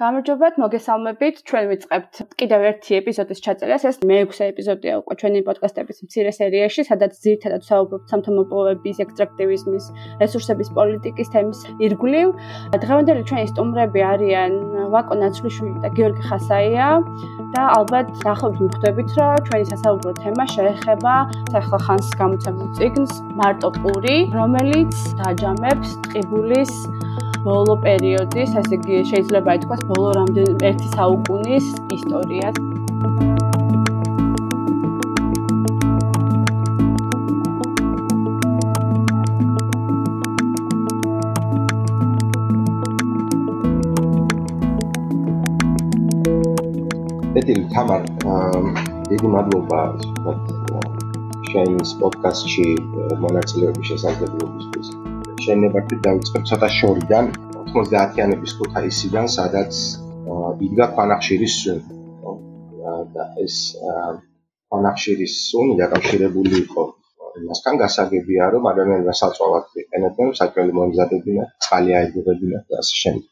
გამარჯობათ, მოგესალმებით. ჩვენ ვიწყებთ კიდევ ერთი ეპიზოდის ჩაწერას. ეს მეექვსე ეპიზოდია უკვე ჩვენი პოდკასტების მცირე სერიაში, სადაც ძირითადად საუბრობთ სამთომოპოვების, ექსტრაქტივიზმის, რესურსების პოლიტიკის თემის ირგვლივ. დღევანდელი ჩვენი სტუმრები არიან ვაკო ნაცვლიშვილი და გიორგი ხასაია და ალბათ დაახლოებით მიხვდებით, რომ ჩვენი სასაუბრო თემა შეეხება ახლა ხანს გამოცემულ წიგნს მარტო პური, რომელიც დაჯამებს ტყიბულის ბოლო პერიოდის, ასე იგი შეიძლება ითქვას ბოლო რამდენი ერთი საუკუნის ისტორიას. ეთილი თამარ დიდი მადლობა შენ პოდკასტში მონაწილეობის შესაძლებლობისთვის. შენობები დაიწყებ ცოტა შორიდან 90-იანების ქუთაისიდან, სადაც იდგა ფანახშირის სუნი. და ეს ფანახშირის სუნი დაკავშირებული იყო მასთან გასაგებია, რომ ადამიანები საწვავად იყენებდნენ, საჭმელი მომზადებინათ, წყალი აიღებინათ და ასე შემდეგ.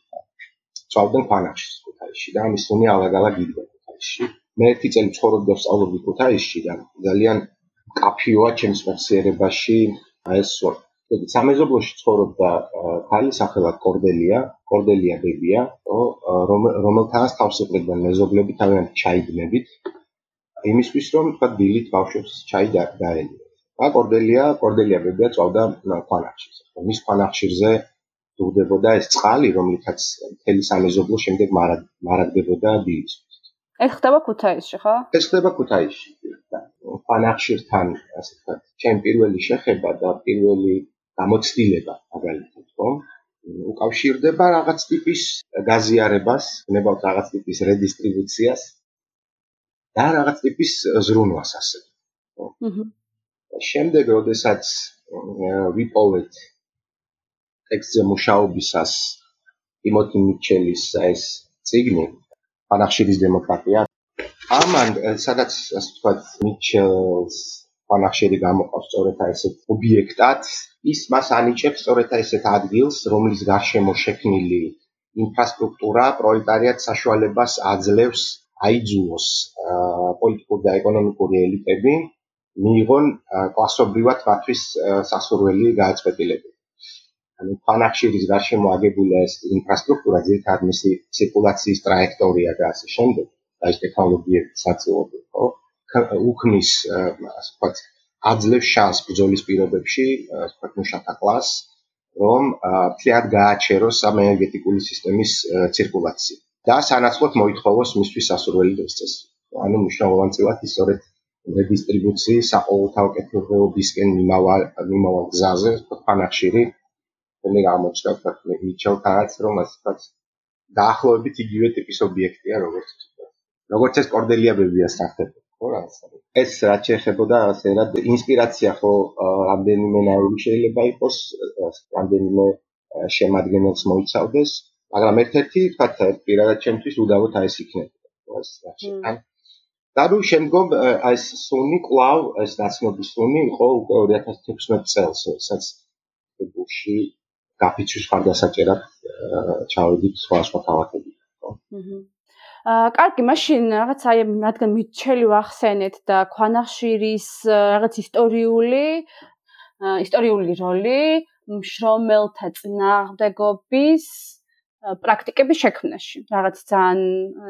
წავდნენ ფანახშირის ქუთაისში და ამის სუნი ალაგ-ალაგ იდგა ქუთაისში. მე ერთი წელი ცხოვრობდი და სწავლობდი ქუთაისში და ძალიან კაფიოა ჩემს მეხსიერებაში აი ეს იგი სამეზობლოში ცხოვრობდა ქალი სახელად კორდელია, კორდელია ბებია, რომელთანაც თავს იყრიდნენ მეზობლები თავიანთი ჩაიგნებით. იმისთვის რომ თქვა დილით ბავშვებს ჩაი დაელია. და კორდელია, კორდელია ბებია წავდა ქვანახშირზე. მის ქვანახშირზე დუდებოდა ეს წყალი, რომლითაც მთელი სამეზობლო შემდეგ მარაგდებოდა დილის. ეს ხდება ქუთაისში, ხო? ეს ხდება ქუთაისში. ქვანახშირთან, ასე ვთქვათ, ჩემ პირველი შეხება და პირველი გამოცდილება მაგალითად ხო უკავშირდება რაღაც ტიპის გაზიარებას, ნებავთ რაღაც ტიპის რედისტრიბუციას და რაღაც ტიპის ზრუნვას ასე. ხო? აჰა. შემდეგ როდესაც ვიპოვეთ ტექსტზე მუშაობისას იმოთი მიჩელის ეს ციგნი ფანახშირის დემოკრატია ამან სადაც ასე ვთქვათ მიჩელს ფანახშირი გამოყავს სწორედ ესეთ ობიექტად ის მას ანიჭებს სწორედ ესეთ ადგილს, რომლის გარშემო შექმნილი ინფრასტრუქტურა პროლეტარიატ საშუალებას აძლევს აიძულოს პოლიტიკური და ეკონომიკური ელიტები მიიღონ კლასობრივად მათთვის სასურველი გააწყობილები. ანუ ფანახშირის გარშემო აგებული ეს ინფრასტრუქტურა ძირითადად მისი ცირკულაციის ტრაექტორია და ასე შემდეგ, და ეს ტექნოლოგიები საწოლობი, ხო? უქმნის ასე ვთქვათ აძლევს შანსს ბრძოლის პირობებში, თქვა მუშათა კლასს, რომ მთლიანად გააჩეროს ამ ენერგეტიკული სისტემის ცირკულაცია და სანაცვლოდ მოითხოვოს მისთვის სასურველი დღესწესი. ანუ მნიშვნელოვანწილად ის სწორედ რედისტრიბუციის საყოველთაო კეთილდღეობისკენ მიმავალ მიმავალ გზაზე ფანახშირი მე გამოჩნდა თქვა მიჩელთანაც რომ ასე ვთქვათ დაახლოებით იგივე ტიპის ობიექტია როგორც როგორც ეს კორდელიაბებია რა ეს რაც შეეხებოდა ასერად ინსპირაცია ხო რამდენიმე ნაირი შეიძლება იყოს რამდენიმე შემადგენელს მოიცავდეს მაგრამ ერთ-ერთი თქვათ პირადად ჩემთვის უდავოდ აი ეს იქნება ეს რაც ან და ნუ შემდგომ აი ეს სუნი კლავ ეს ნაცნობი სუნი იყო უკვე 2016 წელს სადაც ბუში გაფიცვის ხარდასაჭერად ჩავედით სხვა სხვა ქალაქებში ხო? აჰა კარგი, მაშინ რაღაც აი რადგან მიჩელი ვახსენეთ და ქვანახშირის რაღაც ისტორიული ისტორიული როლი მშრომელთა წინააღმდეგობის პრაქტიკების შექმნაში. რაღაც ძალიან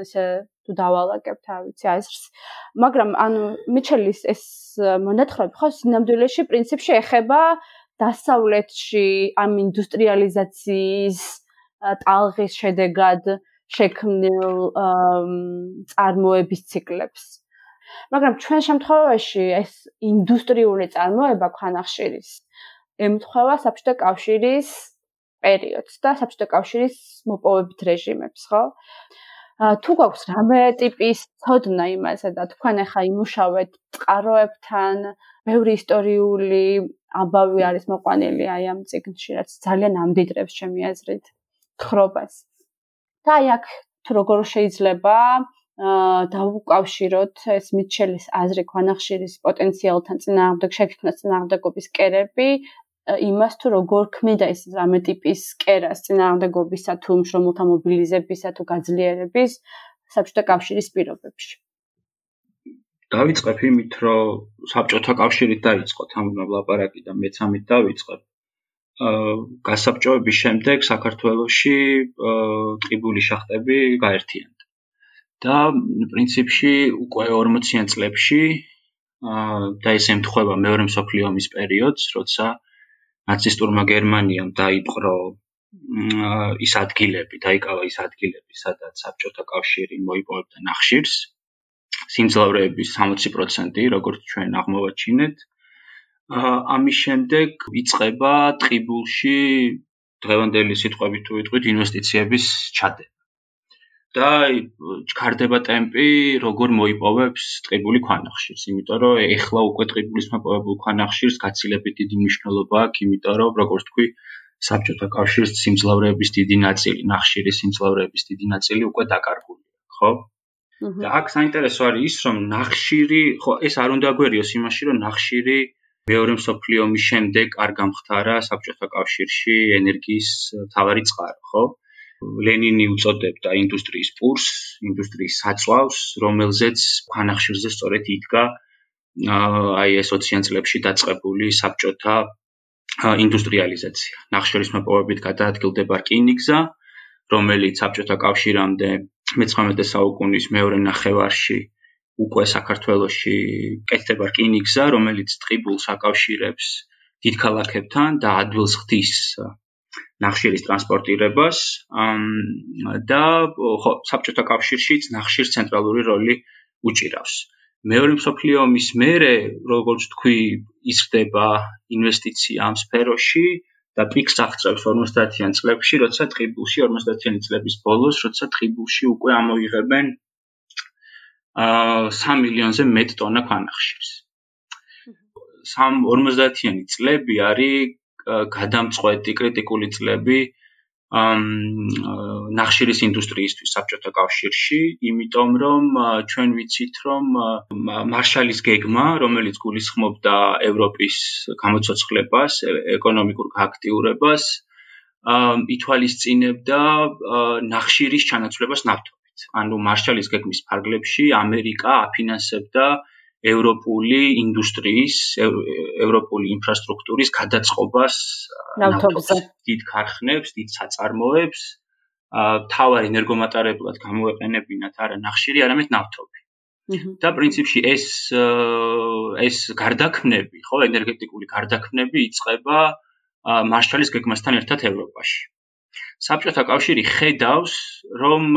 ესე თუ დავალაგებთ, რა ვიცი, აზრს. მაგრამ ანუ მიჩელის ეს მონათხრობი ხო სინამდვილეში პრინციპში ეხება დასავლეთში ამ ინდუსტრიალიზაციის ტალღის შედეგად შექმნილ წარმოების ციკლებს. მაგრამ ჩვენ შემთხვევაში ეს ინდუსტრიული წარმოება ქვანახშირის ემთხვევა საბჭოთა კავშირის პერიოდს და საბჭოთა კავშირის მოპოვებით რეჟიმებს, ხო? თუ გვაქვს რამე ტიპის ცოდნა იმაზე და თქვენ ახლა იმუშავეთ წყაროებთან, ბევრი ისტორიული ამბავი არის მოყვანილი აი ამ ციგნში, რაც ძალიან ამდიდრებს ჩემი აზრით ხრობას. და აი აქ თუ როგორ შეიძლება აა დაუკავშიროთ ეს მიჩელის აზრი ქვანახშირის პოტენციალთან წინააღმდეგ შექმნას წინააღმდეგობის კერები იმას თუ როგორ ქმნიდა ეს რამე ტიპის კერას წინააღმდეგობისა თუ მშრომელთა მობილიზებისა თუ გაძლიერების საბჭოთა კავშირის პირობებში. დავიწყებ იმით, რომ საბჭოთა კავშირით დაიწყოთ ამ ლაპარაკი და მეც ამით დავიწყებ. გასაბჭოების შემდეგ საქართველოში ტყიბული შახტები გაერთიანდა. და პრინციპში უკვე 40-იან წლებში და ეს ემთხვევა მეორე მსოფლიო ომის პერიოდს, როცა ნაცისტურმა გერმანიამ დაიპყრო ის ადგილები, დაიკავა ის ადგილები, სადაც საბჭოთა კავშირი მოიპოვებდა ნახშირს. სიმძლავრეების 60%, როგორც ჩვენ აღმოვაჩინეთ. ამის შემდეგ იწყება ტყიბულში დღევანდელი სიტყვებით თუ ვიტყვით ინვესტიციების ჩადება. და ჩქარდება ტემპი, როგორ მოიპოვებს ტყიბული ქვანახშირს, იმიტომ რომ ეხლა უკვე ტყიბულის მოპოვებულ ქვანახშირს გაცილებით დიდი მნიშვნელობა აქვს, იმიტომ რომ როგორც თქვი, საბჭოთა კავშირის სიმძლავრეების დიდი ნაწილი, ნახშირის სიმძლავრეების დიდი ნაწილი უკვე დაკარგულია, ხო? და აქ საინტერესო არის ის, რომ ნახშირი, ხო, ეს არ უნდა გვერიოს იმაში, რომ ნახშირი მეორე მსოფლიო ომის შემდეგ არ გამختარა საბჭოთა კავშირში ენერგიის თავარი წყარო, ხო? ლენინი უწოდებდა ინდუსტრიის პურს, ინდუსტრიის საწვავს, რომელზეც ქანახშირზე სწორედ იდგა აი ეს 20-იან წლებში დაწყებული საბჭოთა ინდუსტრიალიზაცია. ნახშირის მოპოვებით გადაადგილდება რკინიგზა, რომელიც საბჭოთა კავშირამდე მე-19 საუკუნის მეორე ნახევარში უკვე საქართველოში კეთდება რკინიგზა, რომელიც ტყიბულს აკავშირებს დიდ ქალაქებთან და ადვილს ხდის ნახშირის ტრანსპორტირებას და ხო საბჭოთა კავშირშიც ნახშირს ცენტრალური როლი უჭირავს. მეორე მსოფლიო ომის მერე, როგორც თქვი, ისხდება ინვესტიცია ამ სფეროში და პიკს აღწევს 50-იან წლებში, როცა ტყიბულში 50-იანი წლების ბოლოს, როცა ტყიბულში უკვე ამოიღებენ 3 მილიონზე მეტ ტონა ქვანახშირს. 50-იანი წლები არის გადამწყვეტი კრიტიკული წლები ნახშირის ინდუსტრიისთვის საბჭოთა კავშირში, იმიტომ რომ ჩვენ ვიცით, რომ მარშალის გეგმა, რომელიც გულისხმობდა ევროპის გამოცოცხლებას, ეკონომიკურ გააქტიურებას, ითვალისწინებდა ნახშირის ჩანაცვლებას ნავთობით. ანუ მარშალის გეგმის ფარგლებში ამერიკა აფინანსებდა ევროპული ინდუსტრიის, ევროპული ინფრასტრუქტურის გადაწყობას ნავთობზე. დიდ ქარხნებს, დიდ საწარმოებს, თავარ ენერგომატარებლად გამოეყენებინათ არა ნახშირი, არამედ ნავთობი. და პრინციპში ეს ეს გარდაქმნები, ხო, ენერგეტიკული გარდაქმნები იწყება მარშალის გეგმასთან ერთად ევროპაში. საბჭოთა კავშირი ხედავს, რომ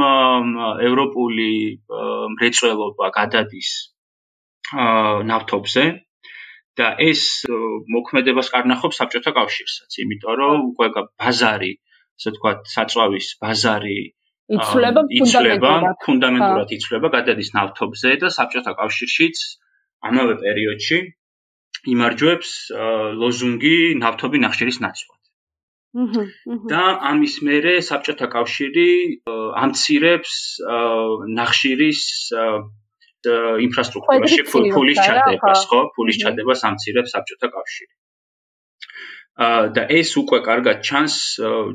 ევროპული მრეწველობა გადადის ნავთობზე და ეს მოქმედებას კარნახობს საბჭოთა კავშირსაც, იმიტომ რომ უკვე ბაზარი, ასე ვთქვათ, საწვავის ბაზარი იცვლება ფუნდამენტურად, ფუნდამენტურად იცვლება, გადადის ნავთობზე და საბჭოთა კავშირშიც ამავე პერიოდში იმარჯვებს ლოზუნგი ნავთობი ნახშირის ნაცვლად. და ამის მერე საბჭოთა კავშირი ამცირებს ნახშირის ინფრასტრუქტურაში ფულის ჩადებას, ხო? ფულის ჩადებას ამცირებს საბჭოთა კავშირი. და ეს უკვე კარგად ჩანს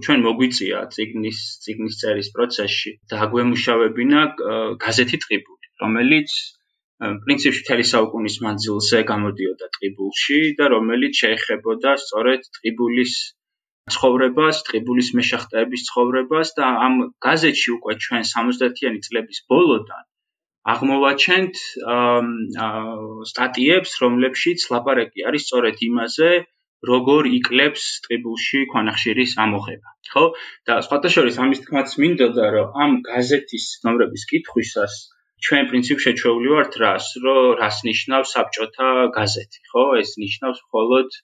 ჩვენ მოგვიწია ციგნის ციგნის წერის პროცესში და აგვემუშავებინა გაზეთი ტყიბული, რომელიც პრინციპში თელი საუკუნის მანძილზე გამოდიოდა ტყიბულში და რომელიც შეეხებოდა სწორედ ტყიბულის ცხოვრებას, ტყიბულის მეშახტეების ცხოვრებას და ამ გაზეთში უკვე ჩვენ 70-იანი წლების ბოლოდან აღმოვაჩენთ სტატიებს, რომლებშიც ლაპარაკი არის სწორედ იმაზე, როგორ იკლებს ტრიბულში ქვანახშირის ამოღება. ხო? და სხვათა შორის ამის თქმაც მინდოდა, რომ ამ გაზეთის ნომრების კითხვისას ჩვენ პრინციპ შეჩეული ვართ რას, რომ რას ნიშნავს საბჭოთა გაზეთი, ხო? ეს ნიშნავს მხოლოდ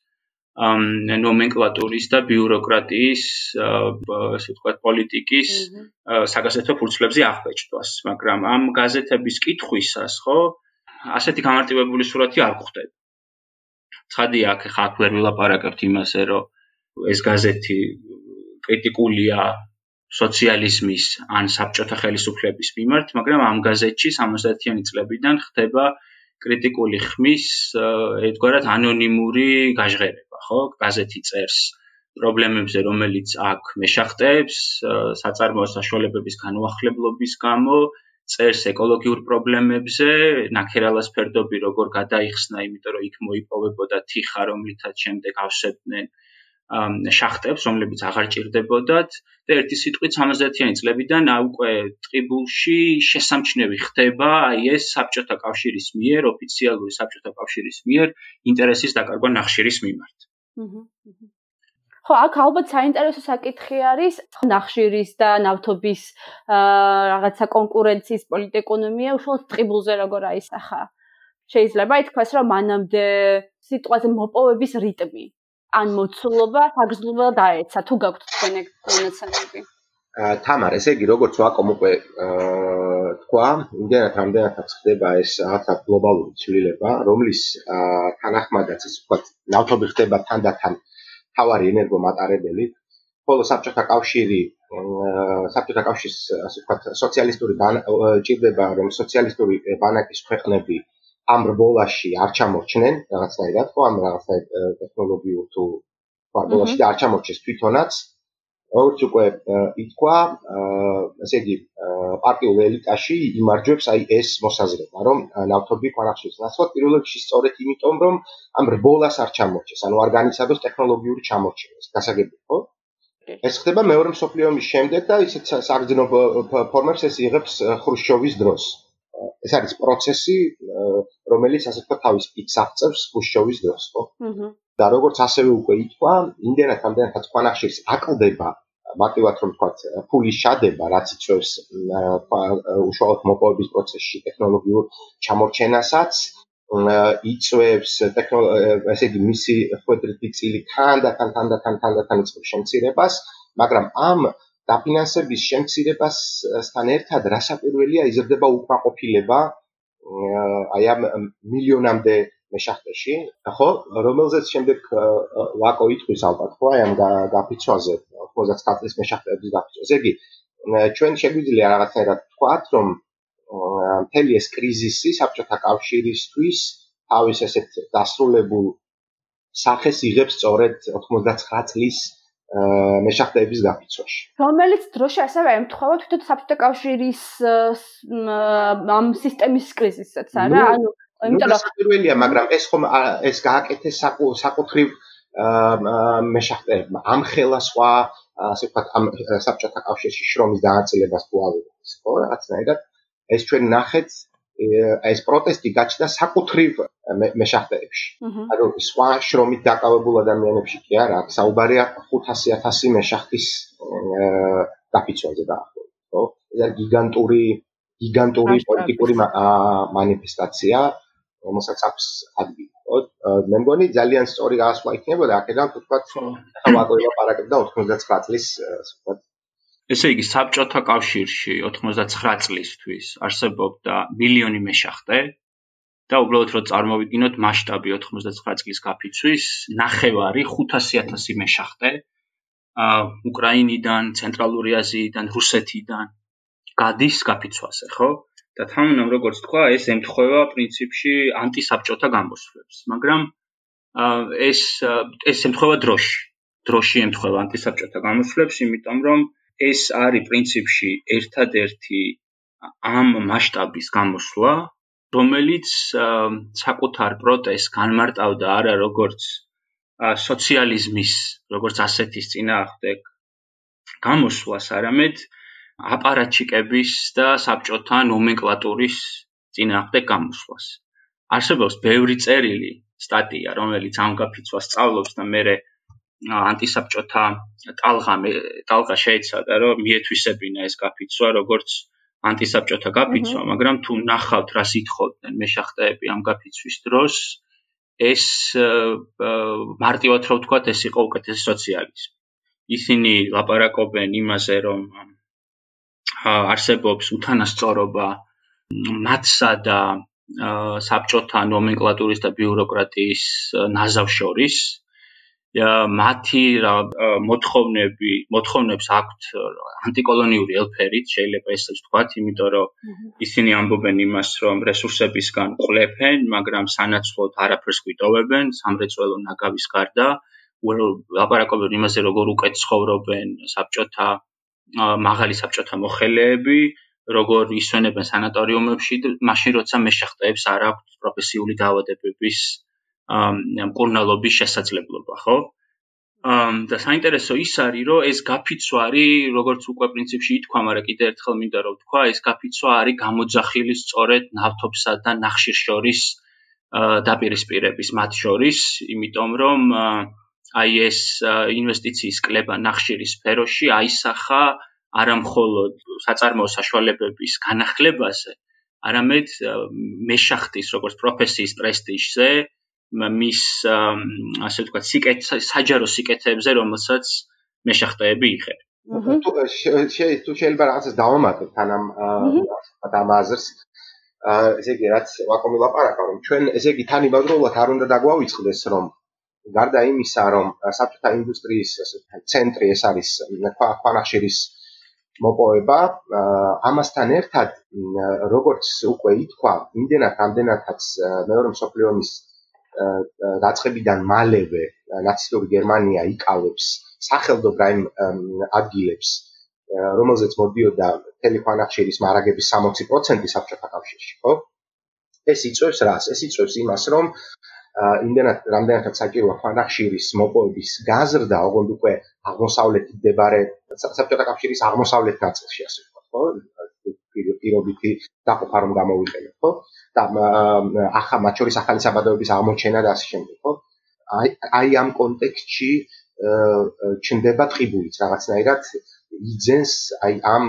ნომენკლატურის და ბიუროკრატიის ასე ვთქვათ პოლიტიკის საგაზეთო ფურცლებზე აღბეჭდვას, მაგრამ ამ გაზეთების კითხვისას, ხო, ასეთი გამარტივებული სურათი არ გვხვდება. ცხადია, აქ ხა აქ ვერ ვილაპარაკებთ იმაზე, რომ ეს გაზეთი კრიტიკულია სოციალიზმის ან საბჭოთა ხელისუფლების მიმართ, მაგრამ ამ გაზეთში 70-იანი წლებიდან ხდება კრიტიკული ხმის, ერთგვარად ანონიმური გაჟღერება. ხო? გაზეთი წერს პრობლემებზე, რომელიც აქ მეშახტებს, საწარმოო საშუალებების განუახლებლობის გამო, წერს ეკოლოგიურ პრობლემებზე, ნაქერალას ფერდობი როგორ გადაიხსნა, იმიტომ რომ იქ მოიპოვებოდა თიხა, რომლითაც შემდეგ ავსებდნენ შახტებს, რომლებიც აღარ ჭირდებოდათ და ერთი სიტყვით 70-იანი წლებიდან უკვე ტყიბულში შესამჩნევი ხდება აი ეს საბჭოთა კავშირის მიერ, ოფიციალური საბჭოთა კავშირის მიერ ინტერესის დაკარგვა ნახშირის მიმართ. ხო, აქ ალბათ საინტერესო საკითხი არის ნახშირის და ნავთობის რაღაცა კონკურენციის პოლიტეკონომია უშუალოდ ტყიბულზე როგორ აისახა. შეიძლება ითქვას, რომ მანამდე სიტყვაზე მოპოვების რიტმი. ან მოცულობა საგრძნობლა დაეცა თუ გაქვთ თქვენ ეგ მონაცემები? აა თამარ ესე იგი როგორც ვაკომ უკვე აა თქვა იმდენად ამდენად ხდება ეს ახლა გლობალური ცვლილება რომლის თანახმადაც ის ვთქვა ნავთობი ხდება თანდათან თავარი ენერგომატარებელი ხოლო საბჭოთა კავშირი საბჭოთა კავშირის ასე ვთქვა სოციალისტური ჭირდება რომ სოციალისტური ბანაკის ქვეყნები ამ რბოლაში არ ჩამორჩნენ რაღაცნაირად ხო ამ რაღაცა ტექნოლოგიურ თუ ბოლოში და არ ჩამორჩეს თვითონაც როგორც უკვე ითქვა ესე იგი პარტიულ ელიტაში იმარჯვებს აი ეს მოსაზრება რომ ნავთობი ქვანახშირის ნაცვლად პირველ რიგში სწორედ იმიტომ რომ ამ რბოლას არ ჩამორჩეს ანუ არ განიცადოს ტექნოლოგიური ჩამორჩენა გასაგები ხო? ეს ხდება მეორე მსოფლიო ომის შემდეგ და ისეთ საგრძნო ფორმებს ეს იღებს ხრუშჩოვის დროს ეს არის პროცესი, რომელიც ასე ვთქვათ, თავის პიკს აღწევს ხუშჩოვის დროს, ხო? და როგორც ასევე უკვე ითქვა, იმდენად ამდენად ხანახშირს აკლდება მარტივად რომ ვთქვათ, ფულის შადება, რაც იწევს უშუალოდ მოპოვების პროცესში ტექნოლოგიურ ჩამორჩენასაც, იწევს ესე იგი მისი ხვედრითი წილი თანდათან თანდათან თანდათან იწევს შემცირებას, მაგრამ ამ დაფინანსების შემცირებასთან ერთად რასაკვირველია იზრდება უკმაყოფილება აი ამ მილიონამდე მეშახტეში, ხო, რომელზეც შემდეგ ვაკო იტყვის ალბათ, ხო, აი ამ გაფიცვაზე 99 წლის მეშახტეების გაფიცვაზე. იგი ჩვენ შეგვიძლია რაღაცნაირად ვთქვათ, რომ მთელი ეს კრიზისი საბჭოთა კავშირისთვის თავის ესეთ დასრულებულ სახეს იღებს სწორედ 99 წლის მეშახტეების გაფიცვაში. რომელიც დროში ასევე ემთხვევა თვითონ საბჭოთა კავშირის ამ სისტემის კრიზისსაც, არა? ანუ იმიტომ რომ პირველია, მაგრამ ეს ხომ ეს გააკეთეს საკუთრივ მეშახტეებმა. ამ ხელა სხვა ასე ვთქვათ, ამ საბჭოთა კავშირში შრომის დააწილებას თუ ავიღეს, ხო? რაღაცნაირად ეს ჩვენ ნახეთ ეს პროტესტი გაჩნდა საკუთრივ მეშახტეებში. ანუ სხვა შრომით დაკავებულ ადამიანებში კი არა, საუბარია 500000 მეშახტის დაფიცვაზე დაახლოებით, ხო? ეს არის გიგანტური გიგანტური პოლიტიკური მანიფესტაცია, რომელსაც აქვს ადგილი, ხო? მე მგონი ძალიან სწორი გასვლა იქნებოდა, აქედან თქვა, ხო, ვაკოია პარაკებდა 99 წლის, ასე ვთქვათ, ესე იგი საბჭოთა კავშირში 99 წლისთვის არსებობდა მილიონი მეშახტე და უბრალოდ რომ წარმოვიდგინოთ მასშტაბი 99 წლის გაფიცვის ნახევარი 500000 მეშახტე ა უკრაინიდან, ცენტრალური აზიიდან, რუსეთიდან გადის გაფიცვაზე, ხო? და თამამნამ როგორც თქვა, ეს ემთხვევა პრინციპში ანტისაბჭოთა გამოსვლებს, მაგრამ ეს ეს ემთხვევა დროში. დროში ემთხვევა ანტისაბჭოთა გამოსვლებს, იმიტომ რომ ეს არის პრინციპში ერთადერთი ამ მასშტაბის გამოსვლა, რომელიც საკუთარ პროტესტს განმარტავდა არა როგორც სოციალიზმის, როგორც ასეთის წინააღმდეგ გამოსვლას, არამედ აპარატჩიკების და საბჭოთა ნომენკლატურის წინააღმდეგ გამოსვლას. არსებობს ბევრი წერილი, სტატია, რომელიც ამ გაფიცვას სწავლობს და მე ანტისაბჭოთა ტალღა ტალღა შეიცადა რომ მიეთვისებინა ეს გაფიცვა როგორც ანტისაბჭოთა გაფიცვა მაგრამ თუ ნახავთ რა სითხოდნენ მეშახტეები ამ გაფიცვის დროს ეს მარტივად რო ვთქვა ეს იყო უკეთესი სოციალიზმი. ისინი ლაპარაკობენ იმაზე რომ არსებობს უთანასწორობა მათსა და საბჭოთა ნომენკლატურის და ბიუროკრატიის ნაზავ შორის მათი მოთხოვნები, მოთხოვნებს აქვთ ანტიკოლონიური ელფერით, შეიძლება ესეც ვთქვათ, იმიტომ რომ ისინი ამბობენ იმას, რომ რესურსებისგან ყლეფენ, მაგრამ სანაცვლოდ არაფერს გვიტოვებენ, სამრეწველო ნაგავის გარდა. ლაპარაკობენ იმაზე, როგორ უკეთ ცხოვრობენ საბჭოთა მაღალი საბჭოთა მოხელეები, როგორ ისვენებენ სანატორიუმებში, მაშინ როცა მეშახტეებს არ აქვს პროფესიული დაავადებების მკურნალობის შესაძლებლობა, ხო? ამ და საინტერესო ის არის, რომ ეს გაფიცვა არის, როგორც უკვე პრინციპში ითქვა, მაგრამ კიდევ ერთხელ მინდა რომ ვთქვა, ეს გაფიცვა არის გამოძახილი სწორედ ნავთობსა და ნახშირს შორის დაპირისპირების მათ შორის, იმიტომ რომ აი ეს ინვესტიციის კლება ნახშირის სფეროში აისახა არამხოლოდ საწარმოო საშუალებების განახლებაზე, არამედ მეშახტის როგორც პროფესიის პრესტიჟზე, მის ასე ვთქვათ, სიკეთ საჯარო სიკეთებზე, რომელსაც მეშახტეები იხენ. თუ შეიძლება რაღაცას დავამატოთ თან ამ ამ აზრს. ესე იგი, რაც ვაკომი ლაპარაკა, რომ ჩვენ ესე იგი თან იმავდროულად არ უნდა დაგვავიწყდეს, რომ გარდა იმისა, რომ საბჭოთა ინდუსტრიის ასე ცენტრი ეს არის ქვანახშირის მოპოვება, ამასთან ერთად როგორც უკვე ითქვა, იმდენად ამდენადაც მეორე მსოფლიო ომის დაწყებიდან მალევე ნაცისტური გერმანია იკავებს სახელდო რაიმ ადგილებს რომელზეც მოდიოდა ტელეფონახშირის მარაგების 60% საბჭოთა კავშირში, ხო? ეს იწევს რას? ეს იწევს იმას, რომ იმდენად რამდენადაც საჭიროა ფანახშირის მოპოვების გაზრდა, ოღონდ უკვე აღმოსავლეთით მდებარე საბჭოთა კავშირის აღმოსავლეთ ნაწილში, ასე ვთქვათ, ხო? პირობითი დაყოფა რომ გამოვიყენოთ, ხო? და ახლა მათ შორის ახალი საბადოების აღმოჩენა და ასე შემდეგ, ხო? აი აი ამ კონტექსტში ჩნდება ტყიბულიც რაღაცნაირად იძენს აი ამ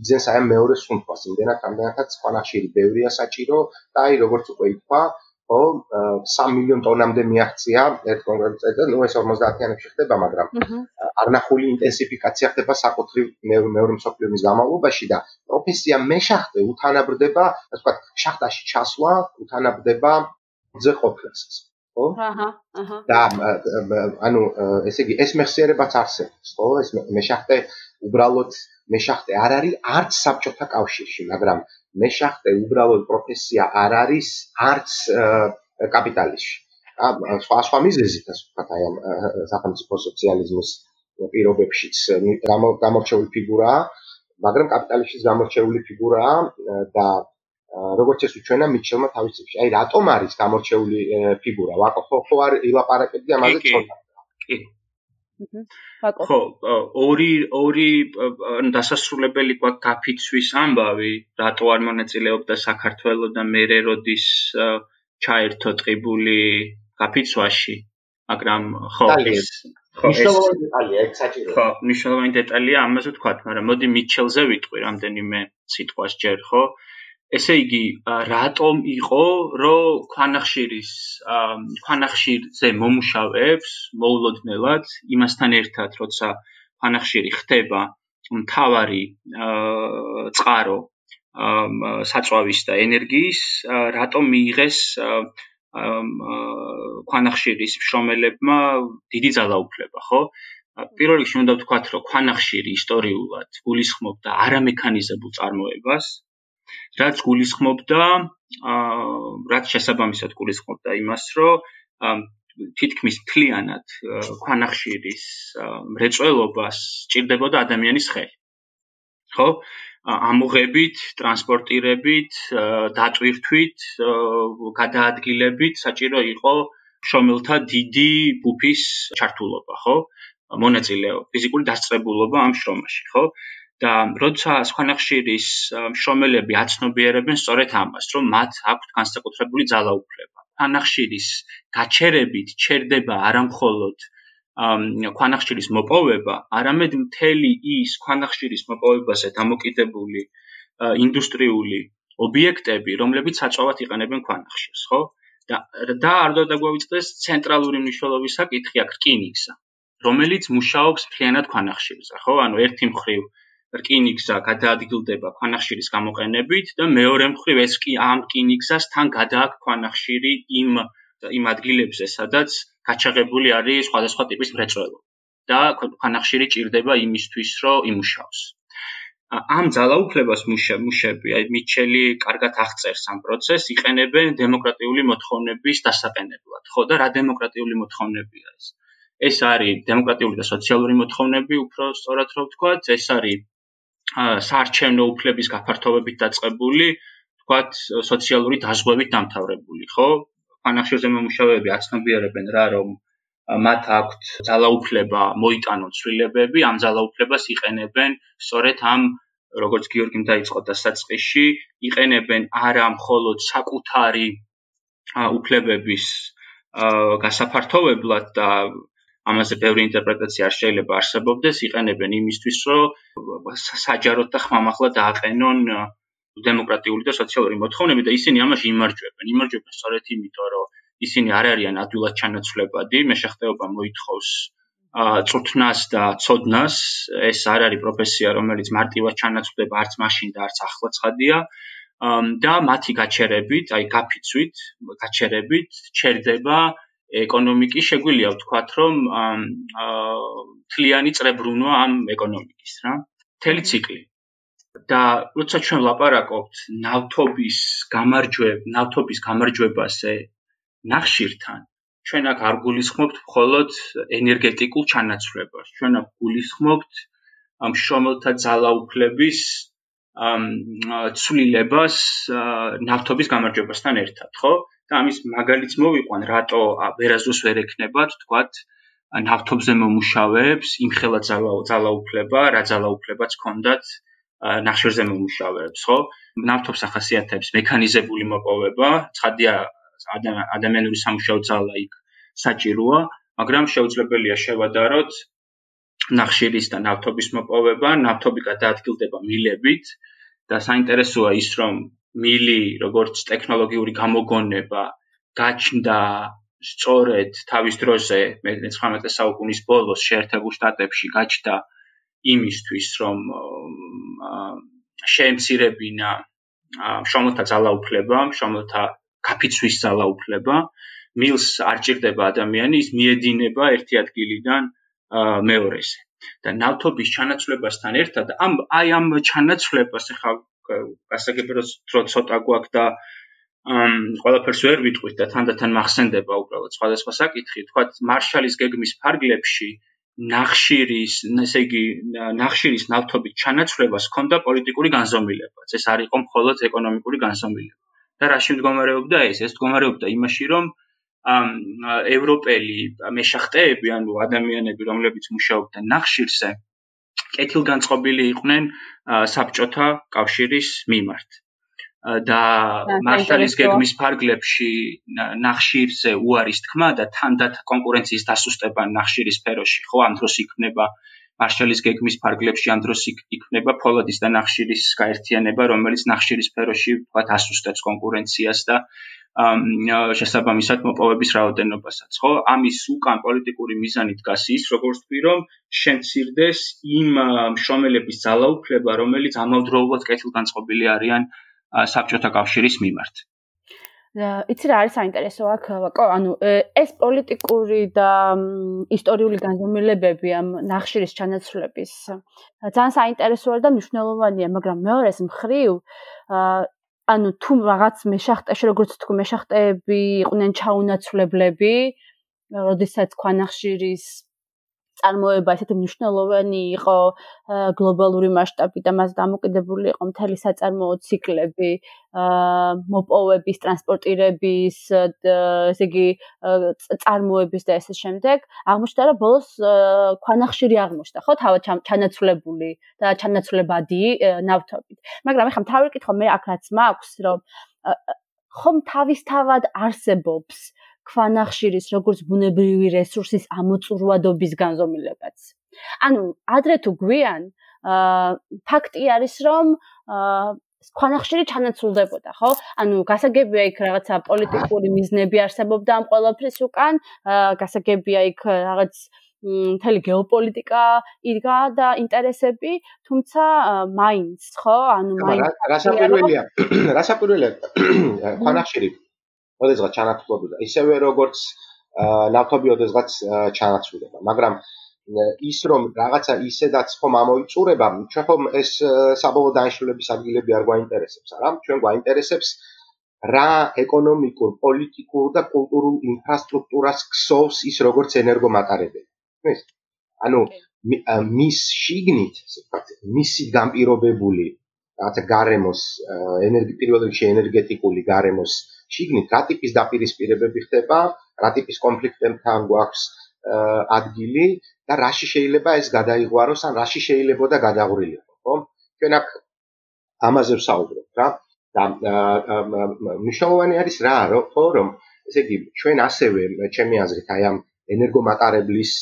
იძენს აი მეორე სუნთქას, იმდენად ამდენადაც ხანახშირი ბევრია საჭირო და აი როგორც უკვე ითქვა, ხო 3 მილიონ ტონამდე მიაღწია ერთ კონკრეტულ წელს, ну ეს 50-იანებში ხდება, მაგრამ არნახული ინტენსიფიკაცია ხდება საკუთრივ მეორე მსოფლიო ომის განმავლობაში და პროფესია მეშახტე უთანაბრდება, ასე ვთქვათ, შახტაში ჩასვლა უთანაბრდება ზე ყოფნას. ხო? აჰა, აჰა. და ანუ ესე იგი ეს მეხსიერებაც არსებობს, ხო? ეს მეშახტე უბრალოდ მეშახტე არ არის არც საბჭოთა კავშირში, მაგრამ მეშახტე უბრალოდ პროფესია არ არის არც კაპიტალიზმში. ა სხვა სხვა მიზეზით ასე ვთქვათ აი ამ სახელმწიფო სოციალიზმის პირობებშიც გამორჩეული ფიგურაა, მაგრამ კაპიტალიზმის გამორჩეული ფიგურაა და როგორც ეს უჩვენა მიჩელმა თავის წიგნში. აი რატომ არის გამორჩეული ფიგურა? ვაკო ხო ხო არ ილაპარაკებდი ამაზე ცოტა. კი. ხო, ორი ორი დასასრულებელი გვაქვს გაფიცვის ამბავი, რატო არ მონაწილეობდა საქართველოს და მერე როდის ჩაერთო ტყიბული გაფიცვაში, მაგრამ ხო ეს ხო ეს მნიშვნელოვანი დეტალია, ეგ საჭიროა. ხო, მნიშვნელოვანი დეტალია, ამაზე ვთქვათ, მაგრამ მოდი მიჩელზე ვიტყვი რამდენიმე სიტყვას ჯერ, ხო? ესე იგი, რატომ იყო, რომ ქვანახშირის ქვანახშირზე მომუშავეებს მოულოდნელად იმასთან ერთად, როცა ქვანახშირი ხდება მთავარი წყარო საწვავის და ენერგიის, რატომ მიიღეს ქვანახშირის შრომელებმა დიდი ძალაუფლება, ხო? პირველ რიგში უნდა ვთქვათ, რომ ქვანახშირი ისტორიულად გულისხმობდა არამექანიზებულ წარმოებას, რაც გულისხმობდა აა რაც შესაბამისად გულისხმობდა იმას, რომ თითქმის მთლიანად ქვანახშირის მრეწველობას ჭირდებოდა ადამიანის ხელი. ხო? ამოღებით, ტრანსპორტირებით, დატვირთვით, გადაადგილებით საჭირო იყო შრომელთა დიდი ბუფის ჩართულობა, ხო? მონაწილეობა, ფიზიკური დასწრებულობა ამ შრომაში, ხო? და როცა სხვანახშირის შრომელები აცნობიერებენ სწორედ ამას, რომ მათ აქვთ განსაკუთრებული ძალაუფლება. ქვანახშირის გაჩერებით ჩერდება არამხოლოდ ქვანახშირის მოპოვება, არამედ მთელი ის ქვანახშირის მოპოვებაზე დამოკიდებული ინდუსტრიული ობიექტები, რომლებიც საწვავად იყენებენ ქვანახშირს, ხო? და და არ უნდა დაგვაიწყდეს ცენტრალური მნიშვნელობის საკითხი აქ რკინიგზა, რომელიც მუშაობს მთლიანად ქვანახშირზე, ხო? ანუ ერთი მხრივ რკინიგზა გადაადგილდება ქვანახშირის გამოყენებით და მეორე მხრივ ეს კი ამ რკინიგზას თან გადააქვს ქვანახშირი იმ იმ ადგილებზე, სადაც გაჩაღებული არის სხვადასხვა ტიპის მრეწველობა და ქვანახშირი ჭირდება იმისთვის, რომ იმუშაოს. ამ ძალაუფლებას მუშები, აი მიჩელი კარგად აღწერს ამ პროცესს, იყენებენ დემოკრატიული მოთხოვნების დასაყენებლად. ხო და რა დემოკრატიული მოთხოვნებია ეს? ეს არის დემოკრატიული და სოციალური მოთხოვნები, უფრო სწორად რო ვთქვათ, ეს არის საარჩევნო უფლების გაფართოვებით დაწყებული, ვთქვათ, სოციალური დაზღვევით დამთავრებული, ხო? ფანახშირზე მომუშავეები აცნობიერებენ რა, რომ მათ აქვთ ძალაუფლება მოიტანონ ცვლილებები, ამ ძალაუფლებას იყენებენ სწორედ ამ როგორც გიორგიმ დაიწყო და საწყისში, იყენებენ არა მხოლოდ საკუთარი უფლებების გასაფართოვებლად და ამაზე ბევრი ინტერპრეტაცია არ შეიძლება არსებობდეს, იყენებენ იმისთვის, რომ საჯაროდ და ხმამაღლა დააყენონ დემოკრატიული და სოციალური მოთხოვნები და ისინი ამაში იმარჯვებენ. იმარჯვებენ სწორედ იმიტომ, რომ ისინი არ არიან ადვილად ჩანაცვლებადი, მეშახტეობა მოითხოვს წუთნას და ცოდნას. ეს არ არის პროფესია, რომელიც მარტივად ჩანაცვლდება არც მაშინ და არც ახლა ცხადია. და მათი გაჩერებით, აი გაფიცვით, გაჩერებით, ჩერდება ეკონომიკის შეგვიძლია ვთქვათ, რომ თლიანი წრებრუნვა ამ ეკონომიკის რა. მთელი ციკლი. და როცა ჩვენ ლაპარაკობთ ნავთობის გამარჯვებ, ნავთობის გამარჯვებაზე ნახშირთან, ჩვენ აქ არ გულისხმობთ მხოლოდ ენერგეტიკულ ჩანაცვლებას. ჩვენ აქ გულისხმობთ ამ შრომელთა ძალაუფლების ცვლილებას ნავთობის გამარჯვებასთან ერთად, ხო? და ამის მაგალითს მოვიყვან, რატო ვერაზოს ვერ ეკნებათ, თქვათ, ნავთობზე მომუშავეებს იმხელა ძალაუფლება, რა ძალაუფლებაც ჰქონდათ ნახშირზე მომუშავეებს, ხო? ნავთობს ახასიათებს მექანიზებული მოპოვება, ცხადია ადამიანური სამუშაო ძალა იქ საჭიროა, მაგრამ შეუძლებელია შევადაროთ ნახშირის და ნავთობის მოპოვება, ნავთობი გადაადგილდება მილებით და საინტერესოა ის, რომ მილი როგორც ტექნოლოგიური გამოგონება გაჩნდა სწორედ თავის დროზე მე-19 საუკუნის ბოლოს შეერთებულ შტატებში გაჩნდა იმისთვის რომ შეემცირებინა შრომთა ძალაუფლება, შრომთა კაფიცვის ძალაუფლება, მილს არ ჭირდება ადამიანი, ის მიედინება ერთი ადგილიდან მეორეზე. და ნავთობის ჩანაცვლებასთან ერთად ამ აი ამ ჩანაცვლებას ახლა გასაგებია რომ ცოტა გვაქვს და ამ ყველაფერს ვერ ვიტყვით და თანდათან მახსენდება უბრალოდ სხვადასხვა საკითხი, თქვა მარშალის გეგმის ფარგლებში ნახშირის, ესე იგი ნახშირის ნავთობის ჩანაცვლებას ჰქონდა პოლიტიკური განზომილება. ეს არ იყო მხოლოდ ეკონომიკური განზომილება. და რა შემდგომარეობდა ეს? ეს მდგომარეობდა იმაში, რომ ევროპელი მეშახტეები, ანუ ადამიანები, რომლებიც მუშაობდნენ ნახშირზე, კეთილგანწყობილი იყვნენ საბჭოთა კავშირის მიმართ. და მარშალის გეგმის ფარგლებში ნახშირზე უარის თქმა და თანდათ კონკურენციის დასუსტება ნახშირის სფეროში, ხო, ამ დროს იქნება მარშალის გეგმის ფარგლებში ამ დროს იქნება ფოლადის და ნახშირის გაერთიანება, რომელიც ნახშირის სფეროში, ვთქვათ, ასუსტებს კონკურენციას და შესაბამისად მოპოვების რაოდენობასაც, ხო? ამის უკან პოლიტიკური მიზანი დგას ის, როგორც თქვი, რომ შემცირდეს იმ შრომელების ძალაუფლება, რომელიც ამავდროულად კეთილგანწყობილი არიან საბჭოთა კავშირის მიმართ. იცი რა არის საინტერესო აქ ვაკო ანუ ეს პოლიტიკური და ისტორიული განზომილებები ამ ნახშირის ჩანაცვლების ძალიან საინტერესოა და მნიშვნელოვანია მაგრამ მეორეს მხრივ ანუ თუ რაღაც მეშახტეში როგორც თქვი მეშახტეები იყვნენ ჩაუნაცვლებლები, როდესაც ქვანახშირის წარმოება ესეთი მნიშვნელოვანი იყო გლობალური მასშტაბით და მას დამოკიდებული იყო მთელი საწარმოო ციკლები, მოპოვების, ტრანსპორტირების, ესე იგი წარმოების და ესე შემდეგ. აღმოჩნდა რომ ბოლოს ქვანახშირი აღმოჩნდა, ხო, თავად ჩანაცვლებული და ჩანაცვლებადი ნავთობით. მაგრამ ეხლა თავი კითხო მე აქ რაც მაქვს, რომ ხომ თავისთავად არსებობს ქვანახშირის როგორც ბუნებრივი რესურსის ამოწურვადობის განზომილებაც. ანუ ადრე თუ გვიან, აა ფაქტი არის, რომ აა ქვანახშირი ჩანაცვლდებოდა, ხო? ანუ გასაგებია იქ რაღაცა პოლიტიკური მიზნები არსებობდა ამ ყველაფრის უკან, აა გასაგებია იქ რაღაც მთელი გეოპოლიტიკა იდგა და ინტერესები, თუმცა მაინც, ხო? ანუ მაინც რასაკვირველია? რასაკვირველია? ქვანახშირი ოდესღაც ჩანაცვლებოდა ისევე როგორც ნავთობი ოდესღაც ჩანაცვლება მაგრამ ის რომ რაღაცა ისედაც ხომ ამოიწურება ჩვენ ხომ ეს საბოლოო დანიშნულების ადგილები არ გვაინტერესებს არა ჩვენ გვაინტერესებს რა ეკონომიკურ, პოლიტიკურ და კულტურულ ინფრასტრუქტურას ქსოვს ის როგორც ენერგომატარებელი. ხეს? ანუ მის შიგნით, ვთქვათ, მისი გამპირობებული რაღაცა გარემოს ენერგი პირველ რიგში ენერგეტიკული გარემოს შიგნით რა ტიპის დაპირისპირებები ხდება, რა ტიპის კონფლიქტებთან გვაქვს ადგილი და რაში შეიძლება ეს გადაიღვაროს ან რაში შეიძლება და გადაღვრილიყო, ხო? ჩვენ აქ ამაზე ვსაუბრობთ რა და მნიშვნელოვანი არის რა, ხო, რომ ესე იგი ჩვენ ასევე ჩემი აზრით აი ამ ენერგომატარებლის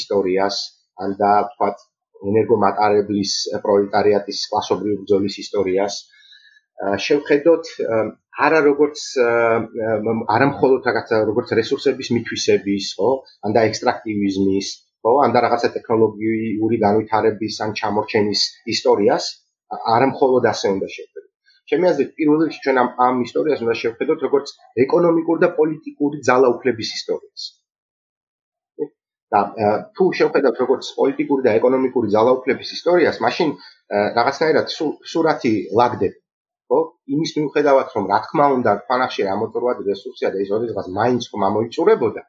ისტორიას ან და თქვათ ენერგომატარებლის პროლეტარიატის კლასობრივი ბრძოლის ისტორიას შევხედოთ არა როგორც არა მხოლოდ რაღაცა როგორც რესურსების მithვისების, ხო? ან და ექსტრაქტივიზმის, ხო? ან და რაღაცა ტექნოლოგიური განვითარების ან ჩამორჩენის ისტორიას არა მხოლოდ ასე უნდა შევხედოთ. ჩემი აზრით, პირველ რიგში ჩვენ ამ ამ ისტორიას უნდა შევხედოთ როგორც ეკონომიკური და პოლიტიკური ძალაუფლების ისტორიას. და თუ შევხედავთ როგორც პოლიტიკური და ეკონომიკური ძალაუფლების ისტორიას, მაშინ რაღაცნაირად სურათი ლაგდება? იმის მიუხედავად, რომ რა თქმა უნდა, ფანახში ამოწურვად რესურსია და ის ოდესღაც მაინც ხომ ამოიწურებოდა,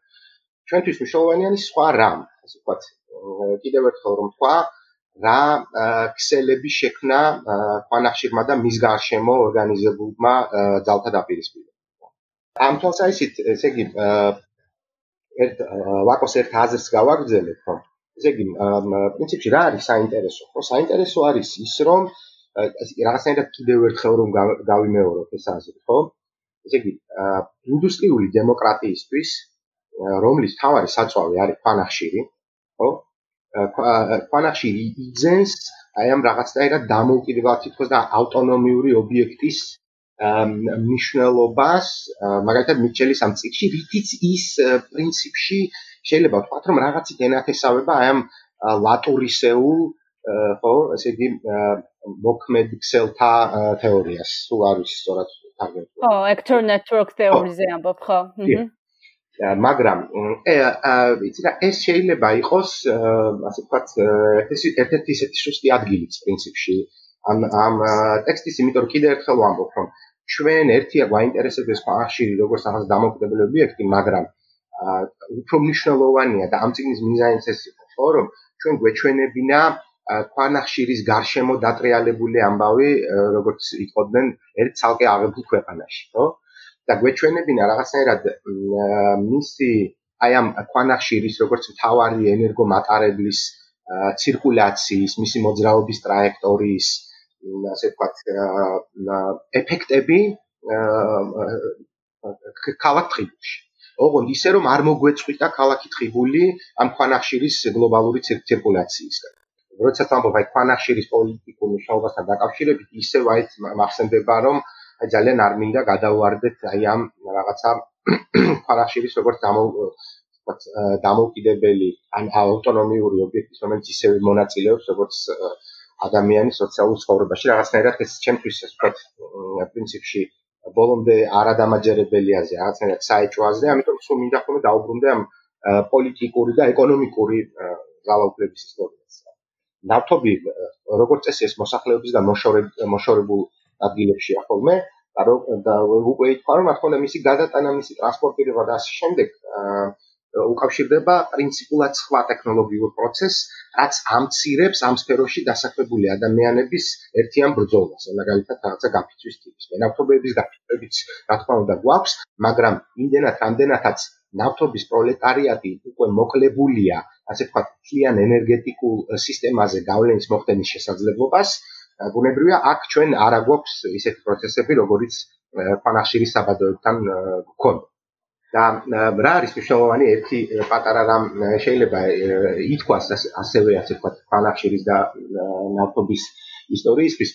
ჩვენთვის მნიშვნელოვანია სხვა რამ, ასე ვთქვათ, კიდევ ერთხელ რომ თქვა, რა ქსელები შექმნა ფანახშირმა და მის გარშემო ორგანიზებულმა ძალთა დაპირისპირება. ამ თვალსაზრისით, ესე იგი, ერთ ვაკოს ერთ აზრს გავაგრძელებ, ხო? ესე იგი, პრინციპში რა არის საინტერესო? ხო, საინტერესო არის ის, რომ რაღაცნაირად კიდევ ერთხელ რომ გავიმეოროთ ეს აზრი, ხო? ესე იგი, ინდუსტრიული დემოკრატიისთვის, რომლის თავარი საწვავი არის ფანახშირი, ხო? ფანახშირი იძენს აი ამ რაღაცნაირად დამოუკიდებელ თითქოს და ავტონომიური ობიექტის მნიშვნელობას მაგალითად მიჩელის ამ ციკში რითიც ის პრინციპში შეიძლება ვთქვათ რომ რაღაცით ენათესავება აი ამ ლატურისეულ ხო ესე იგი მოქმედ ქსელთა თეორიას. თუ არ ვიცი სწორად თარგმნი ხო actor network theory-ზე ამბობ ხო მაგრამ ვიცი რა ეს შეიძლება იყოს ასე ვთქვათ ერთ-ერთი ისეთი სუსტი ადგილიც პრინციპში. ამ ამ ტექსტის იმიტომ კიდე ერთხელ ვამბობ რომ ჩვენ ერთია გვაინტერესებს ფანახშირი როგორც რაღაც დამოკიდებელი ობიექტი, მაგრამ უფრო მნიშვნელოვანია და ამ წიგნის მიზანიც ეს იყო, ხო, რომ ჩვენ გვეჩვენებინა ფანახშირის გარშემო დატრიალებული ამბავი, როგორც იყოდნენ ერთ ცალკე აღებულ ქვეყანაში, ხო? და გვეჩვენებინა რაღაცნაირად მისი აი ამ ფანახშირის როგორც მთავარი ენერგომატარებლის ცირკულაციის, მისი მოძრაობის ტრაექტორიის ასე ვთქვათ ეფექტები ქალაქ ტყიბულში. ოღონდ ისე რომ არ მოგვეწყვიტა ქალაქი ტყიბული ამ ქვანახშირის გლობალური ცირკულაციისგან. როცა თამბობ აი ქვანახშირის პოლიტიკურ მნიშვნელობასთან დაკავშირებით ისე ვაით მახსენდება რომ აი ძალიან არ მინდა გადავარდეთ აი ამ რაღაცა ქვანახშირის როგორც ვთქვათ დამოუკიდებელი ან ავტონომიური ობიექტის რომელიც ისევე მონაწილეობს როგორც ადამიანის სოციალურ ცხოვრებაში. რაღაცნაირად ეს ჩემთვის ეს ვთქვათ პრინციპში ბოლომდე არადამაჯერებელია ზე რაღაცნაირად საეჭვაზე ამიტომ სულ მინდა ხოლმე დაუბრუნდე ამ პოლიტიკური და ეკონომიკური ძალაუფლების ისტორიას ნავთობი როგორც წესი ეს მოსახლეობის და მოშორებულ ადგილებში ახოლმე და უკვე ითქვა რომ ახლა მისი გადატანა მისი ტრანსპორტირება და ასე შემდეგ უკავშირდება პრინციპულად სხვა ტექნოლოგიურ პროცესს, რაც ამცირებს ამ სფეროში დასაქმებული ადამიანების ერთიან ბრძოლას, მაგალითად რაღაცა გაფიცვის ტიპის. ნავთობების გაფიცვებიც რა თქმა უნდა გვაქვს, მაგრამ იმდენად რამდენადაც ნავთობის პროლეტარიატი უკვე მოკლებულია, ასე ვთქვათ, მთლიან ენერგეტიკულ სისტემაზე გავლენის მოხდენის შესაძლებლობას, გუნებრივია აქ ჩვენ არ აგვაქვს ისეთი პროცესები, როგორიც ფანახშირის საბადოებთან გქონდა. და რა არის მნიშვნელოვანი ერთი პატარა რამ შეიძლება ითქვას ასევე ასე ვთქვათ ფანახშირის და ნავთობის ისტორიისთვის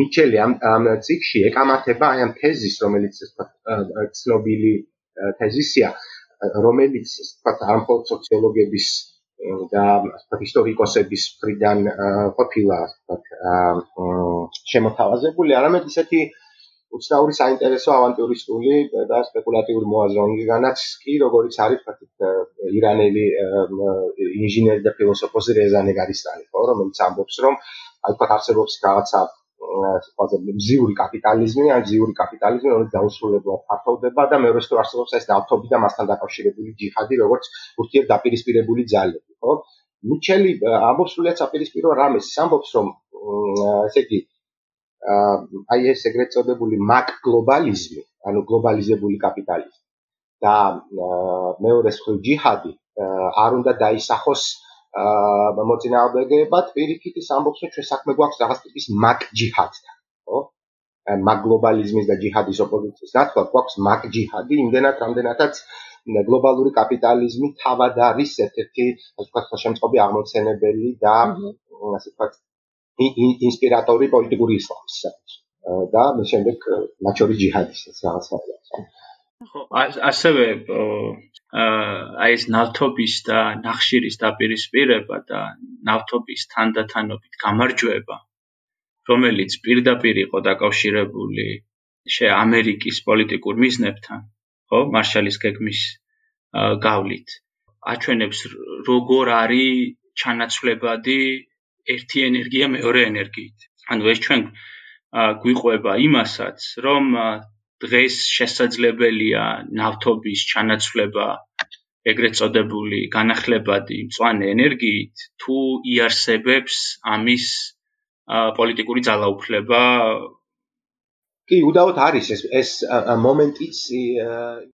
მიჩელი ამ ამ ციკში ეკამათება აი ამ თეზის რომელიც ასე ვთქვათ ცნობილი თეზისია რომელიც ასე ვთქვათ არ მხოლოდ სოციოლოგების და ასე ვთქვათ ისტორიკოსების მხრიდან ყოფილა ასე ვთქვათ შემოთავაზებული. არამედ ისეთი უცნაური საინტერესო ავანტურისტული და სპეკულატიური მოაზროვნისგანაც კი როგორც არის ფაქტით ირანელი ინჟინერი და ფილოსოფოსი რეზანე გარისტანი ხო რომელიც ამბობს რომ ალბათ არსებობს რაღაცა ასე მზიური კაპიტალიზმი ან მზიური კაპიტალიზმი რომელიც დაუსრულებლად ფართოვდება და მეორე რიგში არსებობს ეს ნავთობი და მასთან დაკავშირებული ჯიჰადი როგორც ურთიერთდაპირისპირებული ძალები ხო? მიჩელი ამბობს სულიად საპირისპირო რამეს ამბობს რომ ესე იგი აი ეს ეგრეთ წოდებული მაკ გლობალიზმი, ანუ გლობალიზებული კაპიტალიზმი და მეორე მხრივ ჯიჰადი არ უნდა დაისახოს აა მოწინააღმდეგეებად, პირიქით ის ამბობს, რომ ჩვენ საქმე გვაქვს რაღაც ტიპის მაკ ჯიჰადთან, ხო? მაგ გლობალიზმის და ჯიჰადის ოპოზიციის ნაცვლად გვაქვს მაგ ჯიჰადი, იმდენად რამდენადაც გლობალური კაპიტალიზმი თავად არის ერთ-ერთი ასე ვთქვათ ხელშემწყობი აღმოცენებელი და ასე ვთქვათ ინსპირატორი პოლიტიკური ისლამის და მე შემდეგ მათ შორის ჯიჰადისტის რაღაცაა. ხო, ასევე აი ეს ნავთობის და ნახშირის დაპირისპირება და ნავთობის თანდათანობით გამარჯვება, რომელიც პირდაპირ იყო დაკავშირებული შე ამერიკის პოლიტიკურ მიზნებთან, ხო, მარშალის გეგმის გავლით, აჩვენებს როგორ არის ჩანაცვლებადი ერთი ენერგია მეორე ენერგიით. ანუ ეს ჩვენ გვიყვება იმასაც, რომ დღეს შესაძლებელია ნავთობის ჩანაცვლება ეგრეთ წოდებული განახლებადი მწვანე ენერგიით, თუ იარსებებს ამის პოლიტიკური ძალაუფლება. კი, უდაოდ არის ეს ეს მომენტიც,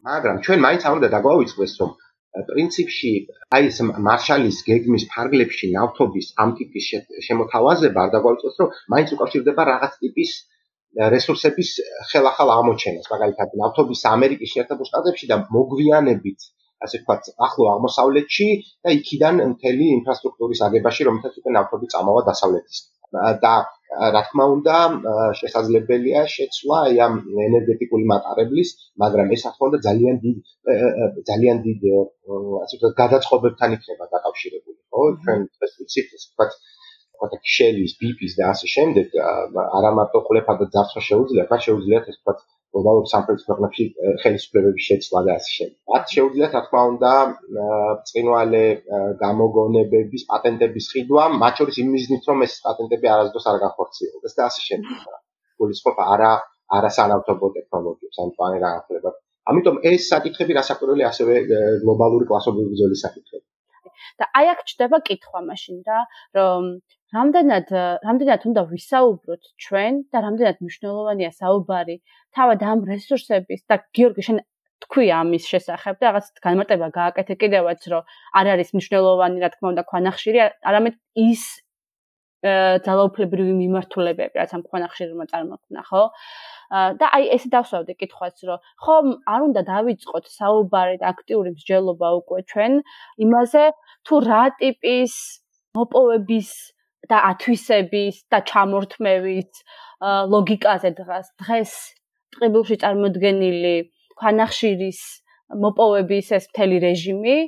მაგრამ ჩვენ მაინც არ უნდა დაგვაუწყდეს, რომ პრინციპში აი ეს მარშალის გეგმის ფარგლებში ნავთობის ამ ტიპის შემოთავაზება არ დაგვაიწოს რომ მაინც უკავშირდება რაღაც ტიპის რესურსების ხელახალ აღმოჩენას მაგალითად ნავთობის ამერიკის შეერთებულ შტატებში და მოგვიანებით ასე ვთქვათ ახლო აღმოსავლეთში და იქიდან მთელი ინფრასტრუქტურის აგებაში რომელთაც უკვე ნავთობი წამოვა დასავლეთისკენ და რა თქმა უნდა შესაძლებელია შეცვლა აი ამ ენერგეტიკული მატარებლის, მაგრამ ეს რა თქმა უნდა ძალიან დიდ ძალიან დიდ ასე ვთქვათ გადაწყობებთან იქნება დაკავშირებული, ხო? ჩვენ ეს ვიცით, ეს ვთქვათ ვთქვათ შელის, ბიპის და ასე შემდეგ, არა მარტო ყლეფა და ძარცვა შეუძლია, მაგრამ შეუძლიათ ეს ვთქვათ გლობალურ სამხედრო ქვეყნებში ხელისუფლებების შეცვლა და ასე შემდეგ. მათ შეუძლიათ, რა თქმა უნდა, წინვალე გამოგონებების პატენტების ყიდვა, მათ შორის იმ მიზნით, რომ ეს პატენტები არასდროს არ განხორციელდეს და ასე შემდეგ. გულისხმობ არა არასანავთობო ტექნოლოგიებს, ან პანე განხილება. ამიტომ ეს საკითხები რასაკვირველი ასევე გლობალური კლასობრივი ბრძოლის საკითხები. და აი აქ ჩდება კითხვა მაშინ და რომ რამდენად რამდენად უნდა ვისაუბროთ ჩვენ და რამდენად მნიშვნელოვანია საუბარი თავად ამ რესურსების და გიორგი შენ თქვი ამის შესახებ და რაღაც განმარტება გააკეთე კიდევაც რომ არ არის მნიშვნელოვანი რა თქმა უნდა ქვანახშირი არამედ ის ძალაუფლებრივი მიმართულებები რაც ამ ქვანახშირმა წარმოქმნა ხო და აი ესე დავსვავდი კითხვას რომ ხო არ უნდა დავიწყოთ საუბარი და აქტიური მსჯელობა უკვე ჩვენ იმაზე თუ რა ტიპის მოპოვების და ათვისების და ჩამორთმევის ლოგიკაზე დღეს დღეს ტყიბულში წარმოდგენილი ქვანახშირის მოპოვების ეს მთელი რეჟიმი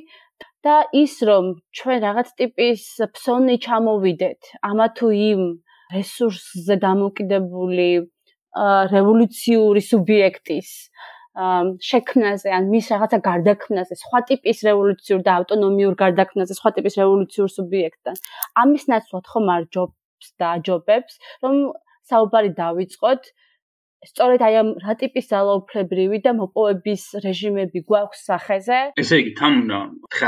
და ის რომ ჩვენ რაღაც ტიპის ფსონი ჩამოვიდეთ ამა თუ იმ რესურსზე დამოკიდებული რევოლუციური სუბიექტის შექმნაზე ან მის რაღაცა გარდაქმნაზე, სხვა ტიპის რევოლუციურ და ავტონომიურ გარდაქმნაზე, სხვა ტიპის რევოლუციურ სუბიექტთან. ამის ნაცვლად ხომ არ ჯობს და აჯობებს, რომ საუბარი დავიწყოთ სწორედ აი ამ რა ტიპის ძალაუფლებრივი და მოპოვების რეჟიმები გვაქვს სახეზე? ესე იგი, თამუნა,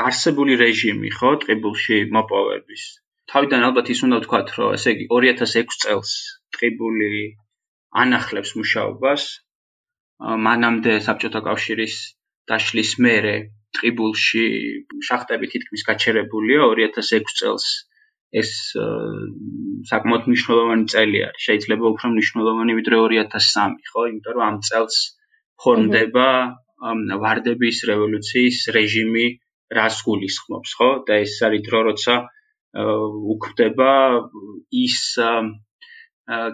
არსებული რეჟიმი ხო, ტყიბულში მოპოვების. თავიდან ალბათ ის უნდა ვთქვათ, რომ ესე იგი 2006 წელს ტყიბული ანახლებს მუშაობას, მანამდე საბჭოთა კავშირის დაშლის მერე ტრიბულში შახტები თითქმის გაჩერებულია 2006 წელს ეს საკმაოდ მნიშვნელოვანი წელი არის. შეიძლება უფრო მნიშვნელოვანი ვიდრე 2003 ხო? იმიტომ რომ ამ წელს ფორმდება ვარდების რევოლუციის რეჟიმი რას გულისხმობს ხო? და ეს არის დრო როცა უქმდება ის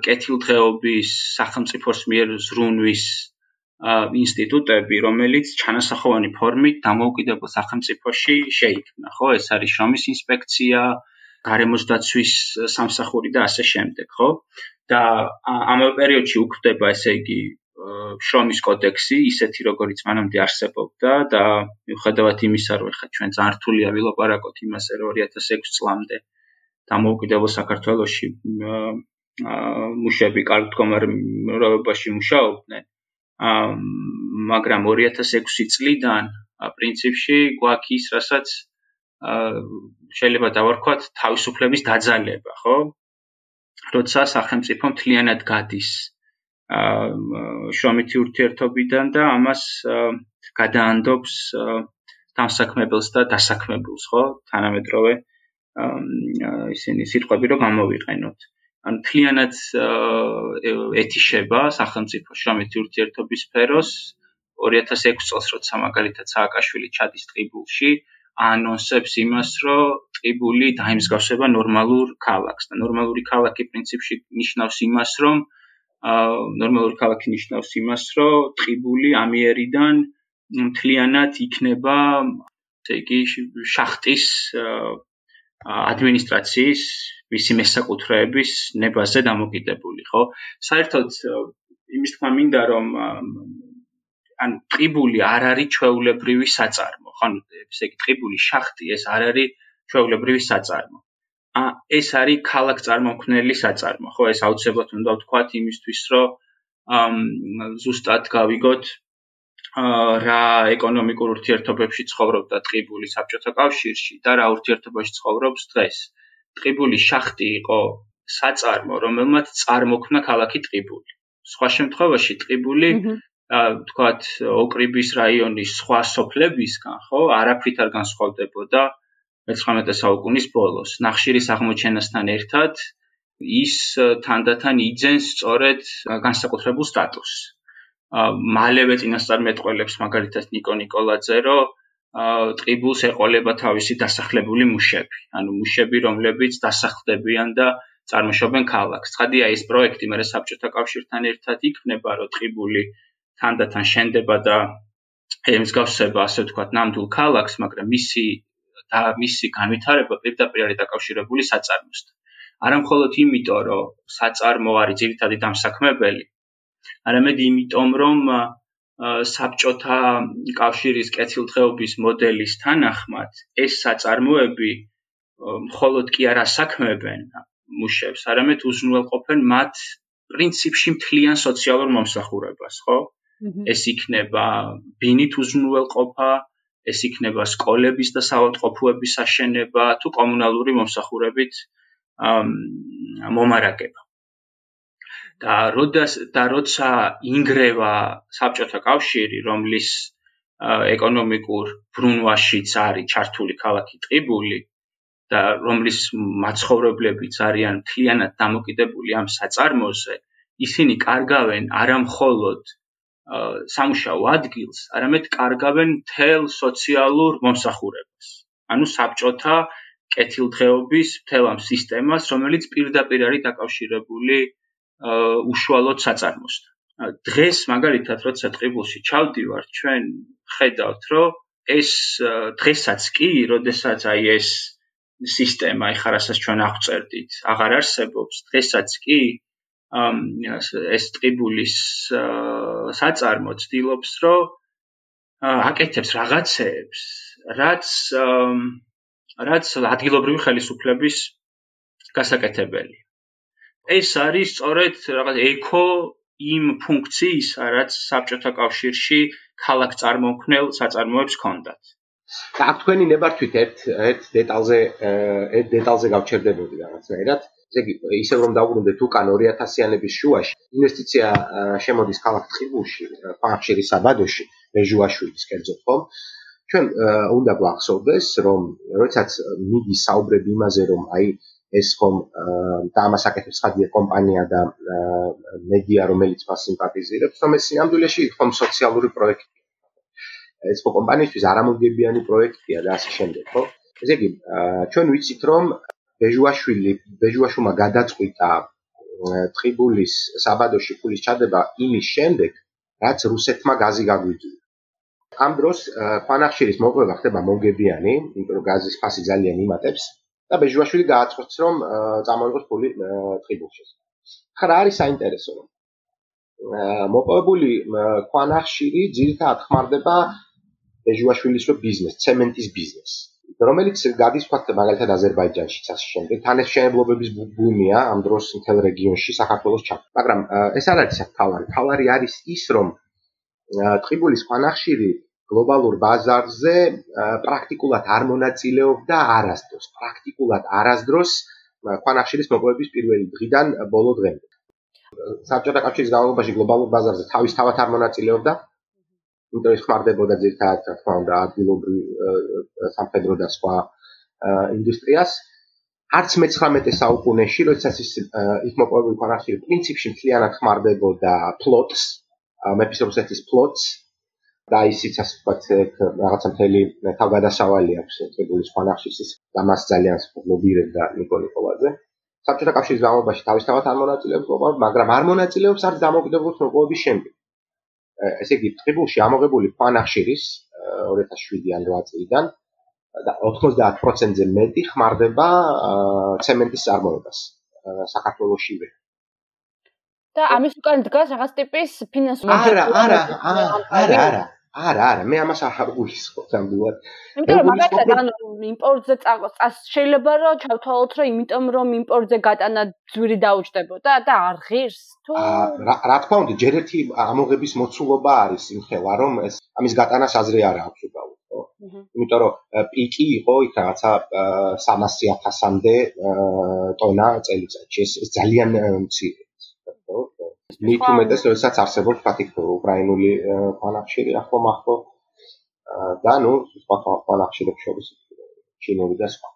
კეთილდღეობის სახელმწიფოს მიერ ზრუნვის ინსტიტუტები, რომელიც ჩანასახოვანი ფორმით დამოუკიდებელ სახელმწიფოში შეიქმნა, ხო? ეს არის შრომის ინსპექცია, გარემოს დაცვის სამსახური და ასე შემდეგ, ხო? და ამ პერიოდში უქმდება, ესე იგი, შრომის კოდექსი ისეთი როგორიც მანამდე არსებობდა და მიუხედავად იმისა რომ ხა ჩვენ ძალიან რთულია ვილაპარაკოთ იმაზე რომ 2006 წლამდე დამოუკიდებელ საქართველოსში მუშები კარგ მდგომარეობაში მუშაობდნენ მაგრამ 2006 წლიდან პრინციპში გვაქვს რასაც შეიძლება დავარქვათ თავისუფლების დაძალება ხო როცა სახელმწიფო მთლიანად გადის შრომითი ურთიერთობიდან და ამას გადაანდობს დამსაქმებელს და დასაქმებულს, ხო? თანამედროვე ისინი სიტყვები რომ გამოვიყენოთ. ან თლიანად ეთიშება სახელმწიფო შრომითი ურთიერთობის სფეროს 2006 წელს როცა მაგალითად სააკაშვილი ჩადის ტრიბულში ანონსებს იმას, რომ ტრიბული დაიმსგავსება ნორმალურ ქალაქს და ნორმალური ქალაქი პრინციპში ნიშნავს იმას, რომ ნორმალური ქალაქი ნიშნავს იმას, რომ ტრიბული ამიერიდან მთლიანად იქნება, ესე იგი, შახტის ადმინისტრაციის მისი მესაკუთრეების ნებაზე დამოკიდებული, ხო? საერთოდ იმის თქმა მინდა, რომ ან ტრიბული არ არის ჩვეულებრივი საწარმო, ხო? ესე იგი, ტრიბული შახტი ეს არ არის ჩვეულებრივი საწარმო. ა ეს არის ქალაქ წარმომქმნელი საწარმო, ხო, ეს აუცილებლად უნდა ვთქვათ იმისთვის, რომ ზუსტად გავიგოთ რა ეკონომიკურ ურთიერთობებში ცხოვრობდა ტყიბული საბჭოთა კავშირში და რა ურთიერთობაში ცხოვრობს დღეს. ტყიბულის შახტი იყო საწარმო, რომელმაც წარმოქმნა ქალაქი ტყიბული. სხვა შემთხვევაში ტყიბული თქვათ ოკრიბის რაიონის სხვა სოფლებისგან, ხო, არაფრით არ განსხვავდებოდა 19 საუკუნის ბოლოს. ნახშირის აღმოჩენასთან ერთად ის თანდათან იძენს სწორედ განსაკუთრებულ სტატუსს. მალევე წინასწარმეტყველებს მაგალითად ნიკო ნიკოლაძე, რომ ტრიბულს ეყოლება თავისი დასახლებული მუშები, ანუ მუშები, რომლებიც დასახლდებიან და წარმოშობენ ქალაქს. ცხადია ეს პროექტი მე საბჭოთა კავშირთან ერთად იქნება, რომ ტრიბული თანდათან შენდება და ემსგავსება, ასე ვთქვათ, ნამდვილ ქალაქს, მაგრამ მისი და მისი განვითარება პირდაპირ არის დაკავშირებული საწარმოსთან. არამხოლოდ იმიტომ, რომ საწარმო არის ძირითადი დამსაქმებელი, არამედ იმიტომ, რომ საბჭოთა კავშირის კეთილდღეობის მოდელის თანახმად ეს საწარმოები მხოლოდ კი არ ასაქმებენ მუშებს, არამედ უზრუნველყოფენ მათ პრინციპში მთლიან სოციალურ მომსახურებას, ხო? ეს იქნება ბინით უზრუნველყოფა, ეს იქნება სკოლების და საავადმყოფოების აშენება თუ კომუნალური მომსახურებით მომარაგება. და როდას და როცა ინგრევა საბჭოთა კავშირი, რომლის ეკონომიკურ ბრუნვაშიც არის ჩართული ქალაქი ტყიბული და რომლის მაცხოვრებლებიც არიან მთლიანად დამოკიდებული ამ საწარმოზე, ისინი კარგავენ არამხოლოდ სამუშაო ადგილს, არამედ კარგავენ თელ სოციალურ მომსახურებას. ანუ საბჭოთა კეთილდღეობის თელ ამ სისტემას, რომელიც პირდაპირ არის დაკავშირებული უშუალოდ საწარმოსთან. დღეს მაგალითად, როცა ტყიბულში ჩავდივართ, ჩვენ ხედავთ, რომ ეს დღესაც კი, როდესაც აი ეს სისტემა, ეხლა რასაც ჩვენ აღწერდით, აღარ არსებობს, დღესაც კი ეს ტრიბულის საწარმო ცდილობს, რომ აკეთებს რაღაცეებს, რაც რაც ადგილობრივი ხელისუფლების გასაკეთებელი. ეს არის სწორედ რაღაც ეკო იმ ფუნქციისა, რაც საბჭოთა კავშირში ქალაქ წარმომქმნელ საწარმოებს ჰქონდათ. და აქ თქვენი ნებართვით ერთ ერთ დეტალზე ერთ დეტალზე გავჩერდებოდი რაღაცნაირად. ესე იგი ისე რომ დაუბრუნდეთ უკან 2000-იანების შუაში ინვესტიცია შემოდის ქალაქ ტყიბულში, ფანხშირის საბადოში, მეჟუაშვილის კერძოდ ხომ? ჩვენ უნდა გვახსოვდეს, რომ როდესაც მიდის საუბრები იმაზე, რომ აი ეს ხომ დაამასაკეთებს ხადია კომპანია და მედია, რომელიც მას სიმპათიზირებს, რომ ეს სინამდვილეში ხომ სოციალური პროექტია. ეს ხო კომპანიისთვის არამოგებიანი პროექტია და ასე შემდეგ, ხო? ესე იგი, ჩვენ ვიცით, რომ ბეჟუაშვილი ბეჟუაშუმა გადაწყვიტა ტრიბულის საბადოში ფულის ჩადება იმის შემდეგ, რაც რუსეთმა გაზი გაგვიძულა. ამ დროს ფანახშირის მოყვება ხდება მოგებიანი, იმიტომ რომ გაზის ფასი ძალიან იმატებს და ბეჟუაშვილი გააცხადს, რომ წამოიღოს ფული ტრიბულში. ხარ არის საინტერესო რომ მოპოვებული ქვანახშირი ძირითადად ხმარდება ეჟუაშვილის რო ბიზნეს, ცემენტის ბიზნესი. რომელიც გადის თქვათ მაგალითად აზერბაიჯანში წასის შემდეგ თან ეს შეებლობების ბუმია ამ დროს მთელ რეგიონში საქართველოს ჩა. მაგრამ ეს არ არის თავარი. თავარი არის ის რომ ტყიბულის ქვანახშირი გლობალურ ბაზარზე პრაქტიკულად არ მონაწილეობდა არასდროს. პრაქტიკულად არასდროს ქვანახშირის მოპოვების პირველი დღიდან ბოლო დღემდე. საბჭოთა კავშირის განმავლობაში გლობალურ ბაზარზე თავის თავად არ მონაწილეობდა. იმიტომ ის ხმარდებოდა ძირთად, რა თქმა უნდა, ადგილობრივ სამხედრო და სხვა ინდუსტრიას. არც მე-19 საუკუნეში, როდესაც ის იქ მოპოვებული ქვანახშირი პრინციპში მთლიანად ხმარდებოდა ფლოტს, მეფის რუსეთის ფლოტს, და ისიც ასე ვთქვათ რაღაცა მთელი თავგადასავალი აქვს წებულის ფანახშის და მას ძალიან ლობირებდა ნიკო ნიკოლაძე. საბჭოთა კავშირის განმავლობაში თავისთავად არ მონაწილეობს მაგრამ არ მონაწილეობს არც დამოუკიდებლობის მოპოვების შემდეგ. ესე იგი, წებულში ამოღებული ფანახშირის 2007-დან 8 წლიდან და 90%-ზე მეტი ხმარდება ცემენტის წარმოებას საქართველოსშივე. და ამის უკან დგას რაღაც ტიპის ფინანსური არა არა არა არა არა არა მე ამას არ გულისხმობ ამბულად იმიტომ რომ მაგალითად ანუ იმპორტზე წას შეიძლება რომ ჩავთვალოთ რომ იმიტომ რომ იმპორტზე გატანა ძვირი დაუჭდებოდა და არ ღირს თუ რა თქმა უნდა ჯერ ერთი ამოღების მოცულობა არის იმხელა რომ ეს ამის გატანას აზრი არ აქვს უბრალოდ ხო? იმიტომ რომ პიკი იყო იქ რაღაცა 300.000-მდე ტონა წელიწადში. ეს ძალიან მცირე მით უმეტეს როდესაც არსებობს ფათიქ უკრაინული ფანახშირი ახლო მახლო და ნუ სხვა ფანახშირებს შორის ჩინური და სხვა.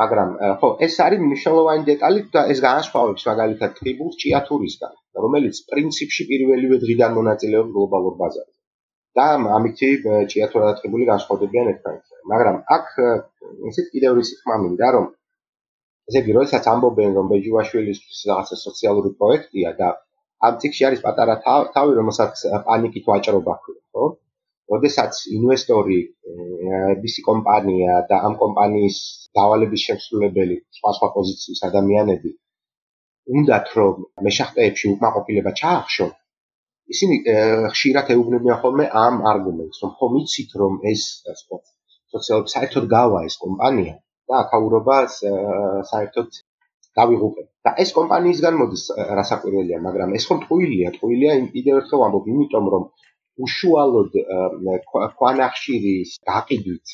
მაგრამ ხო ეს არის მნიშვნელოვანი დეტალი და ეს განსხვავებს მაგალითად ტრიბულს ჭიათურისგან რომელიც პრინციპში პირველივე დღიდან მონაწილეობს გლობალურ ბაზარზე. და ამითი ჭიათურა და ტრიბული განსხვავდებიან ერთმანეთთან. მაგრამ აქ ისეთ კიდევ რისი ხმა მინდა რომ ესე იგი როდესაც ამბობენ რომ ბეჯუაშვილის რაღაცა სოციალური პროექტია და ამ ციკში არის პატარა თავი, რომელსაც პანიკით ვაჭრობა ქვია, ხო? როდესაც ინვესტორი, ბისი კომპანია და ამ კომპანიის დავალების შემსრულებელი, სხვა სხვა პოზიციის ადამიანები უნდათ რომ მეშახტეებში უკმაყოფილება ჩაახშონ, ისინი ხშირად ეუბნებიან ხოლმე ამ არგუმენტს, რომ ხომ იცით რომ ეს ასე სოციალურ საერთოდ გავა ეს კომპანია და აქაურობას საერთოდ დავიღუპე. და ეს კომპანიისგან მოდის რასაკვირველია, მაგრამ ეს ხომ ტყუილია, ტყუილია კიდევ ერთხელ ვამბობ, იმიტომ რომ უშუალოდ ქვანახშირის გაყიდვით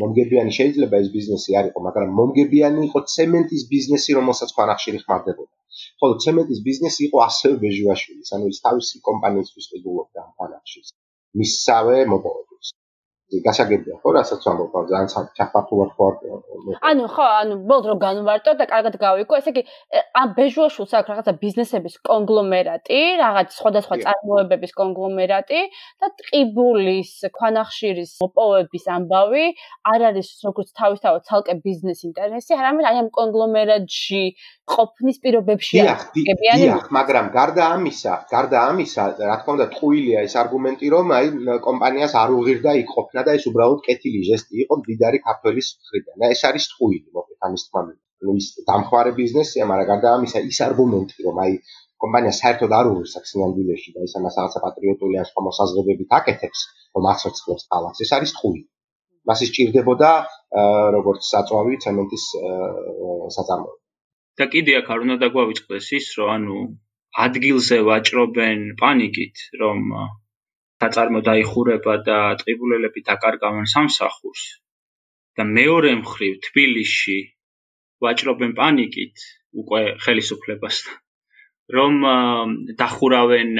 მომგებიანი შეიძლება ეს ბიზნესი არ იყო, მაგრამ მომგებიანი იყო ცემენტის ბიზნესი, რომელსაც ქვანახშირი ხმარდებოდა. ხოლო ცემენტის ბიზნესი იყო ასევე ბეჟუაშვილის, ანუ ის თავისი კომპანიისთვის ყიდულობდა ამ ქვანახშირს. მისსავე მოპოვებებს. გასაგებია ხო რასაც ვამბობ ძალიან საფართულად ხო ანუ ხო ანუ ბოლოდ რომ განვარტო და კარგად გავიქო ესე იგი ამ ბეჟუაშულს აქვს რაღაცა ბიზნესების კონგლომერატი რაღაც სხვადასხვა წარმოებების კონგლომერატი და ტყიბულის ქვანახშირის მოპოვების ამბავი არ არის როგორც თავისთავად ცალკე ბიზნეს ინტერესი არამედ აი ამ კონგლომერატში ყოფნის პირობებში აღგებიანი დიახ მაგრამ გარდა ამისა გარდა ამისა რა თქმა უნდა ტყუილია ეს არგუმენტი რომ აი კომპანიას არ უღირდა იქ ყოფნა და ეს უბრალოდ კეთილი ჟესტი იყო მდიდარი ქართველის მხრიდან. და ეს არის ტყუილი მოკლედ ამის თქმა ნუ ის დამხმარე ბიზნესია მაგრამ გარდა ამისა ის არგუმენტი რომ აი კომპანია საერთოდ არ უღირს სინამდვილეში და ის ამას რაღაცა პატრიოტული ან სხვა მოსაზრებებით აკეთებს რომ აცოცხლებს ქალაქს. ეს არის ტყუილი მას ის ჭირდებოდა როგორც საწვავი ცემენტის საწარმოო და კიდე აქ არ უნდა დაგვავიწყდეს ის რომ ანუ ადგილზე ვაჭრობენ პანიკით რომ საწარმო დაიხურება და ტყიბულელები დაკარგავენ სამსახურს და მეორე მხრივ თბილისში ვაჭრობენ პანიკით უკვე ხელისუფლებასთან რომ დახურავენ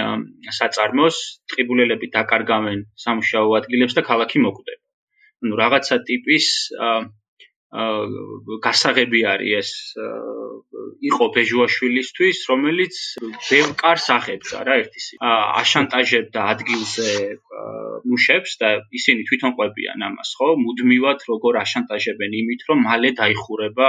საწარმოს, ტყიბულელები დაკარგავენ სამუშაო ადგილებს და ქალაქი მოკვდება. ანუ რაღაცა ტიპის გასაღები არის ეს იყო ბეჟუაშვილისთვის, რომელიც ბევრ კარს ახებდა რა ერთის. აშანტაჟებდა ადგილზე მუშებს და ისინი თვითონ ყვებიან ამას, ხო? მუდმივად როგორ აშანტაჟებენ იმით, რომ მალე დაიხურება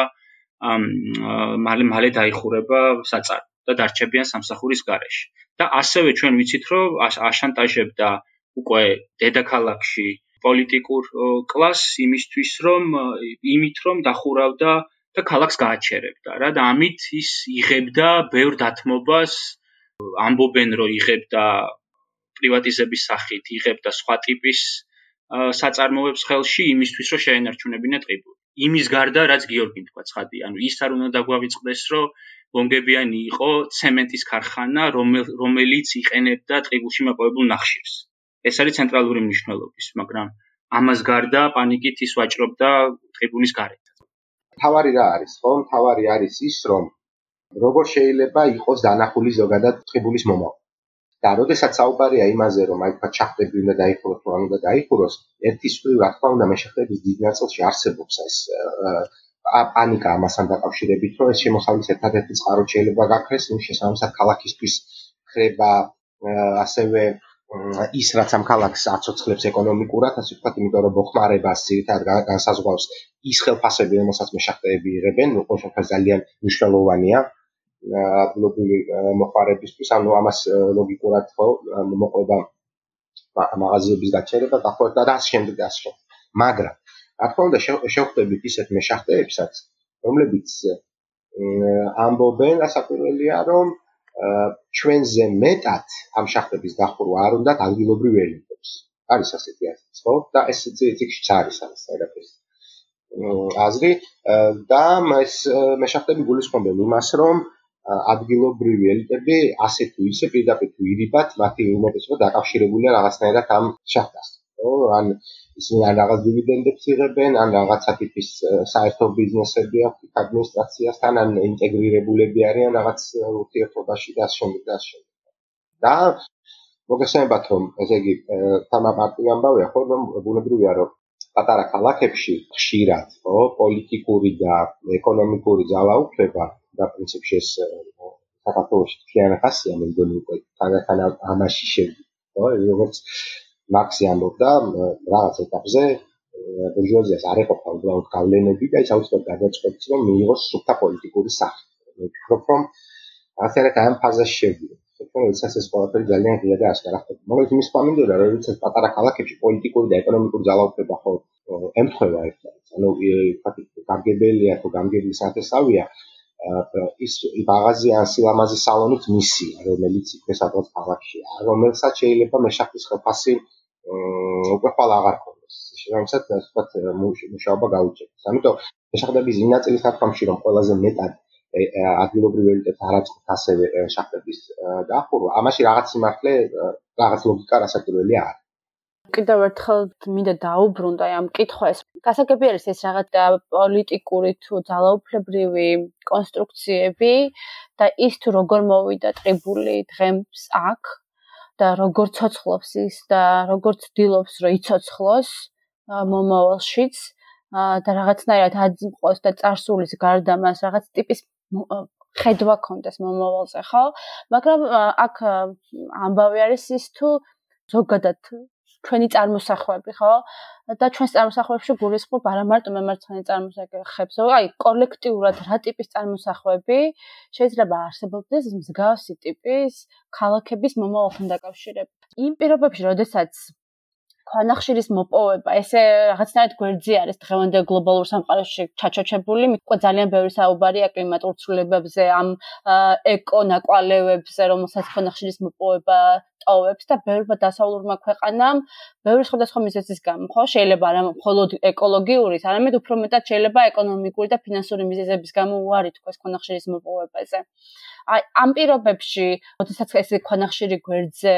მალე მალე დაიხურება საწარმო და დარჩებიან სამსახურის გარეშე. და ასევე ჩვენ ვიცით, რომ აშანტაჟებდა უკვე დედაქალაქში პოლიტიკურ კლასს იმისთვის რომ იმით რომ დახურავდა და ქალაქს გააჩერებდა რა და ამით ის იღებდა ბევრ დათმობას ამბობენ რომ იღებდა პრივატიზების სახით იღებდა სხვა ტიპის საწარმოებს ხელში იმისთვის რომ შეენარჩუნებინა ტყიბული. იმის გარდა რაც გიორგიმ თქვა ცხადი, ანუ ის არ უნდა დაგვავიწყდეს რომ ბონგებიანი იყო ცემენტის ქარხანა, რომელიც იყენებდა ტყიბულში მოპოვებულ ნახშირს. ეს არის ცენტრალური მნიშვნელობის, მაგრამ ამას გარდა პანიკით ის ვაჭრობდა ტყიბულის გარეთ. თავარი რა არის, ხო? თავარი არის ის, რომ როგორ შეიძლება იყოს დანახული ზოგადად ტყიბულის მომავალი. და როდესაც საუბარია იმაზე, რომ აი თქვა ჩახტები უნდა დაიხუროს, თუ არ უნდა დაიხუროს, ერთის მხრივ რა თქმა უნდა, მეშახტების დიდ ნაწილში არსებობს ეს პანიკა ამასთან დაკავშირებით, რომ ეს შემოსავლის ერთადერთი წყარო შეიძლება გაქრეს, იმ შესაბამისად ქალაქისთვის ხრება ასევე ის რაც ამ ქალაქს აცოცხლებს ეკონომიკურად, ასე ვთქვათ, იმიტომ რომ მოხმარებას ძირითადად განსაზღვრავს ის ხელფასები, რომელსაც მეშახტეები იღებენ, უფრო შეიძლება ძალიან მნიშვნელოვანია. ადგილობრივი მოხარებისთვის, ანუ ამას ლოგიკურად ხო მოყვება მაღაზიების გაჩერება, დახვერდა და ასე შემდეგ და შემდეგ. მაგრამ რა თქმა უნდა შევხვდებით ისეთ მეშახტეებსაც, რომლებიც ამბობენ ასაკურველია, რომ ჩვენზე მეტად ამ შახტების დახურვა არ უნდა ადგილობრივ ელიტებს. არის ასეთი აზრი, ხო? და ეს ციკში არის ამას ერაფის. აზრი და ეს მეშახტები გულისხმობენ იმას, რომ ადგილობრივი ელიტები ასე თუ ისე პირდაპირ თუ ირიბად მათი უმეტესობა დაკავშირებულია რაღაცნაირად ამ შახტას. ო ან ისინი ან რაღაც დივიდენდებს იღებენ, ან რაღაცა ტიპის საერთო ბიზნესები აქვს ადმინისტრაციასთან, ან ინტეგრირებულები არიან რაღაც ურთიერთობაში და შემდეგ და შემდეგ. და მოგესალმებათ რომ ესე იგი თამა პარტი ამბავია ხო რომ ბუნებრივია რომ პატარა ქალაქებში ხშირად ხო პოლიტიკური და ეკონომიკური ძალაუფლება და პრინციპში ეს საქართველოს თიანა ხასია მე მგონი უკვე თანათან ამაში შედი ხო როგორც მაქსი ამბობდა რაღაც ეტაპზე ბურჟუაზიას არ ეყოფა უბრალოდ გავლენები და ის აუცილებლად გადაწყვეტს რომ მიიღოს სუფთა პოლიტიკური სახე მე ვფიქრობ რომ ასე რა ამ ფაზაში შევიდე თქო ეს ეს ყველაფერი ძალიან ღია და აშკარა ხდება. მაგრამ იმის პამინდორა რომ ვიცით პატარა ქალაქებში პოლიტიკური და ეკონომიკური ძალაუფლება ხო ემთხვევა ერთად ანუ ფაქტი გამგებელია თუ გამგებლის ათესავია ის მაღაზია სილამაზი სალონით მისია, რომელიც იქ სადღაც ქალაქშია, რომელსაც შეიძლება მეშახის ხელფასი უკვე ხვალ აღარ ქონდეს. შეიძლება თქვათ მუშაობა გაუჭირდეს. ამიტომ მეშახდების ინაწილის თქმაში რომ ყველაზე მეტად ადგილობრივი ელიტებს არ აწყობთ ასევე შახტების დახურვა, ამაში რაღაც სიმართლე, რაღაც ლოგიკა რასაკვირველია არის. კიდევ ერთხელ მინდა დაუბრუნდა ამ კითხვას. გასაგები არის ეს რაღაც პოლიტიკური თუ ძალაუფლებრივი კონსტრუქციები და ის თუ როგორ მოვიდა ტრიბული დღემს აქ და როგორ ცოცხლობს ის და როგორ ცდილობს რომ იცოცხლოს მომავალშიც და რაღაცნაირად აძიმყოს და царსულის გარდა მას რაღაც ტიპის ხედვა კონდეს მომავალზე, ხო? მაგრამ აქ ამბავი არის ის თუ ზოგადად ჩვენი წარმოსახვები, ხო? და ჩვენს წარმოსახვებში გულისხმობ არა მარტო მემარცხენე წარმოსახვებს, აი კოლექტიურად რა ტიპის წარმოსახვები შეიძლება არსებობდეს მსგავსი ტიპის ქალაქების მომავალთან დაკავშირებით. იმ პირობებში, როდესაც ქვანახშირის მოპოვება, ესე რაღაცნაირად გვერდზე არის დღევანდელ გლობალურ სამყაროში ჩაჩოჩებული, უკვე ძალიან ბევრი საუბარია კლიმატურ ცვლილებებზე, ამ ეკო ნაკვალევებზე, რომელსაც ქვანახშირის მოპოვება ტოვებს და ბევრმა დასავლურმა ქვეყანამ ბევრი სხვადასხვა მიზეზის გამო, ხო, შეიძლება არა მხოლოდ ეკოლოგიური, არამედ უფრო მეტად შეიძლება ეკონომიკური და ფინანსური მიზეზების გამო უარი თქვას ქვანახშირის მოპოვებაზე. აი ამ პირობებში, როდესაც ეს ქვანახშირი გვერდზე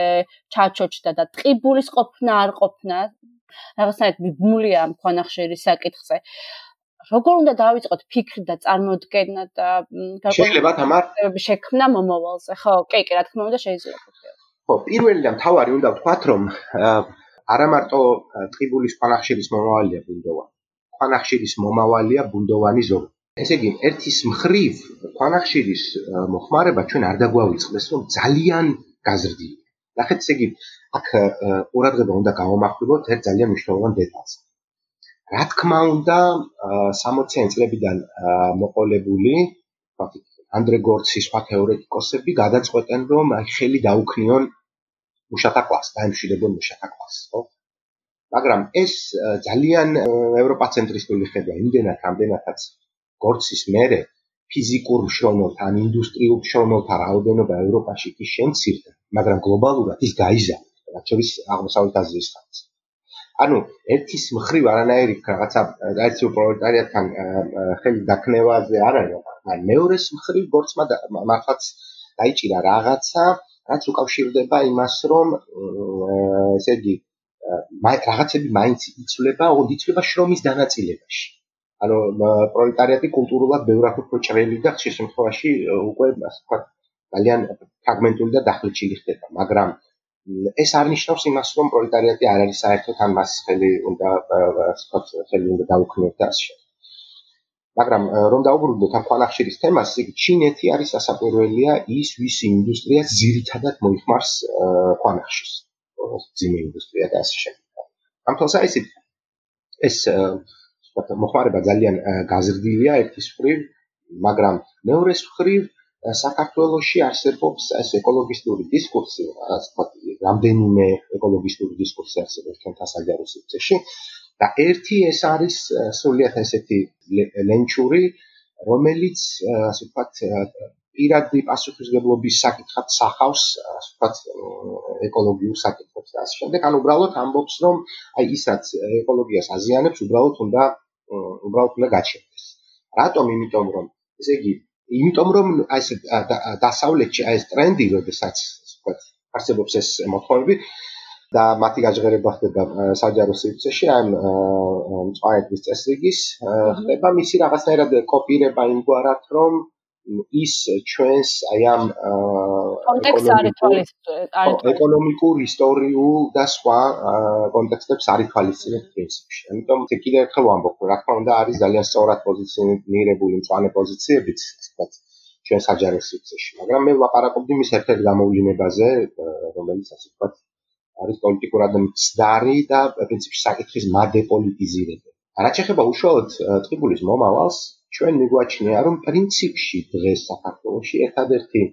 ჩაჩოჩდა და ტყიბულის ყოფნა არ ყოფნა, რაღაცნაირად მიბმულია ამ ქვანახშირის საკითხზე. როგორ უნდა დავიწყოთ ფიქრი და წარმოდგენა და შეიძლება თამარ შექმნა მომავალზე, ხო? კი, კი, რა თქმა უნდა შეიძლება. ხო, პირველი და მთავარი უნდა ვთქვათ, რომ არა მარტო ტყიბულის ქვანახშირის მომავალია ბუნდოვანი. ქვანახშირის მომავალია ბუნდოვანი ზოგი. ესე იგი, ერთის მხრივ ქვანახშირის მოხმარება ჩვენ არ დაგვავიწყდეს, რომ ძალიან გაზრდილი. ნახეთ, ესე იგი, აქ ყურადღება უნდა გავამახვილოთ ერთ ძალიან მნიშვნელოვან დეტალს. რა თქმა უნდა, 60-იან წლებიდან მოყოლებული, ფაქტი, ანდრე გორცის სხვა თეორეტიკოსები გადაწყვეტენ, რომ ხელი დაუქნიონ მუშათა კლასს, დაემშვიდობონ მუშათა კლასს, ხო? მაგრამ ეს ძალიან ევროპაცენტრისტული ხედვა იმდენად ამდენადაც გორცის მერე ფიზიკურ მშრომელთა ან ინდუსტრიულ მშრომელთა რაოდენობა ევროპაში კი შემცირდა, მაგრამ გლობალურად ის გაიზარდა, რაც შორის აღმოსავლეთ აზიის ხალხს. ანუ ერთის მხრივ არანაირი რაღაცა რაიცი პროლეტარიატთან ხელი დაქნევაზე არ არის, მაგრამ მეორეს მხრივ გორცმა მართლაც დაიჭირა რაღაცა, რაც უკავშირდება იმას, რომ ესე იგი რაღაცები მაინც იცვლება, ოღონდ იცვლება შრომის დანაწილებაში. ანუ პროლეტარიატი კულტურულად ბევრად უფრო ჭრელი და ხშირ შემთხვევაში უკვე ასე ვთქვათ ძალიან ფრაგმენტული და დახლიჩილი ხდება, მაგრამ ეს არ ნიშნავს იმას, რომ პროლეტარიატი არ არის საერთოდ ან მას ხელი უნდა ასე ვთქვათ ხელი უნდა დაუქმნათ და ასე. მაგრამ რომ დაუბრუნდეთ ამ ქვანახშირის თემას, იგი ჩინეთი არის სასაკვირველია ის ვის ინდუსტრიას ძირითადად მოიხმარს ქვანახშირს. ძიმე ინდუსტრია და ასე შემდეგ. ამ თვალსაზრისით ეს ვთქვათ, მოხმარება ძალიან გაზრდილია ერთის მხრივ, მაგრამ მეორეს მხრივ საქართველოსში არსებობს ეს ეკოლოგისტური დისკურსი, რაც ვთქვათ, რამდენიმე ეკოლოგისტური დისკურსი არსებობს ჩვენთან საჯარო სივრცეში და ერთი ეს არის სულიად ესეთი ლენჩური, რომელიც ასე ვთქვათ, პირადი პასუხისგებლობის საკითხად სახავს, ასე ვთქვათ, ეკოლოგიურ საკითხებს და ასე შემდეგ. ანუ უბრალოდ ამბობს, რომ აი ის რაც ეკოლოგიას აზიანებს, უბრალოდ უნდა უბრალოდ უნდა გაჩერდეს. რატომ? იმიტომ რომ ესე იგი, იმიტომ რომ აი ეს დასავლეთში აი ეს ტრენდი, როდესაც ვთქვათ, არსებობს ეს მოთხოვნები და მათი გაჟღერება ხდება საჯარო სივრცეში, აი მწვანეთის წესრიგის ხდება. მისი რაღაცნაირად კოპირება იმგვარად, რომ ის ჩვენს აი ამ კონტექსტ არის თვალის ეკონომიკურ, ისტორიულ და სხვა კონტექსტებს არის თვალისწინებ პრინციპში. ამიტომ ეს კიდევ ერთხელ ვამბობ, რა თქმა უნდა არის ძალიან სწორად პოზიციონირებული მწვანე პოზიციებიც, თქვათ, ჩვენ საჯარო სივრცეში, მაგრამ მე ვაპარაკობდი მის ერთ-ერთ გამოვლინებაზე, რომელიც ასე ვთქვათ, არის პოლიტიკურად მცდარი და პრინციპში საკითხის მადეპოლიტიზირება. რა შეიძლება უშუალოდ ტყიბულის მომავალს ჩვენ მიგვაჩნია რომ პრინციპში დღეს საქართველოში ერთადერთი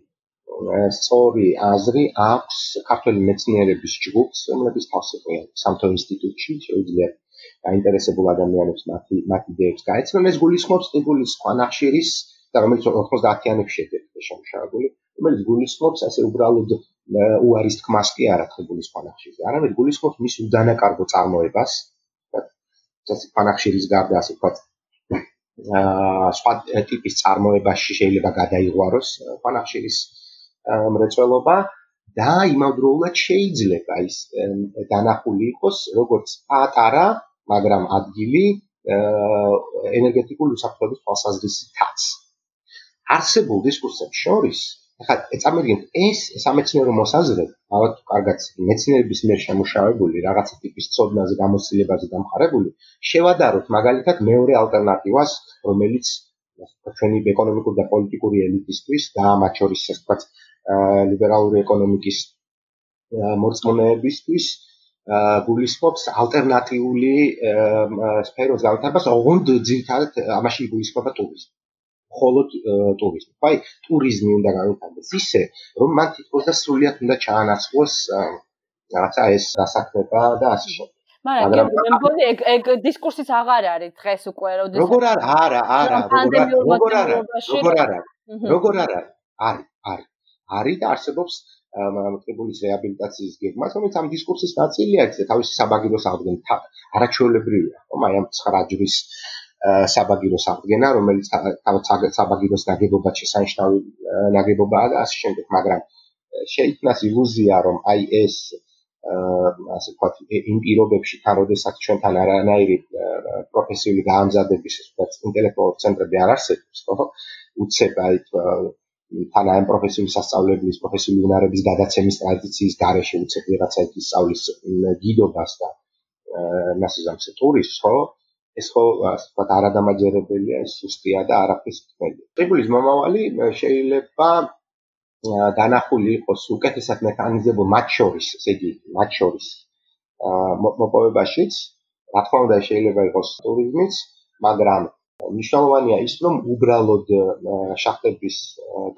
სწორი აზრი აქვს ქართული მეცნიერების ჯგუფს, რომლებიც თავს იყვნენ სამთო ინსტიტუტში, შეუძლია დაინტერესებულ ადამიანებს მათი მათი იდეებს გაეცნონ. ეს გულისხმობს ტიპულის ყანახშირის და რომელიც 90-იანებში შედგება შემუშავებული, რომელიც გულისხმობს ასე უბრალოდ უარის თქმას კი არა ტიპულის ყანახშირზე. არამედ გულისხმობს მის უდანაკარგო წარმოებას. ეს ყანახშირის გარდა ასე ვთქვათ სხვა ტიპის წარმოებაში შეიძლება გადაიღვაროს ფანახშირის მრეწველობა და იმავდროულად შეიძლება ის დანახული იყოს როგორც პატარა, მაგრამ ადგილი ენერგეტიკული უსაფრთხოების თვალსაზრისითაც. არსებულ დისკურსებს შორის ახლა ეწამებინეთ ეს სამეცნიერო მოსაზრება, ალბათ კარგად მეცნიერების მიერ შემუშავებული რაღაცა ტიპის ცოდნაზე გამოცდილებაზე დამხარებული, შევადაროთ მაგალითად მეორე ალტერნატივას, რომელიც ჩვენი ეკონომიკური და პოლიტიკური ელიტისთვის და მათ შორის ასე ვთქვათ, ლიბერალური ეკონომიკის მოწმეებისთვის გულისხმობს ალტერნატიული სფეროს განვითარებას, ოღონდ ძირითადად ამაში გულისხმობა ტურიზმი. მხოლოდ ტურიზმი. აი, ტურიზმი უნდა განვითარდეს ისე, რომ მან თითქოს და სრულიად უნდა ჩაანაცვლოს რაღაცა ეს დასაქმება და ასე შემდეგ. მაგრამ მე მგონი ეგ ეგ დისკურსიც აღარ არის დღეს უკვე როდესაც როგორ არა არა არა როგორ არა როგორ არა როგორ არა როგორ არა არის არის არის და არსებობს მოკრებულის რეაბილიტაციის გეგმა, რომელიც ამ დისკურსის ნაწილია, ეს თავისი საბაგიროს აღდგენა არაჩვეულებრივია, ხომ? აი ამ 9 საბაგირო საფრგენა, რომელიც თავად საბაგიროს ნაგებობა შესანიშნავი ნაგებობაა და ასე შემდეგ, მაგრამ შეიქმნას ილუზია, რომ აი ეს ასე ვთქვათ, იმ პირობებში, თან როდესაც ჩვენთან არანაირი პროფესიული გაამზადების, ასე ვთქვათ, ინტელექტუალური ცენტრები არ არსებობს, ხო? უცებ აი თან ამ პროფესიული სასწავლებლის, პროფესიული უნარების გადაცემის ტრადიციის გარეშე უცებ ვიღაცა ის სწავლის გიდობას და მასე ზამთრ ტურის, ხო? ეს ხო ასე ვთქვათ არადამაჯერებელია ეს სუსტია და არაფრის თქმელი. ტრიბულის მომავალი შეიძლება დანახული იყოს უკეთესად მექანიზებულ მათ შორის, ესე იგი, მათ შორის მოპოვებაშიც, რა თქმა უნდა შეიძლება იყოს ტურიზმიც, მაგრამ მნიშვნელოვანია ის, რომ უბრალოდ შახტების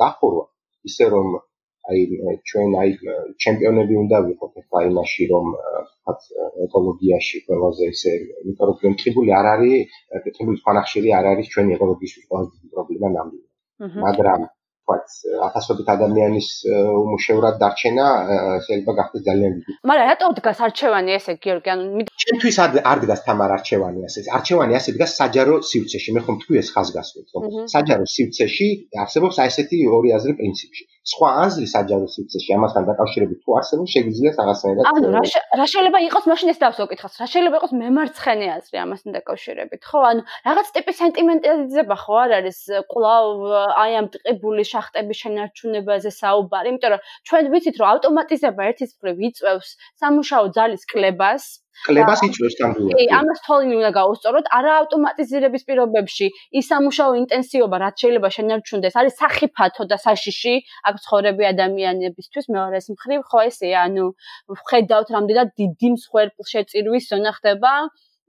გახურვა, ისე რომ აი ჩვენ აი ჩემპიონები უნდა ვიყოთ ახლა იმაში რომ ვთქვათ ეკოლოგიაში ყველაზე ისე იმიტომ რომ კრიტიკული არ არის კრიტიკული ფანახშირი არ არის ჩვენი ეკოლოგიის ყველაზე დიდი პრობლემა ნამდვილად მაგრამ ვთქვათ, ათასობით ადამიანის უმუშევრად დარჩენა შეიძლება გახდეს ძალიან დიდი. მაგრამ რატო დგას არჩევანი ესე გიორგი? ანუ ჩემთვის არ დგას თამარ არჩევანი ასე. არჩევანი ასე დგას საჯარო სივრცეში. მე ხომ თქვი ეს ხაზგასმით, რომ საჯარო სივრცეში არსებობს აი ესეთი ორი აზრი პრინციპში. სხვა აზრი საჯარო სივრცეში ამასთან დაკავშირებით თუ არსებობს, შეგვიძლია რაღაცნაირად ანუ რა შეიძლება იყოს მაშინ ეს დავსო კითხავს. რა შეიძლება იყოს მემარცხენე აზრი ამასთან დაკავშირებით? ხო, ანუ რაღაც ტიპის სენტიმენტალიზება ხო არ არის ყლავ აი ამ ტყიბული შახტების შენარჩუნებაზე საუბარი, იმიტომ რომ ჩვენ ვიცით, რომ ავტომატიზება ერთის მხრივ იწევს სამუშაო ძალის კლებას. კლებას იწევს ნამდვილად. კი, ამას თოლინი უნდა გაუსწოროთ. არა ავტომატიზირების პირობებში ის სამუშაო ინტენსივობა, რაც შეიძლება შენარჩუნდეს, არის სახიფათო და საშიში აქ ცხოვრები ადამიანებისთვის მეორეს მხრივ, ხო ესეა, ანუ ხედავთ რამდენად დიდი მსხვერპლშეწირვის ზონა ხდება.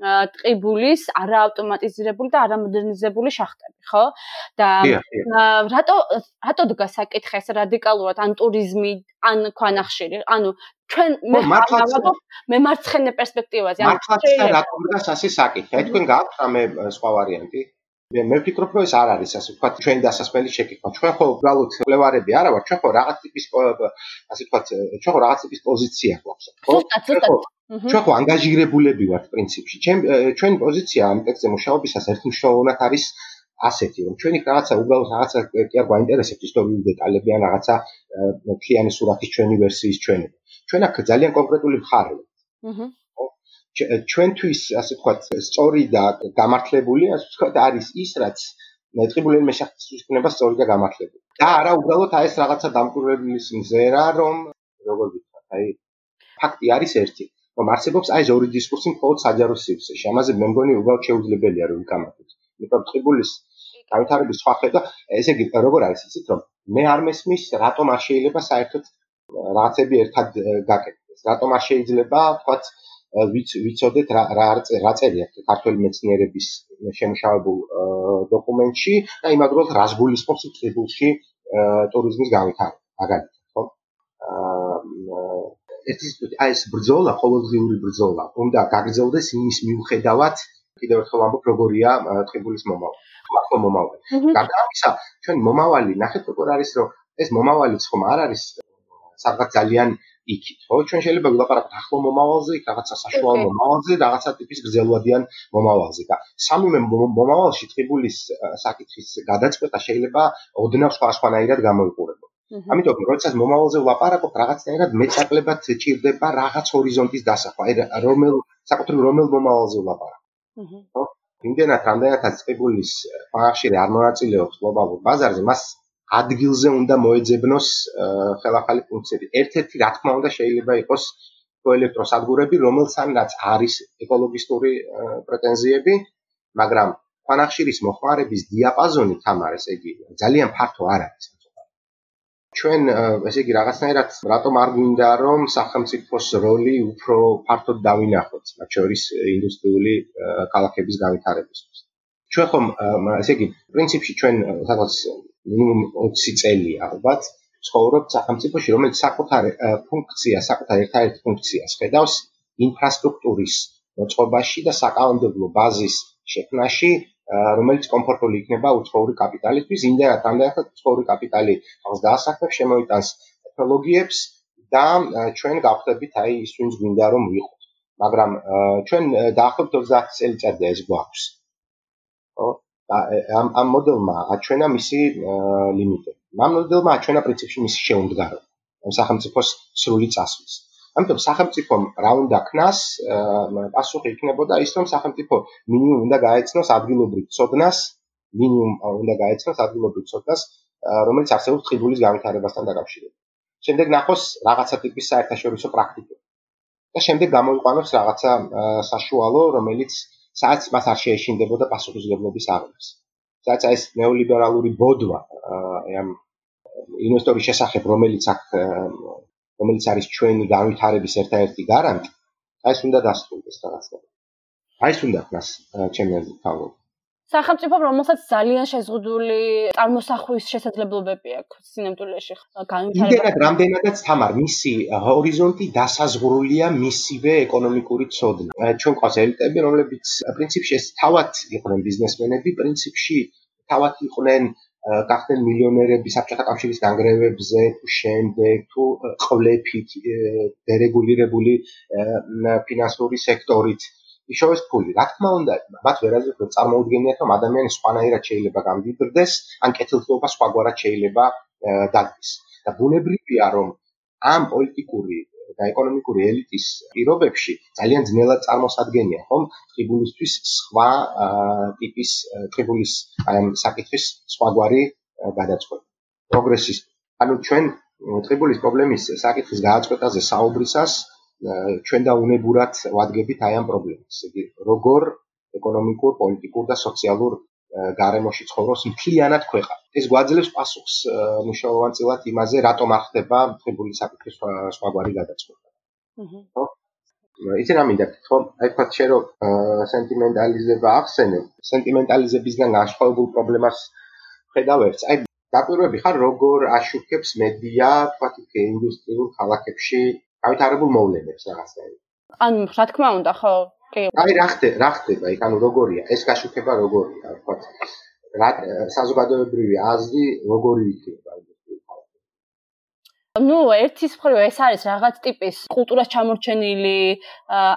ტყიბულის არაავტომატიზირებული და არამოდერნიზებული შახტები, ხო? და რატო რატო დგას საკითხი ეს რადიკალურად ან ტურიზმი, ან ქვანახშირი? ანუ ჩვენ მე ვამბობ მემარცხენე პერსპექტივაზე. მართლა რატო დგას ასე საკითხი? თქვენ გაქვთ რამე სხვა ვარიანტი? მე მე ვფიქრობ რომ ეს არ არის ასე ვთქვათ ჩვენ დასასმელი შეკითხვა ჩვენ ხო უბრალოდ კლევარები არა ვარ ჩვენ ხო რაღაც ტიპის ასე ვთქვათ ჩვენ ხო რაღაც ტიპის პოზიცია გვაქვს ხო ჩვენ ხო ანგაჟირებულები ვართ პრინციპში. ჩვენ ჩვენი პოზიცია ამ ტექსტზე მუშაობისას ერთმშრომლად არის ასეთი რომ ჩვენი რაღაცა უბრალოდ რაღაცა კი არ გვაინტერესებს ისტორიული დეტალები ან რაღაცა მთლიანი სურათის ჩვენი ვერსიის ჩვენება ჩვენ აქ ძალიან კონკრეტული მხარეა აჰა ჩვენთვის ასე ვთქვათ სწორი და გამართლებული ასე ვთქვათ არის ის რაც ნეტყიბულელი მეშახტის იქნება სწორი და გამართლებული. და არა უბრალოდ აი ეს რაღაცა დამკვირვებლის მზერა რომ როგორ ვთქვათ აი ფაქტი არის ერთი რომ არსებობს აი ეს ორი დისკურსი მხოლოდ საჯარო სივრცეში. ამაზე მე მგონი უბრალოდ შეუძლებელია რომ ვიკამათოთ იმიტომ ტყიბულის განვითარების სხვა ხედა ესე იგი როგორ არის იცით რომ მე არ მესმის რატომ არ შეიძლება საერთოდ რაღაცები ერთად გაკეთდეს. რატომ არ შეიძლება ვთქვათ ვიც ვიცოდეთ რა რა რა წერია ქართული მეცნიერების შემუშავებულ დოკუმენტში და იმაგროთ რას გულისხმობს ტყიბულში ტურიზმის განვითარება. მაგალითად ხო? აა ეს ის ბრძოლა ყოველდღიური ბრძოლა უნდა გაგრძელდეს იმის მიუხედავად კიდევ ერთხელ ამბობ როგორია ტყიბულის მომავალი ხო მომავალი გარდა ამისა ჩვენ მომავალი ნახეთ როგორ არის რომ ეს მომავალიც ხომ არ არის სადღაც ძალიან იქით, ხო? ჩვენ შეიძლება ვილაპარაკოთ ახლო მომავალზე, რაღაცა საშუალო მომავალზე, რაღაცა ტიპის გრძელვადიან მომავალზე და სამივე მომავალში ტყიბულის საკითხის გადაწყვეტა შეიძლება ოდნავ სხვადასხვანაირად გამოიყურებოდეს. ამიტომ როდესაც მომავალზე ვლაპარაკობ, რაღაცნაირად მეწაკლებად ჭირდება რაღაც ჰორიზონტის დასახვა, აი რომელ საკუთრივ რომელ მომავალზე ვლაპარაკობ. ხო? იმდენად რამდენადაც ტყიბულის ფარშირი არ მონაწილეობს გლობალურ ბაზარზე, მას ადგილზე უნდა მოეძებნოს ხელახალი ფუნქციები. ერთ-ერთი რა თქმა უნდა შეიძლება იყოს ელექტროსადგურები, რომელსაც არის ეკოლოგისტური პრეტენზიები, მაგრამ ქვანახშირის მოხმარების დიაპაზონი თამარეს იგი ძალიან ფართო არ არის. ჩვენ ესე იგი რაღაცნაირად რატომ არ გვინდა რომ სახელმწიფოს როლი უფრო ფართოდ დავინახოთ, მათ შორის ინდუსტრიული კალახების განვითარებისთვის. ჩვენ ხომ ესე იგი პრინციპში ჩვენ სადღაც მინიმუმ 20 წელია ალბათ ცხოვრობ სახელმწიფოში, რომელიც საკუთარ ფუნქცია, საკუთარ ერთ-ერთ ფუნქციას ხედავს ინფრასტრუქტურის მოწყობაში და საკანონმდებლო ბაზის შექმნაში, რომელიც კომფორტული იქნება უცხოური კაპიტალისთვის, იმდენად ამდენად უცხოური კაპიტალი ხალხს დაასახებს, შემოიტანს ტექნოლოგიებს და ჩვენ გავხდებით აი ის ვინც გვინდა რომ ვიყოთ. მაგრამ ჩვენ დაახლოებით 30 წელიწადია ეს გვაქვს. ხო? ამ ამ მოდელმა აჩვენა მისი ლიმიტები. ამ მოდელმა აჩვენა პრინციპში მისი შეუმდგარო. ამ სახელმწიფოს სრული წასვლის. ამიტომ სახელმწიფომ რა უნდა ქნას, პასუხი იქნებოდა ის, რომ სახელმწიფო მინიმუმ უნდა გაეცნოს ადგილობრივ ცოდნას, მინიმუმ უნდა გაეცნოს ადგილობრივ ცოდნას, რომელიც არსებობს ტყიბულის განვითარებასთან დაკავშირებით. შემდეგ ნახოს რაღაცა ტიპის საერთაშორისო პრაქტიკები. და შემდეგ გამოიყვანოს რაღაცა საშუალო, რომელიც სადაც მას არ შეეშინდებოდა პასუხისგებლობის აღებას. სადაც ეს ნეოლიბერალური ბოდვა ამ ინვესტორის შესახებ, რომელიც აქ რომელიც არის ჩვენი განვითარების ერთ-ერთი გარანტი, აი ეს უნდა დასრულდეს რაღაცა. აი ეს უნდა ქნას ჩემი აზრით თავი. სახელმწიფო რომელსაც ძალიან შეზღუდული წარმოსახვის შესაძლებლობები აქვს სინამდვილეში განვითარება. იმდენად რამდენადაც თამარ მისი ჰორიზონტი დასაზღვრულია მისივე ეკონომიკური ცოდნა. ჩვენ ყავს ელიტები, რომლებიც პრინციპში ეს თავად იყვნენ ბიზნესმენები, პრინციპში თავად იყვნენ გახდნენ მილიონერები საბჭოთა კავშირის განგრევებზე თუ შემდეგ თუ ყვლეფით დერეგულირებული ფინანსური სექტორით იშოვეს ფული. რა თქმა უნდა, მათ ვერაზე რომ წარმოუდგენიათ, რომ ადამიანი სხვანაირად შეიძლება გამდიდრდეს, ან კეთილდღეობა სხვაგვარად შეიძლება დადგეს. და ბუნებრივია, რომ ამ პოლიტიკური და ეკონომიკური ელიტის პირობებში ძალიან ძნელად წარმოსადგენია, ხომ? ტრიბულისთვის სხვა ტიპის ტრიბულის აი ამ საკითხის სხვაგვარი გადაწყვეტა. პროგრესის ანუ ჩვენ ტრიბულის პრობლემის საკითხის გადაწყვეტაზე საუბრისას ჩვენ და უნებურად ვადგებით აი ამ პრობლემას. იგი როგორ ეკონომიკურ, პოლიტიკურ და სოციალურ გარემოში ცხოვრობს მთლიანად ქვეყანა. ეს გვაძლევს პასუხს მნიშვნელოვანწილად იმაზე, რატომ არ ხდება ტრიბულის საკითხის სხვაგვარი გადაწყვეტა. აჰა. ისე რა მინდა თქო, აი თქვა შე რომ სენტიმენტალიზება ახსენე, სენტიმენტალიზებისგან განსხვავებულ პრობლემას ხედავ ერთს. აი დაპირებები ხარ როგორ აშუქებს მედია, თქვა თქო, ინდუსტრიულ ქალაქებში გავითარებულ მოვლენებს რაღაცნაირად. ანუ რა თქმა უნდა, ხო, კი. აი რა ხდება, რა ხდება, იქ ანუ როგორია, ეს გაშუქება როგორია, თქვა რა საზოგადოებრივი აზრი როგორი იქნება? ну ერთის მხრივ ეს არის რაღაც ტიპის კულტურას ჩამორჩენილი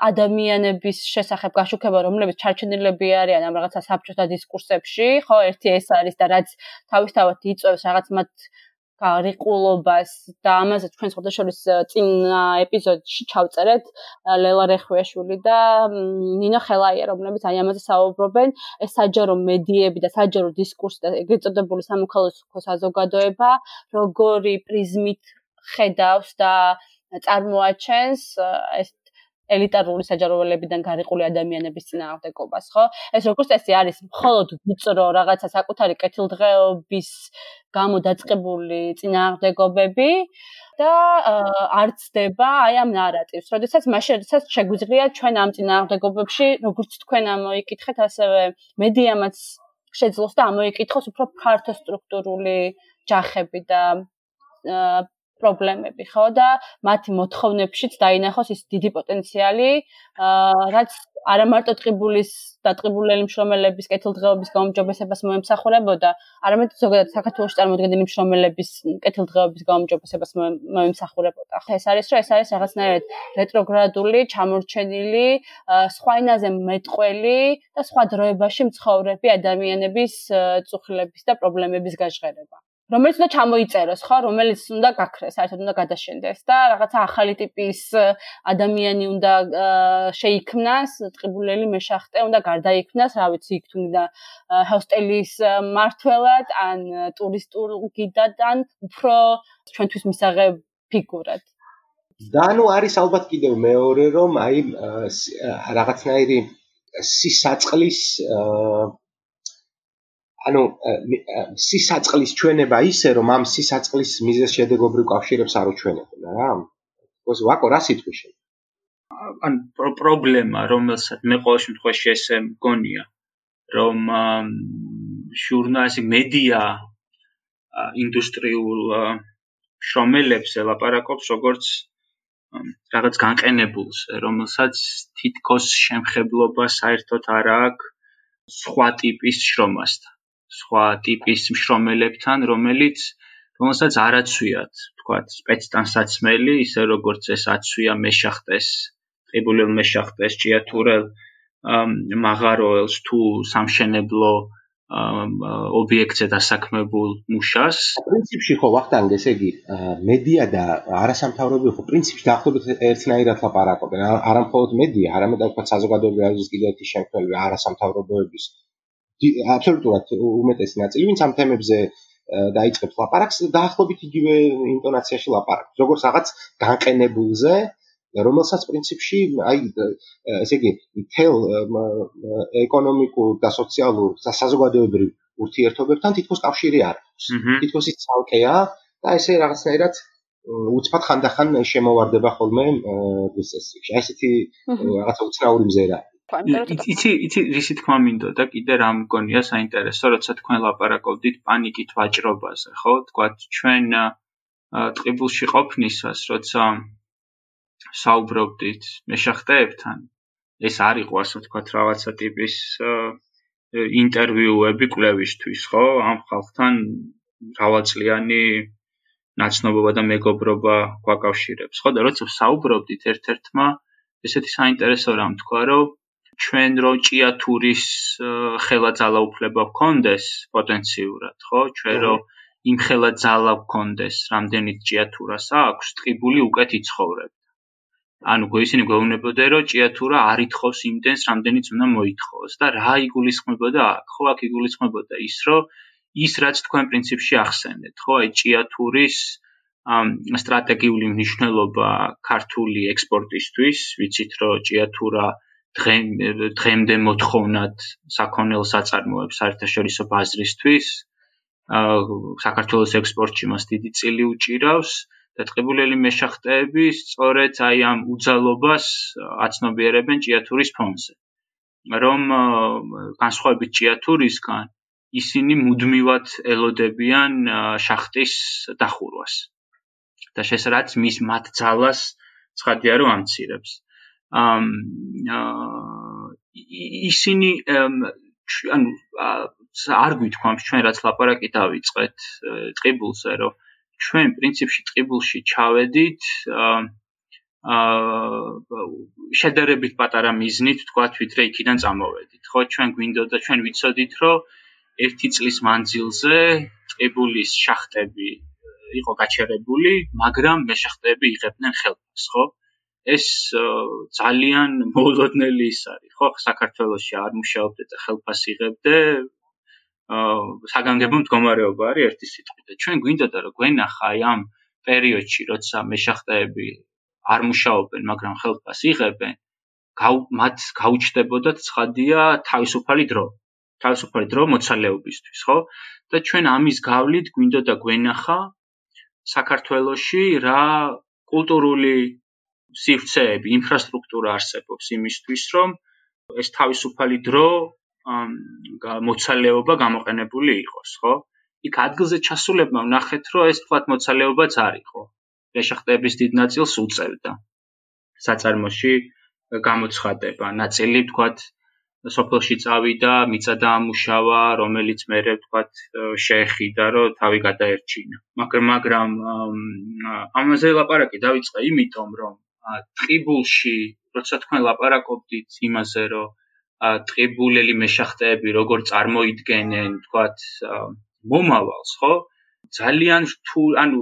ადამიანების შესახებ გაშუქება რომლებიც ჩარჩენილები არიან ამ რაღაცა საბჭოთა დისკურსებში. ხო ერთი ეს არის და რაც თავისთავად იწევს რაღაც მათ გარიყულობას და ამაზე ჩვენ სხვადასხვის წინ ეპიზოდში ჩავწერეთ ლელა რეხვიაშვილი და ნინო ხელაია რომლებიც აი ამაზე საუბრობენ. ეს საჯარო მედიები და საჯარო დისკურსი და ეგრეთ წოდებული სამოქალაქო საზოგადოება როგორი პრიზმით ხედავს და წარმოაჩენს ეს ელიტარული საჯაროველებიდან გარიყული ადამიანების წინააღმდეგობას, ხო? ეს როგორც წესი არის მხოლოდ ვიწრო რაღაცა საკუთარი კეთილდღეობის გამო დაწყებული წინააღმდეგობები და არც დება აი ამ ნარატივს. როდესაც მაშინ როდესაც შეგვიძლია ჩვენ ამ წინააღმდეგობებში, როგორც თქვენ ამოიკითხეთ, ასევე მედიამაც შეძლოს და ამოიკითხოს უფრო ფართო სტრუქტურული ჯახები და პრობლემები, ხო და მათი მოთხოვნებშიც დაინახოს ის დიდი პოტენციალი, რაც არა მარტო ტყიბულის და ტყიბულელი მშრომელების კეთილდღეობის გაუმჯობესებას მოემსახურებოდა, არამედ ზოგადად საქართველოს წარმოადგენელი მშრომელების კეთილდღეობის გაუმჯობესებას მოემსახურებოდა. ეს არის რომ ეს არის რაღაცნაირად რეტროგრადული, ჩამორჩენილი, სხვა ენაზე მეტყველი და სხვა დროებაში მცხოვრები ადამიანების წუხლების და პრობლემების გაჟღერება. რომელიც უნდა ჩამოიწეროს, ხო, რომელიც უნდა გაქრეს, საერთოდ უნდა გადაშენდეს და რაღაცა ახალი ტიპის ადამიანი უნდა შეიქმნას, ტყიბულელი მეშახტე უნდა გარდაიქმნას, რა ვიცი, იქ თუნდა ჰოსტელის მართველად ან ტურისტულ გიდად ან უფრო ჩვენთვის მისაღებ ფიგურად. და ნუ არის ალბათ კიდევ მეორე რომ აი რაღაცნაირი სისაწყლის ანუ სისაწყლის ჩვენება ისე რომ ამ სისაწყლის მიზეს შედეგობრივ კავშირებს არ უჩვენებენ რა. ოს ვაკო რა სიტყვი შე? ან პრობლემა რომელსაც მე ყოველ შემთხვევაში ესე მგონია რომ ჟურნალისტი მედია ინდუსტრიულ შრომელებს ელაპარაკობს როგორც რაღაც განყენებულს რომელსაც თითქოს შემხებლობა საერთოდ არ აქვს სხვა ტიპის შრომასთან სხვა ტიპის მშრომელებთან, რომელიც რომელსაც არ აცვიათ, თქვათ, სპეცტანსაცმელი, ისე როგორც ეს აცვია მეშახტეს, ყიბულელ მეშახტეს, ჭიათურელ მაღაროელს თუ სამშენებლო ობიექტზე დასაქმებულ მუშას. პრინციპში ხო ვახტანგ ესე იგი მედია და არასამთავრობო ხო პრინციპში დაახლოებით ერთნაირად ლაპარაკობენ. არა მხოლოდ მედია, არამედ თქვა საზოგადოებრივი აზრის კიდევ ერთი შემქმნელი არასამთავრობოების აბსოლუტურად უმეტესი ნაწილი, ვინც ამ თემებზე დაიწყებს ლაპარაკს, დაახლოებით იგივე ინტონაციაში ლაპარაკს. როგორც რაღაც განყენებულზე, რომელსაც პრინციპში, აი, ესე იგი, თელ ეკონომიკურ და სოციალურ და საზოგადოებრივ ურთიერთობებთან თითქოს კავშირი არ აქვს. თითქოს ის ცალკეა და ესე რაღაცნაირად უცბად ხანდახან შემოვარდება ხოლმე ეს წესი. აი ესეთი რაღაცა უცნაური მზერაა. იცი იცი რისი თქმა მინდოდა კიდე რა მგონია საინტერესო როცა თქვენ ლაპარაკობდით პანიკით ვაჭრობაზე ხო თქვა ჩვენ ტყიბულში ყოფნისას როცა საუბრობდით მეშახტეებთან ეს არ იყო ასე თქვა რაღაცა ტიპის ინტერვიუები კვლევისთვის, ხო? ამ ხალხთან მრავალწლიანი ნაცნობობა და მეგობრობა გვაკავშირებს, ხო? და როცა საუბრობდით ერთ-ერთმა, ესეთი საინტერესო რამ თქვა, რომ ჩვენ რო ჭიათურის ხელა ძალაუფლება გქონდეს პოტენციურად, ხო? ჩვენ რო იმ ხელა ძალა გქონდეს, რამდენიც ჭიათურას აქვს, ტყიბული უკეთ იცხოვრებ. ანუ გვეისინი გვეუბნებოდა რომ ჭიათურა არ ითხოვს იმდენს რამდენიც უნდა მოითხოვოს და რა იგულისხმებოდა აქ ხო აქ იგულისხმებოდა ის რომ ის რაც თქვენ პრინციპში ახსენეთ ხო აი ჭიათურის ამ სტრატეგიული მნიშვნელობა ქართული ექსპორტისთვის ვიცით რომ ჭიათურა დღემდე მოთხოვნად საქონელ საწარმოებს საერთაშორისო ბაზრისთვის საქართველოს ექსპორტში მას დიდი წილი უჭირავს დატყებულელი მეშახტეები სწორედ აი ამ უძალობას აცნობიერებენ ჭიათურის ფონზე. რომ განსხვავებით ჭიათურისგან ისინი მუდმივად ელოდებიან შახტის დახურვას. და შესაძაც მის მათ ძალას ცხადია რომ ამცირებს. ამ ისინი ანუ არ გვითქვამს ჩვენ რაც ლაპარაკი დავიწყეთ ტყიბულზე რომ ჩვენ პრინციპში ტყიბულში ჩავედით აა შედარებით პატარა მიზნით თქვათ ვიდრე იქიდან წამოვედით. ხო ჩვენ გვინდოდა ჩვენ ვიცოდით რომ ერთი წლის მანძილზე ტყიბულის შახტები იყო გაჩერებული მაგრამ მე შახტები იღებდნენ ხელს ხო ეს ძალიან მოულოდნელი ის არის ხო? საქართველოსში არ მუშაობდე და ხელფას იღებდე საგანგებო მდგომარეობა არის ერთი სიტყვით და ჩვენ გვინდოდა რომ გვენახა აი ამ პერიოდში როცა მეშახტეები არ მუშაობენ მაგრამ ხელფას იღებენ მათ გაუჩნდებოდათ ცხადია თავისუფალი დრო თავისუფალი დრო მოცალეობისთვის ხო? და ჩვენ ამის გავლით გვინდოდა გვენახა საქართველოში რა კულტურული სივრცეები ინფრასტრუქტურა არსებობს იმისთვის რომ ეს თავისუფალი დრო მოცალეობა გამოყენებული იყოს, ხო? იქ ადგილზე ჩასულებმა ვნახეთ, რომ ეს თქვათ მოცალეობაც არ იყო. რეშახტების დიდ ნაწილს უწევდა. საწარმოში გამოცხადება, ნაწილი თქვათ სოფელში წავიდა, მიწა დაამუშავა, რომელიც მეરે თქვათ შეეხიდა, რომ თავი გადაერჩინა. მაგრამ მაგრამ ამაზე ლაპარაკი დაიწყე იმიტომ, რომ ტყიბულში, როცა თქვენ ლაპარაკობდით იმაზე, რომ ტყიბულელი მეშახტეები როგორ წარმოიდგენენ, თქვათ, მომავალს, ხო? ძალიან თუ ანუ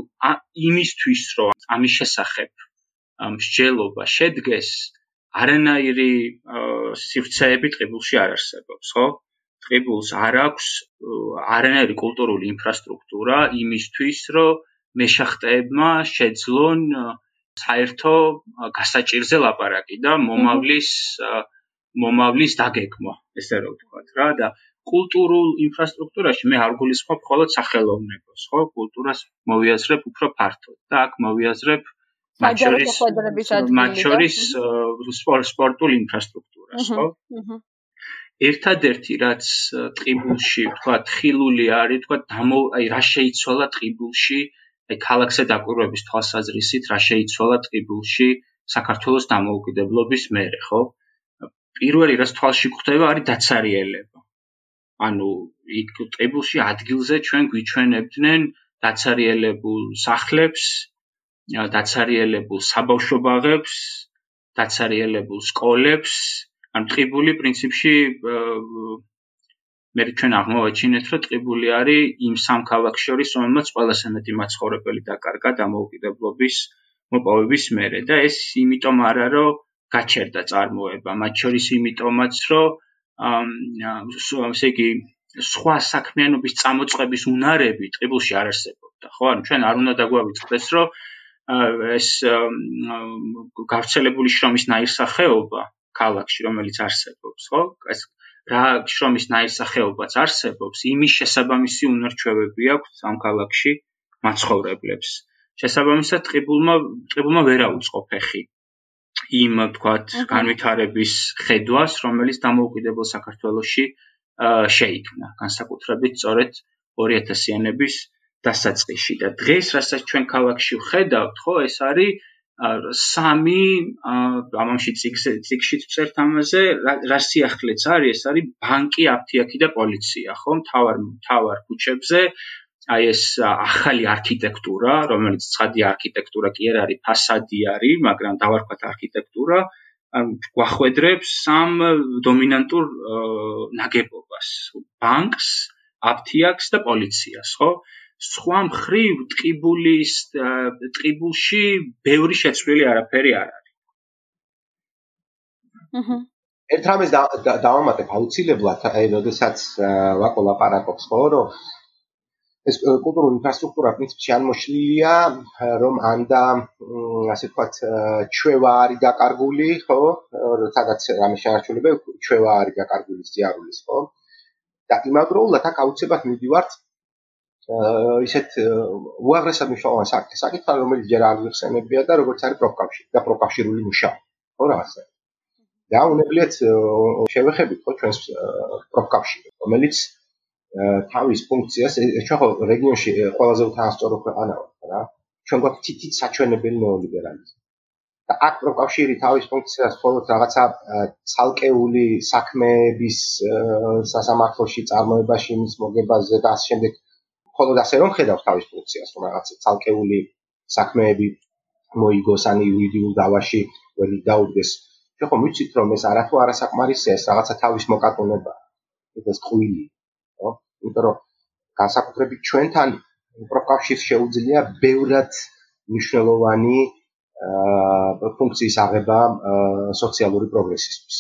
იმისთვის რომ ამის შესახებ მსჯელობა შედგეს, არანაირი სივრცეები ტყიბულში არ არსებობს, ხო? ტყიბულს არ აქვს არანაირი კულტურული ინფრასტრუქტურა იმისთვის, რომ მეშახტეებმა შეძლონ საერთო გასაჭირზე ლაპარაკი და მომავლის მომავლის დაგეგმა, ესე რომ ვთქვათ რა და კულტურულ ინფრასტრუქტურაში მე არ გულისხმობ მხოლოდ სახელოვნებას, ხო? კულტურას მოვიაზრებ უფრო ფართოდ და აქ მოვიაზრებ მაჩორის სპორტულ ინფრასტრუქტურას, ხო? ერთადერთი რაც ტყიბულში, ვთქვათ, ხილული არის, დამო, აი რა შეიცვალა ტყიბულში, ქალაქზე დაკვირვების თვალსაზრისით რა შეიცვალა ტყიბულში საქართველოს დამოუკიდებლობის მერე, ხო? პირველი რაც თვალში გვხვდება არის დაცარიელება. ანუ იქ ტებულში ადგილზე ჩვენ გვიჩვენებდნენ დაცარიელებულ სახლებს, დაცარიელებულ საბავშვო ბაღებს, დაცარიელებულ სკოლებს. ან ტყიბული პრინციპში მე ჩვენ აღმოვაჩინეთ, რომ ტყიბული არის იმ სამ ქალაქს შორის, რომელმაც ყველაზე მეტი მაცხოვრებელი დაკარგა დამოუკიდებლობის მოპოვების მერე და ეს იმიტომ არა, რომ გაჩერდა წარმოება, მათ შორის იმიტომაც, რომ ესე იგი სხვა საქმიანობის წამოწყების უნარები ტყიბულში არ არსებობდა, ხო? ანუ ჩვენ არ უნდა დაგვავიწყდეს, რომ ეს გავრცელებული შრომის ნაირსახეობა ქალაქში, რომელიც არსებობს, ხო? ეს რა შრომის ნაირსახეობაც არსებობს, იმის შესაბამისი უნარჩვევები აქვს ამ ქალაქში მაცხოვრებლებს. შესაბამისად, ტყიბულმა ტყიბულმა ვერ აუწყო ფეხი იმ თქვათ განვითარების ხედვას, რომელიც დამოუკიდებელ საქართველოსში შეიქმნა, განსაკუთრებით სწორედ 2000-იანების დასაწყისში და დღეს რასაც ჩვენ ქალაქში ვხედავთ, ხო, ეს არის სამი ამაში ციგზე ციგში წერთ ამაზე რა სიახლეც არის ეს არის ბანკი, აფთიაქი და პოლიცია, ხო? თავარ თავარ ქუჩებზე აი ეს ახალი არქიტექტურა, რომელიც ცხადი არქიტექტურა კი არ არის, ფასადი არის, მაგრამ დავარქვათ არქიტექტურა, ან გვახვედრებს სამ დომინანტურ ნაგებობას: ბანკს, აფთიაქს და პოლიციას, ხო? სხვა მხრივ ტყიბულის ტყიბულში ბევრი შეცვლილი არაფერი არ არის. აჰა. ერთ რამეს დავამატებ აუცილებლად, აი, როდესაც ვაკოლაპარაკობს, ხო, რომ ეს კულტურული ინფრასტრუქტურა პრინციპში ანმოშლილია, რომ ანდა ასე ვთქვათ, ჩვევა არის დაკარგული, ხო? სადაც რამე შეარჩუნებე, ჩვევა არის დაკარგული ზიარულის, ხო? და იმავდროულად აქ აუცილებლად მივიდივართ ისეთ უაღრესად მნიშვნელოვან საკითხს, საკითხს, რომელიც ჯერ არ გიხსენებია და როგორც არის პროფკავშირი და პროფკავშირული მუშაობა. ხო რაღაცა. და უნებლიეთ შევეხებით ხო ჩვენს პროფკავშირს, რომელიც თავის ფუნქციას ჩვენ ხო რეგიონში ყველაზე უთანასწორო ქვეყანა ვართ რა. ჩვენ გვაქვს თითით საჩვენებელი ნეოლიბერალიზმი. და აქ პროფკავშირი თავის ფუნქციას მხოლოდ რაღაცა ცალკეული საქმეების სასამართლოში წარმოებაში მის მოგებაზე და ამ შემდეგ მხოლოდ ასე რომ ხედავს თავის ფუნქციას, რომ რაღაც ცალკეული საქმეები მოიგოს ან იურიდიულ დავაში ვერი დაუდგეს. შეხო მიცით რომ ეს არათუ არასაკმარისია, ეს რაღაცა თავის მოკატუნება. ეს ყვილი, ხო? იმიტომ რომ განსაკუთრებით ჩვენთან პროფკავშირს შეუძლია ბევრად მნიშვნელოვანი აა ფუნქციის აღება სოციალური პროგრესისთვის.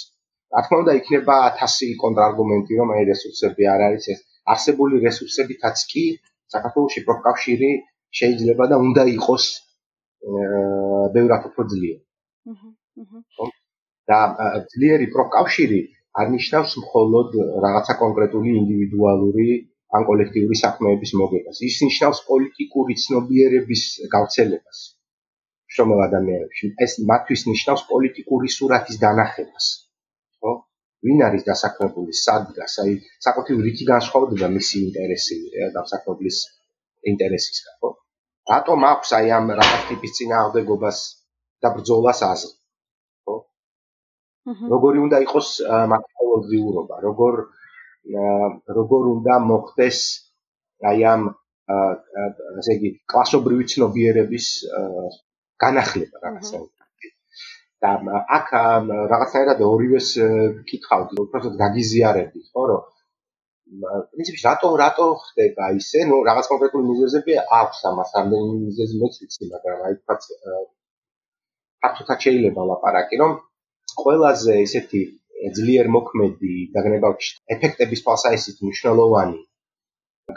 რა თქმა უნდა, იქნება 1000 კონტრარგუმენტი, რომ აი რესურსები არ არის ეს არსებული რესურსებითაც კი საქართველოსი პროფკავშირი შეიძლება და უნდა იყოს ბევრად უფრო ძლიერი. აჰა. და ძლიერი პროფკავშირი არ ნიშნავს მხოლოდ რაღაცა კონკრეტული ინდივიდუალური ან კოლექტიური საქმეების მოგებას. ის ნიშნავს პოლიტიკური ცნობიერების გავრცელებას. შრომელ ადამიანებში. ეს მათთვის ნიშნავს პოლიტიკური სურათის დანახებას. ვინ არის დასაქმებული სადგას, აი საკუთრივ რითი განსხვავდება მისი ინტერესი დასაქმებლის ინტერესისგან, ხო? რატომ აქვს აი ამ რაღაც ტიპის წინააღმდეგობას და ბრძოლას აზრი, ხო? როგორი უნდა იყოს მაკროლოგიურობა, როგორ როგორ უნდა მოხდეს აი ამ ასე იგი კლასობრივი ცნობიერების განახლება რაღაცა. და აქ რაღაცაერად ორივეს კითხავთ, უბრალოდ გაგიზიარებთ, ხო, რომ პრინციპში რატო რატო ხდება ისე, ну, რაღაც კონკრეტული მიზეზები აქვს ამას, რამდენი მიზეზი მეც ვიცი, მაგრამ აი თქვა ფაქტობრივად შეიძლება ლაპარაკი, რომ ყველაზე ისეთი ძლიერ მოქმედი და გნებავთ ეფექტების თვალსაჩინო მნიშვნელოვანი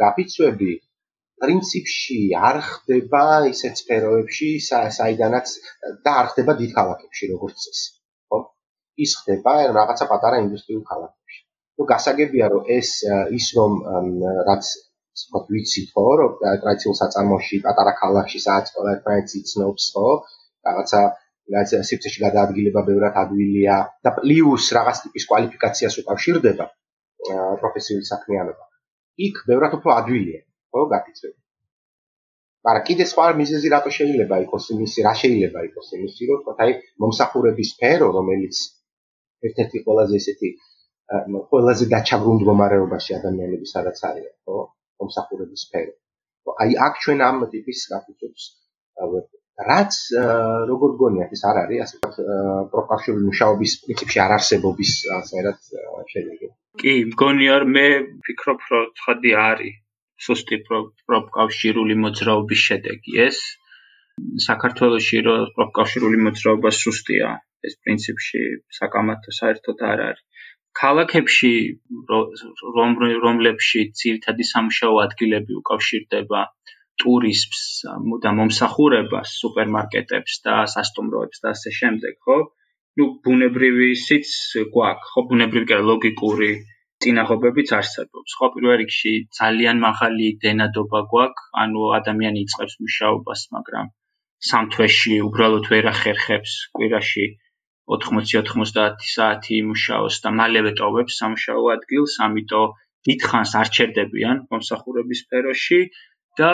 გაფიცვები პრინციპში არ ხდება ისეთ სფეროებში, საიდანაც და არ ხდება დიდ ქალაქებში, როგორც წესი. ხო? ის ხდება რაღაცა პატარა ინდუსტრიულ ქალაქებში. ნუ გასაგებია, რომ ეს ის რომ რაც თქვა ვიცი ხო, რომ ტრადიციულ საწარმოში პატარა ქალაქში სადაც ყველა ერთმანეთს იცნობს, ხო? რაღაცა რაც სიფცეში გადაადგილება ბევრად ადვილია და პლუს რაღაც ტიპის კვალიფიკაციას უკავშირდება პროფესიული საქმიანობა. იქ ბევრად უფრო ადვილია. ხო გაკეთებ. მაგრამ კიდე სხვა მიზეზი რატო შეიძლება იყოს იმისი, რა შეიძლება იყოს იმისი, რომ თქვა აი მომსახურების სფერო, რომელიც ერთ-ერთი ყველაზე ესეთი ყველაზე დაჩაგრულ მდგომარეობაში ადამიანები სადაც არიან, ხო? მომსახურების სფერო. აი აქ ჩვენ ამ ტიპის გაკეთებს რაც როგორ გონიათ ეს არ არის ასე პროფესიული მუშაობის პრინციპში არ არსებობის ასე რაც შეიძლება. კი, მგონია მე ვფიქრობ, რომ ცხადი არის სუსტი პროფკავშირული მოძრაობის შედეგი. ეს საქართველოსში რო პროფკავშირული მოძრაობა სუსტია ეს პრინციპში საკამათო საერთოდ არ არის. ქალაქებში რომ რომლებში ძირთადი სამუშაო ადგილები უკავშირდება ტურიზმს და მომსახურებას სუპერმარკეტებს და სასტუმროებს და ასე შემდეგ ხო? ну ბუნებრივი ისიც გვაქვს ხო? ბუნებრივი კი ლოგიკური წინაღობებიც არსებობს. ხო პირველ რიგში ძალიან მაღალი დენადობა გვაქვს, ანუ ადამიანი იწყებს მუშაობას, მაგრამ სამ თვეში უბრალოდ ვერ ახერხებს კვირაში 80-90 საათი იმუშაოს და მალევე ტოვებს სამუშაო ადგილს, ამიტომ დიდხანს არ ჩერდებიან მომსახურების სფეროში და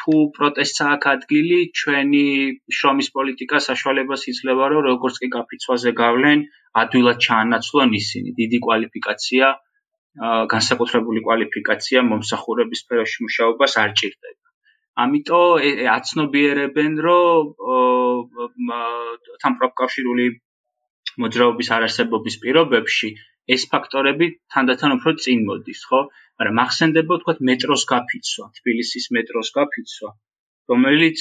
თუ პროტესტს აქვს ადგილი, ჩვენი შრომის პოლიტიკა საშუალებას იძლევა, რომ როგორც კი გაფიცვაზე გავლენ, ადვილად ჩაანაცვლონ ისინი. დიდი კვალიფიკაცია, განსაკუთრებული კვალიფიკაცია მომსახურების სფეროში მუშაობას არ ჭირდება. ამიტომ აცნობიერებენ, რომ თან პროფკავშირული მოძრაობის არარსებობის პირობებში ეს ფაქტორები თანდათან უფრო წინ მოდის, ხო? მაგრამ ახსენდება თქვა მეტროს გაფიცვა, თბილისის მეტროს გაფიცვა, რომელიც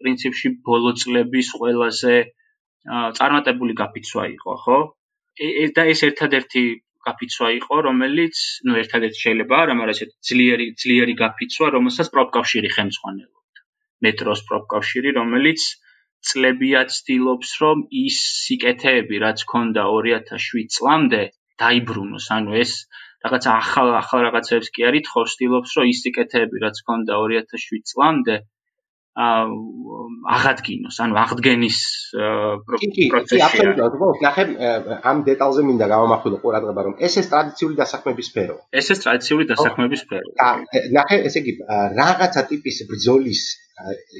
პრინციპში ბოლო წლების ყველაზე წარმატებული გაფიცვა იყო, ხო? და ეს ერთადერთი გაფიცვა იყო, რომელიც, ну, ერთადერთი შეიძლება არა, მაგრამ ეს ძლიერი ძლიერი გაფიცვა, რომელსაც პროფკავშირი ხელმძღვანელობდა. მეტროს პროფკავშირი, რომელიც წლებიად ცდილობს, რომ ის სიკეთეები, რაც ქონდა 2007 წლამდე, დაიბრუნოს. ანუ ეს რაღაც ახალ ახალ რაღაცებს კი არ ითხოვს, ცდილობს, რომ ის სიკეთეები, რაც ქონდა 2007 წლამდე, აღადგინოს, ანუ აღდგენის პროცესი. აბსოლუტურად, ხო, ნახე ამ დეტალზე მინდა გამომახვილო ყურადღება, რომ ეს ეს ტრადიციული დასაქმების სფერო. ეს ეს ტრადიციული დასაქმების სფერო. ნახე, ესე იგი, რაღაცა ტიპის ბრძოლის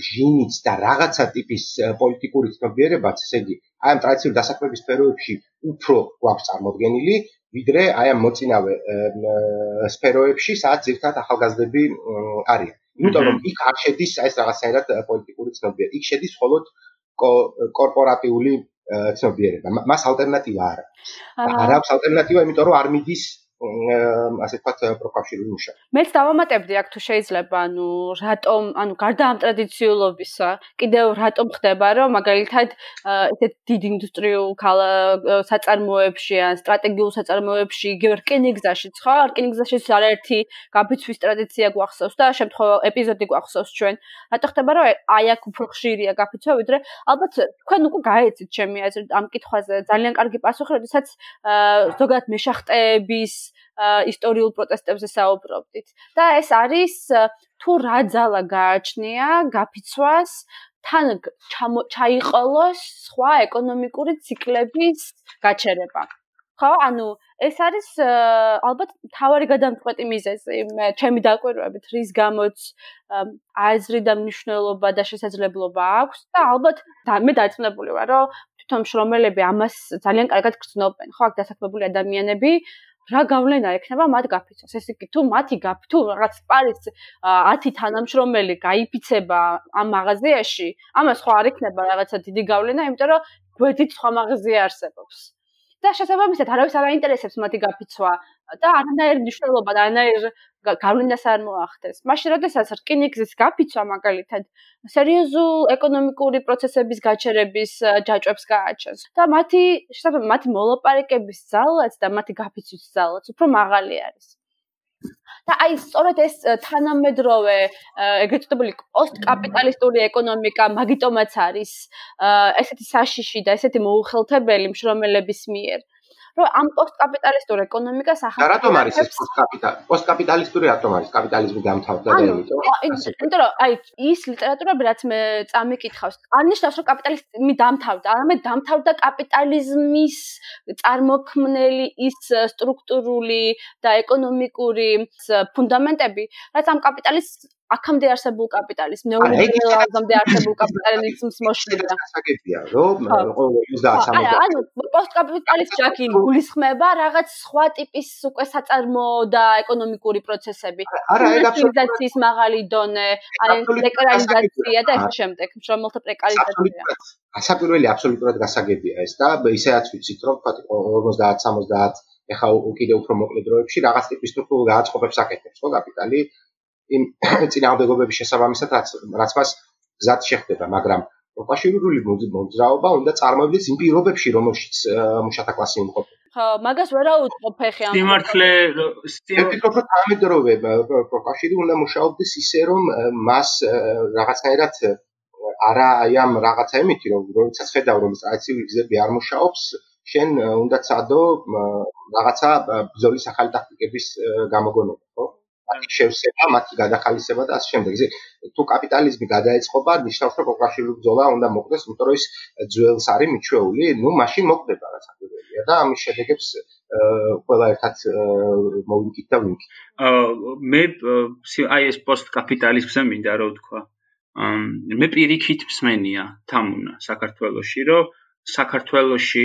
ჟინიც და რაღაცა ტიპის პოლიტიკური ცნობიერებაც, ესე იგი, აი ამ ტრადიციული დასაქმების სფეროებში უფრო გვაქვს წარმოდგენილი, ვიდრე აი ამ მოწინავე სფეროებში, სადაც ერთად ახალგაზრდები არიან. იმიტომ რომ იქ არ შედის ეს რაღაცაერად პოლიტიკური ცნობიერება. იქ შედის მხოლოდ კორპორატიული ცნობიერება. მას ალტერნატივა არ აქვს. არ აქვს ალტერნატივა, იმიტომ რომ არ მიდის ასე ვთქვათ პროფესიული მუშა. მეც დავამატებდი აქ თუ შეიძლება, ანუ რატომ, ანუ გარდა ამ ტრადიციულობისა, კიდევ რატომ ხდება, რომ მაგალითად ესეთ დიდ ინდუსტრიულ საწარმოებში ან სტრატეგიულ საწარმოებში, იგივე რკინიგზაში, ხო? რკინიგზაში არაერთი გაფიცვის ტრადიცია გვახსოვს და შემთხვევა ეპიზოდი გვახსოვს ჩვენ. რატო ხდება, რომ აი აქ უფრო ხშირია გაფიცვა, ვიდრე ალბათ თქვენ უკვე გაეცით ჩემი აზრით ამ კითხვაზე ძალიან კარგი პასუხი, როდესაც ზოგადად მეშახტეების ისტორიულ პროტესტებზე საუბრობდით. და ეს არის თუ რა ძალა გააჩნია გაფიცვას თან ჩაიყოლოს სხვა ეკონომიკური ციკლების გაჩერება. ხო, ანუ ეს არის ალბათ თავარი გადამწყვეტი მიზეზი, ჩემი დაკვირვებით, რის გამოც აზრი და მნიშვნელობა და შესაძლებლობა აქვს და ალბათ მე დარწმუნებული ვარ, რომ თვითონ შრომელები ამას ძალიან კარგად გრძნობენ, ხო, აქ დასაქმებული ადამიანები რა გავლენა ექნება მათ გაფიცოს. ესე იგი, თუ მათი გაფ თუ რაღაც პარის 10 თანამშრომელი გაიფიცება ამ მაღაზიაში, ამას ხო არ ექნება რაღაცა დიდი გავლენა, იმიტომ რომ გვერდით სხვა მაღაზია არსებობს. და შესაბამისად არავის არ აინტერესებს მათი გაფიცვა და არანაირ მნიშვნელობა და არანაირ გავლენას არ მოახდენს. მაშინ როდესაც რკინიგზის გაფიცვა მაგალითად სერიოზულ ეკონომიკური პროცესების გაჩერების ჯაჭვებს გააჩენს და მათი შესაბამისად მათი მოლაპარაკების ძალაც და მათი გაფიცვის ძალაც უფრო მაღალი არის. და აი სწორედ ეს თანამედროვე ეგრეთ წოდებული პოსტკაპიტალისტური ეკონომიკა მაგიტომაც არის ესეთი საშიში და ესეთი მოუხელთებელი მშრომელების მიერ. რომ ამ პოსტკაპიტალისტურ ეკონომიკას ახლა და რატომ არის ეს პოსტკაპიტალი? პოსტკაპიტალისტური რატომ არის? კაპიტალიზმი დამთავრდა და იმიტომ? იმიტომ რომ აი ის ლიტერატურები რაც მე წამიკითხავს, არნიშნავს რომ კაპიტალიზმი დამთავრდა, არამედ დამთავრდა კაპიტალიზმის წარმოქმნელი ის სტრუქტურული და ეკონომიკური ფუნდამენტები, რაც ამ კაპიტალიზმს აქამდე არსებულ კაპიტალიზმს, ნეოლიბერალიზმამდე არსებულ კაპიტალიზმს მოშლიდა. გასაგებია, რომ 30-60 ანუ პოსტკაპიტალიზმი აქ გულისხმება რაღაც სხვა ტიპის უკვე საწარმო და ეკონომიკური პროცესები. აბსოლუტურად მაღალი დონე, აი პრეკარიზაცია და ასე შემდეგ, მშრომელთა პრეკარიზაცია. ასაპირველი აბსოლუტურად გასაგებია ეს და ისედაც ვიცით, რომ თქვა 50-60 ეხა კიდე უფრო მოკლე დროებში რაღაც ტიპის სტრუქტურულ გააწყობებს აკეთებს ხო კაპიტალი იმ წინააღმდეგობების შესაბამისად რაც რაც მას გზად შეხდება, მაგრამ პროფესიონალური მოძრაობა უნდა წარმოებდეს იმ პირობებში, რომელშიც მუშათა კლასი იმყოფება. ხო, მაგას ვერა უთქო ფეხი ამ. სიმართლე სტიმართლე თამედროვე პროფესიონალი უნდა მუშაობდეს ისე რომ მას რაღაცაერად არა აი ამ რაღაცა იმითი რომ როდესაც ხედავ რომ ტრადიციული გზები არ მუშაობს შენ უნდა წადო რაღაცა ბზოლის ახალი ტაქტიკების გამოგონება ხო შევსება, მათი გადახალისება და ასე შემდეგ. ზე თუ კაპიტალიზმი გადაეწყობა, ნიშნავს რომ პროფესიული ბრძოლა უნდა მოხდეს, იმიტომ რომ ის ძველს არის მიჩვეული, ну, მაშინ მოხდება რა საქმეა და ამის შედეგებს ყველა ერთად მოვიკით და ვიკით. აა მე აი ეს პოსტ კაპიტალიზმზე მინდა რა ვთქვა. მე პირიქით მსმენია თამუნა საქართველოსში, რომ საქართველოში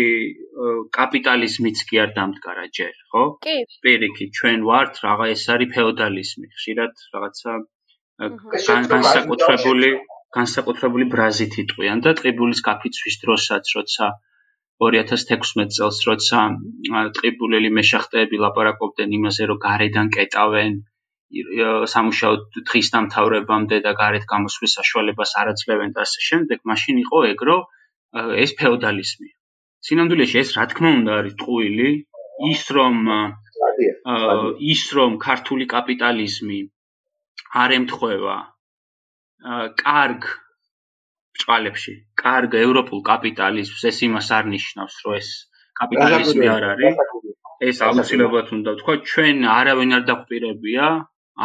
კაპიტალიზმიც კი არ დამდგარა ჯერ, ხო? კი. პირიქით, ჩვენ ვართ რაღა ეს არის ფეოდალიზმი, ხშირად რაღაცა განსაკუთრებული განსაკუთრებული ბრაზით იტყვიან და ტყიბულის კაფიცვის დროსაც, როცა 2016 წელს, როცა ტყიბულელი მეშახტეები ლაპარაკობდნენ იმაზე, რომ გარედან კეტავენ სამუშაო თხის დამთავრებამდე და გარეთ გამოსვლის საშუალებას არ აძლევენ და ასე შემდეგ, მაშინ იყო ეგრო, რომ ეს ფეოდალიზმი. სინამდვილეში ეს რა თქმა უნდა არის ტყუილი, ის რომ ის რომ ქართული კაპიტალიზმი არ ემთხვევა კარგ ბჭყალებში, კარგ ევროპულ კაპიტალიზმს, ეს იმას არ ნიშნავს, რომ ეს კაპიტალიზმი არ არის. ეს აუცილებლად უნდა ვთქვა, ჩვენ არავინ არ დაგპირებია,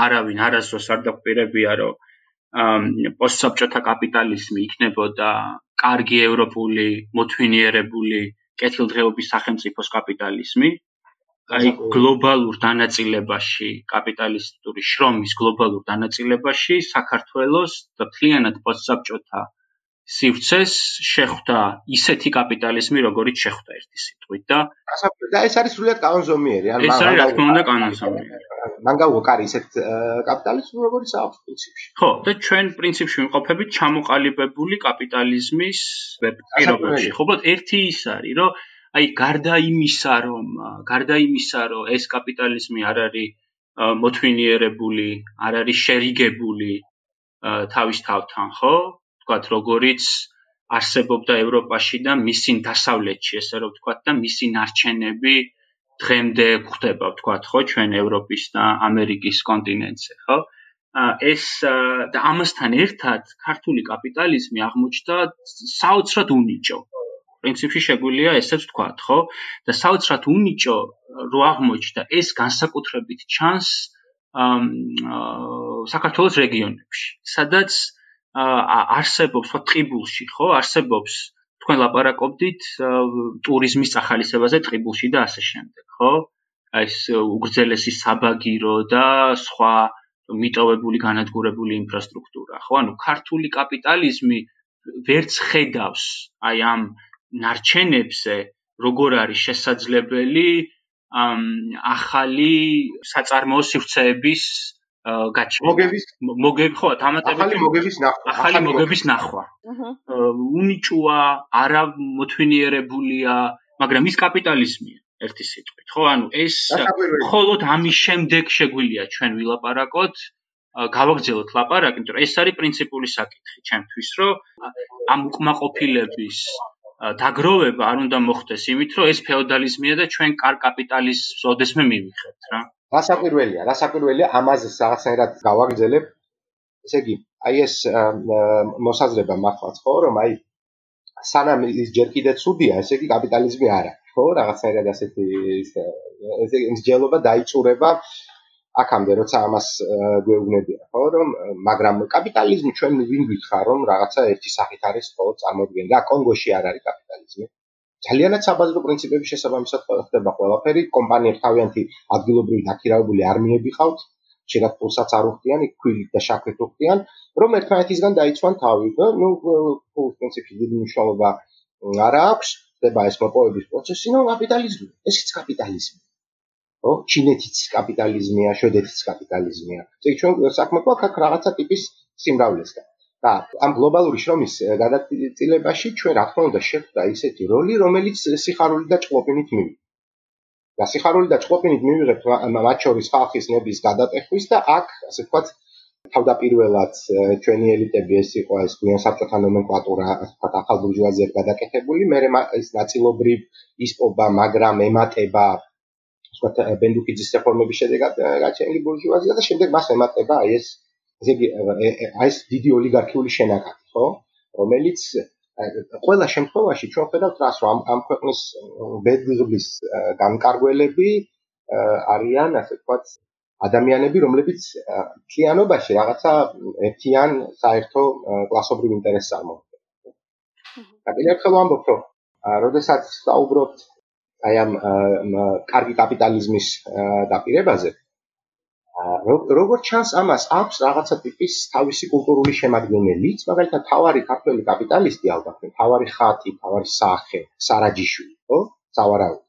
არავინ არასდროს არ დაგპირებია, რომ პოსტსაბჭოთა კაპიტალიზმი იქნებოდა კარგი ევროპული მოთვინიერებული კეთილდღეობის სახელმწიფოს კაპიტალიზმი. აი გლობალურ დანაწილებაში კაპიტალისტური შრომის გლობალურ დანაწილებაში საქართველოს და მთლიანად პოსტსაბჭოთა სივრცეს შეხვდა ისეთი კაპიტალიზმი, როგორიც შეხვდა ერთი სიტყვით და და ეს არის სრულიად კანონზომიერი, ან ეს არის რა თქმა უნდა კანონზომიერი. მან გავუკარი ისეთ კაპიტალიზმს, როგორიც აქვს პრინციპში. ხო, და ჩვენ პრინციპში ვიმყოფებით ჩამოყალიბებული კაპიტალიზმის პირობებში. ხო, ბოთ ერთი ის არის, რომ აი გარდა იმისა რომ გარდა იმისა რომ ეს კაპიტალიზმი არ არის მოთვინიერებული, არ არის შერიგებული თავის თავთან, ხო? თქვათ როგორიც არსებობდა ევროპაში და მისი დასავლეთში, ესე რომ ვთქვათ და მისი ნარჩენები დღემდე გვხდება, ვთქვათ, ხო, ჩვენ ევროპის და ამერიკის კონტინენტზე, ხო? ეს და ამასთან ერთად ქართული კაპიტალიზმი აღმოჩნდა საოცრად უნიჭო. პრინციპში შეგვიძლია ესეც ვთქვათ, ხო? და საოცრად უნიჭო რო აღმოჩნდა ეს განსაკუთრებით ჩანს საქართველოს რეგიონებში, სადაც არსებობს ხო ტყიბულში, ხო? არსებობს თქვენ ლაპარაკობდით ტურიზმის ახალისებაზე ტყიბულში და ასე შემდეგ, ხო? აი ეს უგრძელესი საბაგირო და სხვა მიტოვებული განადგურებული ინფრასტრუქტურა, ხო? ანუ ქართული კაპიტალიზმი ვერც ხედავს აი ამ ნარჩენებზე როგორ არის შესაძლებელი ახალი საწარმოო სივრცეების გაჩნდა. მოგების მოგები ხო დამატებით ახალი მოგების ნახვა. ახალი მოგების ნახვა. უნიჭოა, არა მოთვინიერებულია, მაგრამ ის კაპიტალიზმია ერთი სიტყვით. ხო, ანუ ეს მხოლოდ ამის შემდეგ შეგვიძლია ჩვენ ვილაპარაკოთ გავაგრძელოთ ლაპარაკი, იმიტომ რომ ეს არის პრინციპული საკითხი ჩემთვის, რომ ამ უკმაყოფილების დაგროვება არ უნდა მოხდეს იმით, რომ ეს ფეოდალიზმია და ჩვენ კარ კაპიტალიზმს ოდესმე მივიღებთ რა. რასაკვირველია, რასაკვირველია ამაზე რაღაცნაირად გავაგრძელებ. ესე იგი, აი ეს მოსაზრება მართლაც ხო, რომ აი სანამ ის ჯერ კიდე ცუდია, ესე იგი კაპიტალიზმი არა, ხო, რაღაცნაირად ასეთი ესე მსჯელობა დაიწურება აქამდე როცა ამას გვეუბნებიან ხო რომ მაგრამ კაპიტალიზმი ჩვენ ვინ გითხარ რომ რაღაცა ერთი სახით არის ყოველ წარმოდგენ და კონგოში არ არის კაპიტალიზმი ძალიანაც საბაზრო პრინციპების შესაბამისად ხდება ყველაფერი. კომპანიებს თავიანთი ადგილობრივი დაქირავებული არმიები ყავთ. შეიძლება პულსაც არ უხდიან იქ ქვილით და შაქრით უხდიან რომ ერთმანეთისგან დაიცვან თავი ნუ პულს პრინციპი დიდი მნიშვნელობა არ აქვს. ხდება ეს მოპოვების პროცესი ნუ კაპიტალიზმი. ესეც კაპიტალიზმი. ხო ჩინეთიც კაპიტალიზმია, შვედეთიც კაპიტალიზმია. ესე იგი ჩვენ საქმე გვაქვს აქ რაღაცა ტიპის სიმრავლესთან. და ამ გლობალური შრომის გადაწილებაში ჩვენ რა თქმა უნდა შეხვდა ისეთი როლი, რომელიც სიხარული და ჭყლოპინით მივიღეთ. და სიხარული და ჭყლოპინით მივიღეთ მათ შორის ხალხის ნების გადატეხვის და აქ ასე ვთქვათ თავდაპირველად ჩვენი ელიტები ეს იყო ეს გვიან საბჭოთა ნომენკლატურა ასე ვთქვათ ახალ ბურჟუაზიად გადაკეთებული, მე ეს ნაწილობრივ ისპობა, მაგრამ ემატება ვთქვათ ბენდუკიძის რეფორმების შედეგად გაჩენილი ბურჟუაზია და შემდეგ მას ემატება აი ეს ესე იგი აი ეს დიდი ოლიგარქიული შენაკადი ხო რომელიც ყველა შემთხვევაში ჩვენ ხედავთ რას რომ ამ ქვეყნის ბედღლის განკარგველები არიან ასე ვთქვათ ადამიანები რომლებიც ქიანობაში რაღაცა ერთიან საერთო კლასობრივ ინტერესს წარმოადგენენ. და კიდევ ერთხელ ვამბობ რომ როდესაც საუბრობთ აი ამ კარგი კაპიტალიზმის დაპირებაზე როგორც ჩანს ამას აქვს რაღაცა ტიპის თავისი კულტურული შემადგენელიც, მაგალითად თავარი ქართველი კაპიტალისტი ალბათ, თავარი ხათი, თავარი სახე, სარაჯიშვილი, ხო? სავარაუდოდ.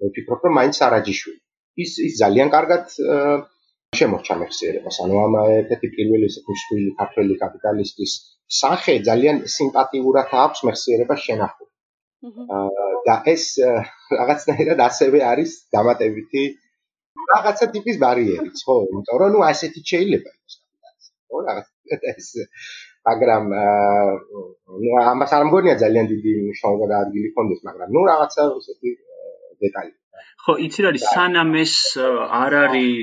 მე ვფიქრობ, რომ მაინც სარაჯიშვილი. ის ის ძალიან კარგად შემორჩა მეხსიერებას. ანუ ამ ერთ-ერთი პირველი მსხვილი ქართველი კაპიტალისტის სახე ძალიან სიმპათიურად აქვს მეხსიერებას შენახული. და ეს რაღაცნაირად ასევე არის დამატებითი რაღაცა ტიპის ბარიერიც, ხო? იმიტომ რომ ნუ ასეთი შეიძლება იყოს კაპიტალიზმი. ხო, რაღაცა ეს მაგრამ ნუ ამას არ მგონია ძალიან დიდი მნიშვნელობა და ადგილი კონდეს, მაგრამ ნუ რაღაცა ესეთი დეტალი. ხო, იცი რა არის სანამ ეს არ არის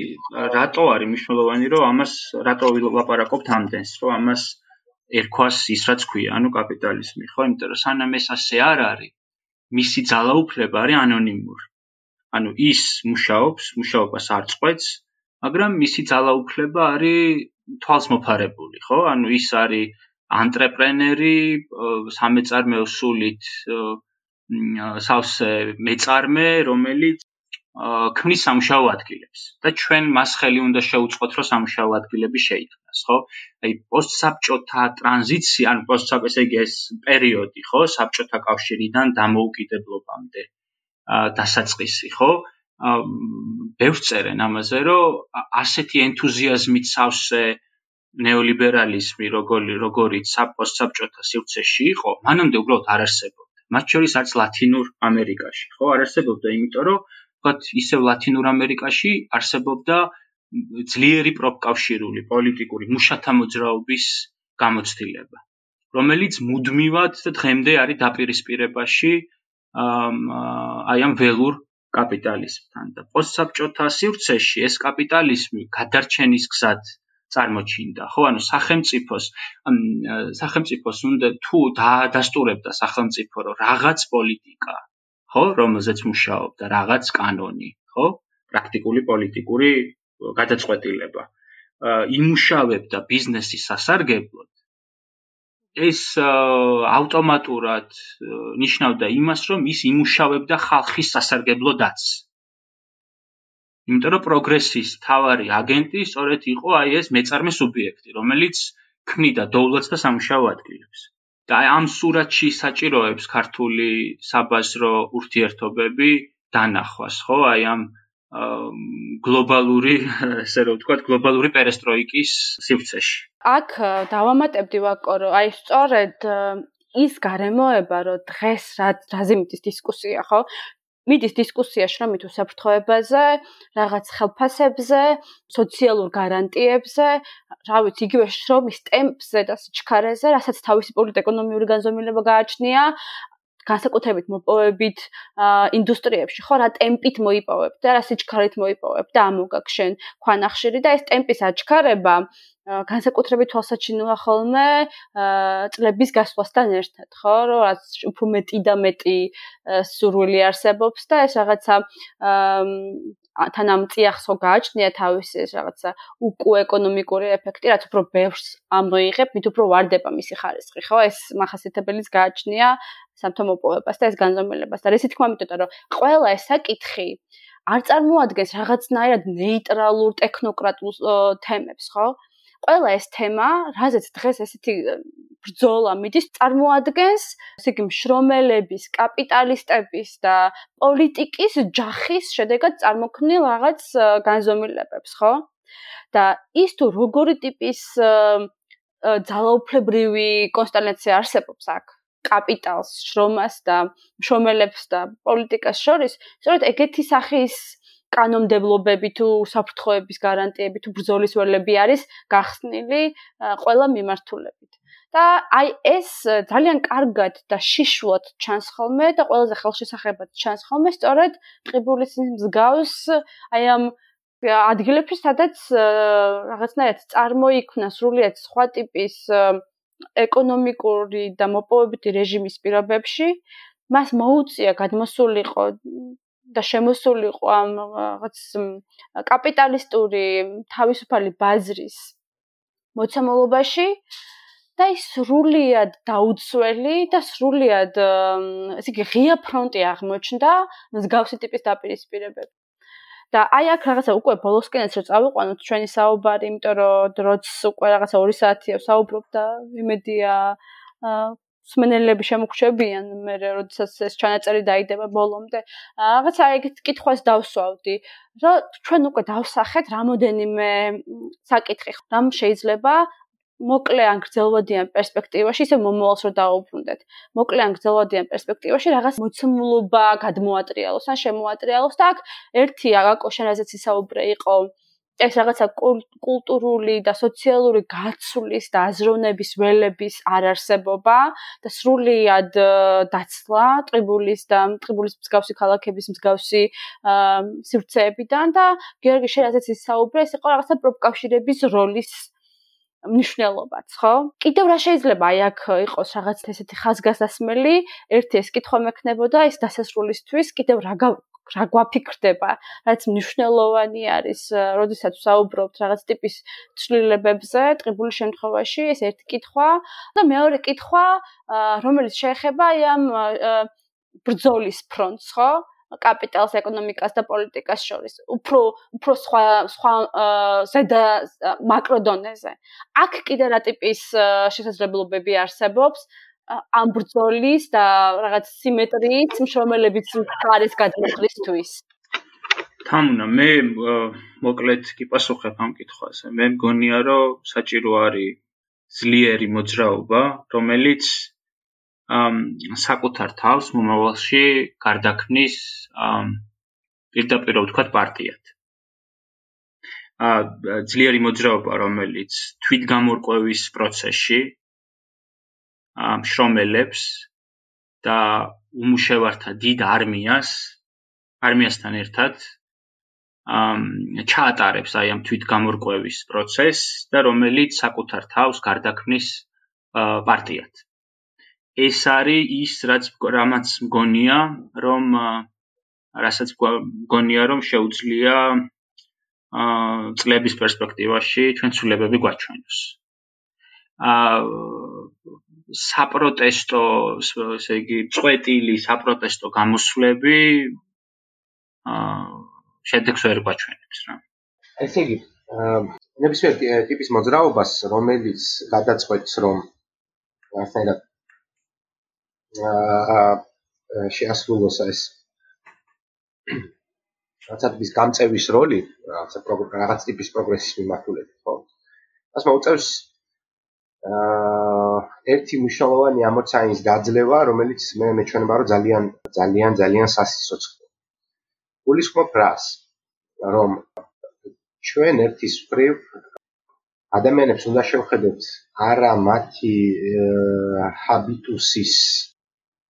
რატო არის მნიშვნელოვანი, რომ ამას რატო ვილაპარაკობთ ამდენს, რომ ამას ერქვას ის რაც ქვია, ანუ კაპიტალიზმი, ხო? იმიტომ რომ სანამ ეს ასე არ არის, მისი ძალაუფლება არის ანონიმური. ანუ ის მუშაობს, მუშაობას არ წყვეტს, მაგრამ მისი ძალაუფლება არის თვალსმოფარებული, ხო? ანუ ის არის ანტრეპრენერი, სამეწარმეო სულით სავსე მეწარმე, რომელიც ქმნის სამუშაო ადგილებს და ჩვენ მას ხელი უნდა შეუწყოთ, რომ სამუშაო ადგილები შეიქმნას, ხო? აი პოსტსაბჭოთა ტრანზიცია, ანუ პოსტსაბჭოთა პერიოდი, ხო, საბჭოთა კავშირიდან დამოუკიდებლობამდე. დასაწყისი, ხო? ბევრს წერენ ამაზე, რომ ასეთი ენთუზიაზმით სავსე ნეოლიბერალიზმი, როგორი როგორიც საპოსტსაბჭოთა სივრცეში იყო, მანამდე უბრალოდ არ არსებობდა. მათ შორის არც ლათინურ ამერიკაში, ხო, არ არსებობდა, იმიტომ რომ ვთქვათ, ისევ ლათინურ ამერიკაში არსებობდა ძლიერი პროფკავშირული პოლიტიკური მუშათა მოძრაობის გამოცდილება, რომელიც მუდმივად დღემდე არის დაპირისპირებაში აი ამ ველურ კაპიტალიზმთან და პოსტსაბჭოთა სივრცეში ეს კაპიტალიზმი გადარჩენის გზად წარმოჩინდა. ხო ანუ სახელმწიფოს სახელმწიფოს უნდა თუ დაასტურებდა სახელმწიფო რომ რაღაც პოლიტიკა ხო რომელზეც მუშაობდა რაღაც კანონი ხო პრაქტიკული პოლიტიკური გადაწყვეტილება იმუშავებდა ბიზნესის სასარგებლოდ ეს ავტომატურად ნიშნავდა იმას, რომ ის იმუშავებდა ხალხის სასარგებლოდაც. იმიტომ რომ პროგრესის თავარი აგენტი სწორედ იყო აი ეს მეწარმე სუბიექტი, რომელიც ქმნიდა დოულათს და სამუშაო ადგილებს. და ამ სურათში საჭიროებს ქართული საბაზრო ურთიერთობები დანახვას, ხო? აი ამ გლობალური, ესე რომ ვთქვა, გლობალური პერესტროიკის სივრცეში. აქ დავამატებდი ვაკო, რომ აი სწორედ ის გარემოება, რომ დღეს რა რაზე მიდის დისკუსია, ხო? მიდის დისკუსიაში რომ მით უსაფრთხოებაზე, რაღაც ხელფასებზე, სოციალურ გარანტიებზე, რა ვიცი, იგივე შრომის ტემპზე და სიჩქარეზე, რასაც თავისი პოლიტ-ეკონომიური განზომილება გააჩნია, განსაკუთრებით მოპოვებით ინდუსტრიებში ხო რა ტემპით მოიპოვებ და რა სიჩქარით მოიპოვებ და ამოგაგშენ ქვანახშირი და ეს ტემპის აჩქარება განსაკუთრებით თვალსაჩინოა ხოლმე წლების გასვლასთან ერთად ხო რომ რაც უფრო მეტი და მეტი სურვილი არსებობს და ეს რაღაცა თანამ წიახსო გააჩნია თავისი ეს რაღაცა უკუ ეკონომიკური ეფექტი რაც უფრო ბევრს ამოიღებ მით უფრო ვარდება მისი ხარისხი ხო? ეს მახასიათებელიც გააჩნია სამთომოპოვებას და ეს განზომილებას. და რისი თქმა მითხრა რომ ყველა ეს საკითხი არ წარმოადგენს რაღაცნაირად ნეიტრალურ ტექნოკრატულ თემებს ხო ყველა ეს თემა, რაზეც დღეს ესეთი ბრძოლა მიდის, წარმოადგენს ესე იგი მშრომელების, კაპიტალისტების და პოლიტიკის ჯახის შედეგად წარმოქმნილ რაღაც განზომილებებს, ხო? და ის თუ როგორი ტიპის ძალაუფლებრივი კონსტელაცია არსებობს აქ კაპიტალს, შრომას და მშრომელებს და პოლიტიკას შორის, სწორედ ეგეთი სახის კანონმდებლობები თუ საფრთხოების გარანტიები თუ ბრძოლის ველები არის გახსნილი ყველა მიმართულებით. და აი ეს ძალიან კარგად და შიშულად ჩანს ხოლმე და ყველაზე ხელშესახებად ჩანს ხოლმე სწორედ ტყიბულის მსგავს აი ამ ადგილებში სადაც რაღაცნაირად წარმოიქმნა სრულიად სხვა ტიპის ეკონომიკური და მოპოვებითი რეჟიმის პირობებში მას მოუწია გადმოსულიყო და შემოსულიყო ამ რაღაც კაპიტალისტური თავისუფალი ბაზრის მოცემულობაში და ის სრულიად დაუცველი და სრულიად ესე იგი ღია ფრონტი აღმოჩნდა მსგავსი ტიპის დაპირისპირებები. და აი აქ რაღაცა უკვე ბოლოსკენაც რო წავიყვანოთ ჩვენი საუბარი, იმიტომ რომ დროც უკვე რაღაცა 2 საათია საუბრობ და იმედია სმენელები შემოგხვდებიან მე როდესაც ეს ჩანაწერი დაიდება ბოლომდე. რაღაცა ეგეთ კითხვას დავსვავდი, რომ ჩვენ უკვე დავსახეთ რამოდენიმე საკითხი. რამ შეიძლება მოკლე ან გრძელვადიან პერსპექტივაში ისე მომავალს რო დაუბრუნდეთ. მოკლე ან გრძელვადიან პერსპექტივაში რაღაც მოცემულობა გადმოატრიალოს ან შემოატრიალოს და აქ ერთი აგაკოშენაზეც ისაუბრე იყო ეს რაღაცა კულტურული და სოციალური გაცვლის და აზროვნების ველების არარსებობა და სრულიად დაცლა ტრიბულის და ტრიბულის მსგავსი ქალაქების მსგავსი სივრცეებიდან და გიორგი შენაზეც ისაუბრე ეს იყო რაღაცა პროფკავშირების როლის მნიშვნელობაც, ხო? კიდევ რა შეიძლება აი აქ იყოს რაღაც ესეთი ხაზგასასმელი, ერთი ეს კითხვა მექნებოდა ეს დასასრულისთვის, კიდევ რა რა გვაფიქრდება, რაც მნიშვნელოვანი არის, როდესაც საუბრობთ რაღაც ტიპის ცვლილებებზე, ტყიბული შემთხვევაში, ეს ერთი კითხვა და მეორე კითხვა, რომელიც შეეხება აი ამ ბრძოლის ფრონტს, ხო? კაპიტალს, ეკონომიკას და პოლიტიკას შორის, უფრო უფრო სხვა სხვა ზედა მაკროდონეზე. აქ კიდე რა ტიპის შესაძლებლობები არსებობს ამ ბრძოლის და რაღაც სიმეტრიით, შრომელების მხარეს გადმოხდისთვის? თამუნა, მე მოკლედ კი პასუხებ ამ კითხვაზე. მე მგონია, რომ საჭირო არის ძლიერი მოძრაობა, რომელიც საკუთარ თავს მომავალში გარდაქმნის პირდაპირ ვთქვათ პარტიად. ა ძლიერი მოძრაობა, რომელიც თვითგამორკვევის პროცესში მშრომელებს და უმუშევართა დიდ არმიას არმიასთან ერთად ამ ჩაატარებს აი ამ თვითგამორკვევის პროცესს და რომელიც საკუთარ თავს გარდაქმნის პარტიად. ეს არის ის რაც რამაც მგონია რომ რასაც მგონია რომ შეუძლია აა წლების პერსპექტივაში ჩვენ ცვლილებები გვაჩვენოს. აა საპროტესტო ესე იგი წვეტილი საპროტესტო გამოსვლები აა შედეგს ვერ გვაჩვენებს რა. ესე იგი აა ნებისმიერ ტიპის მოძრაობას რომელიც გადაწყვეტს რომ ასე შეასრულოს ეს რაღაცის გამწევის როლი, რაღაც პროგრესის მიმართულებით, ხო? ასე მოუწევს აა ერთი მნიშვნელოვანი ამოცანის დაძლევა, რომელიც მე მეჩვენება, რომ ძალიან ძალიან ძალიან სასიცოცხლო. გულისხმობ რას? რომ ჩვენ ერთის მხრივ ადამიანებს უნდა შევხედოთ არა მათი ჰაბიტუსის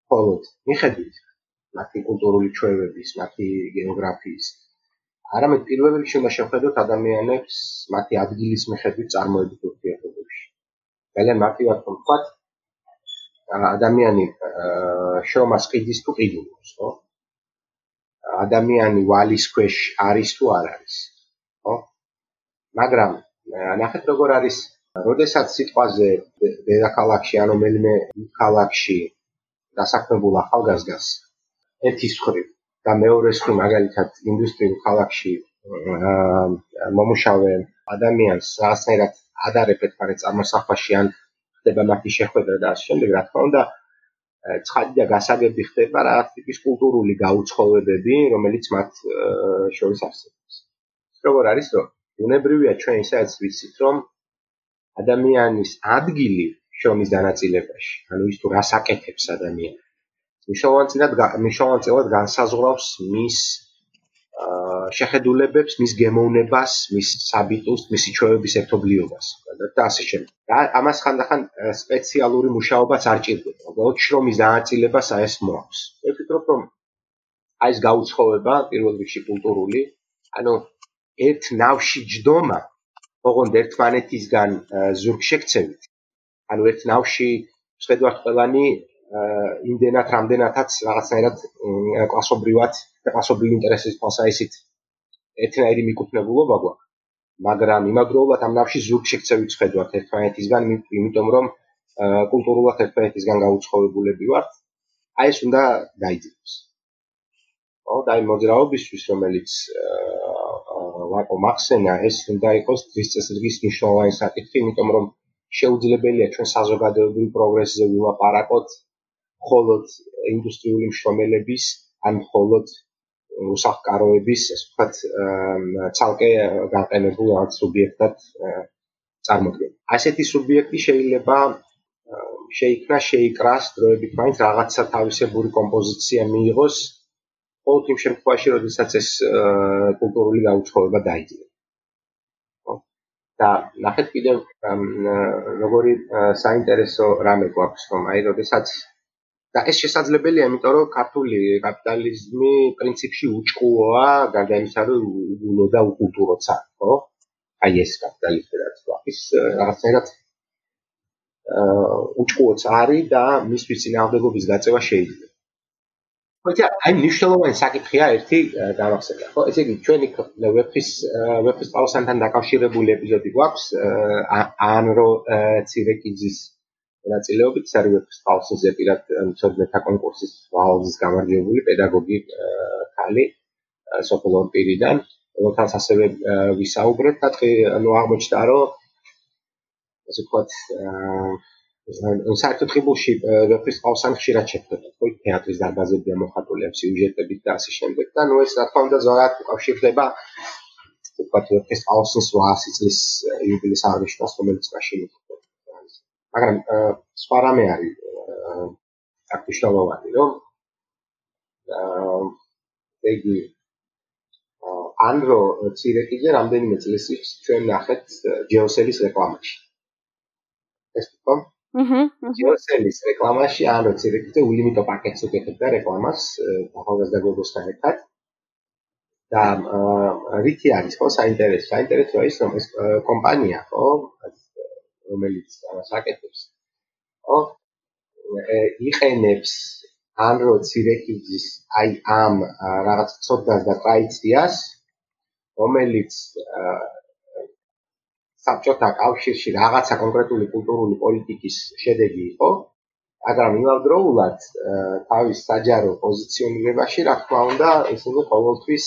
მხოლოდ მიხედვით მათი კულტურული ჩვევების, მათი გეოგრაფიის. არამედ პირველ რიგში უნდა შევხედოთ ადამიანებს მათი ადგილის მიხედვით წარმოებით ურთიერთობებში. ძალიან მარტივად ვთქვათ, ადამიანი შრომას ყიდის თუ ყიდულობს, ხო? ადამიანი ვალის ქვეშ არის თუ არ არის, ხო? მაგრამ ნახეთ როგორ არის, როდესაც სიტყვაზე დედაქალაქში ან რომელიმე ქალაქში დასაქმებულ ახალგაზრდას ერთის ხრი და მეორეს ხრი მაგალითად ინდუსტრიულ ქალაქში მომუშავე ადამიანს რაღაცნაირად ადარებ ერთმანე წარმოსახვაში ან ხდება მათი შეხვედრა და ამ შემდეგ რა თქმა უნდა ცხადი და გასაგები ხდება რაღაც ტიპის კულტურული გაუცხოებები რომელიც მათ შორის არსებობს. როგორ არის რომ უნებრივია ჩვენ ისაც ვიცით რომ ადამიანის ადგილი შრომის დანაწილებაში. ანუ ის თუ რას აკეთებს ადამიანი. მნიშვნელოვანად მნიშვნელოვანად განსაზღვრავს მის შეხედულებებს, მის გემოვნებას, მის საბიტოს, მის სიჩვევების ერთობლიობას და ასე შემდეგ. და ამას ხანდახან სპეციალური მუშაობაც არ ჭირდება. უბრალოდ შრომის დანაწილებას აი ეს მოაქვს. მე ვფიქრობ, რომ აი ეს გაუცხოება პირველ რიგში კულტურული, ანუ ერთ ნავში ჯდომა, ოღონდ ერთმანეთისგან ზურგშექცევით ანუ ერთ ნავში შედვართ ყველანი იმდენად რამდენადაც რაღაცნაირად კლასობრივად და კლასობრივი ინტერესის თვალსაჩინით ერთნაირი მიკუთვნებულობა გვაქვს მაგრამ იმავდროულად ამ ნავში ზურგ შექცევით შედვართ ერთმანეთისგან იმიტომ რომ კულტურულად ერთმანეთისგან გაუცხოებულები ვართ. აი ეს უნდა დაიძინოს. ო და იმ მოძრაობისთვის, რომელიც ვაკო მახსენა, ეს უნდა იყოს დღის წესრიგის მნიშვნელოვანი საკითხი, იმიტომ რომ შეუძლებელია ჩვენ საზოგადოებრივ პროგრესზე ვილაპარაკოთ მხოლოდ ინდუსტრიული მშრომელების ან მხოლოდ უსახკაროების, ასე ვთქვათ, ცალკე გაყენებულ რაღაც სუბიექტად წარმოქმნა. ასეთი სუბიექტი შეიძლება შეიქმნა, შეიკრას დროებით მაინც რაღაცა თავისებური კომპოზიცია მიიღოს ყოველ იმ შემთხვევაში, როდესაც ეს კულტურული გაუცხოება დაიწყება. და ნახეთ კიდევ როგორი საინტერესო რამე გვაქვს, რომ აი როდესაც და ეს შესაძლებელია, იმიტომ რომ ქართული კაპიტალიზმი პრინციპში უჭყუოა, გარდა იმისა, რომ უბულო და უკულტუროცა, ხო? აი ეს კაპიტალიზმი რაც გვაქვს, რაღაცნაირად უჭყუოც არის და მისთვის წინააღმდეგობის გაწევა შეიძლება. ხოჭა, აი მნიშვნელოვანი საკითხია ერთი გამახსენდა, ხო? ესე იგი, ჩვენი ვეფის ვეფის პაუსანთან დაკავშირებული ეპიზოდი გვაქვს, ანრო ცირეკიძის ნაწილეობით, არის ვეფის პაუსზე პირად მწოდნეთა კონკურსის ვალზის გამარჯვებული პედაგოგი ხალი სოფლორ პირიდან, რომელთაც ასევე ვისაუბრეთ და ანუ აღმოჩნდა, რომ ასე ვთქვათ, აა საერთოდ ხიბულში რეფრის ყავსან ხშირად შეხვდება, ხო, თეატრის დარბაზებია მოხატული ამ სიუჟეტებით და ასე შემდეგ და ნუ ეს რა თქმა უნდა ზოგადად უკავშირდება ვთქვათ რეფრის ყავსის 800 წლის იუბილეს აღნიშვნას, რომელიც მაშინ იყო. მაგრამ სხვა რამე არის აქტუალურობადი, რომ აა ეგი ანდრო ცირეკიძე რამდენიმე წელს ჩვენ ნახეთ ჯეოსელის რეკლამაში. ეს თქო. აჰა. ჯოსელის რეკლამაში ანუ ცირეკიძე უიმიტო პაკეტს უკეთებდა რეკლამას ახალგაზრდა გოგოსთან ერთად. და რითი არის ხო საინტერესო? საინტერესოა ის რომ ეს კომპანია ხო რომელიც საკეთებს ხო იყენებს ანრო ცირეკიძის აი ამ რაღაც ცოდნას და ტრადიციას რომელიც საბჭოთა კავშირში რაღაცა კონკრეტული კულტურული პოლიტიკის შედეგი იყო, მაგრამ იმავდროულად თავის საჯარო პოზიციონირებაში, რა თქმა უნდა, ისინი ყოველთვის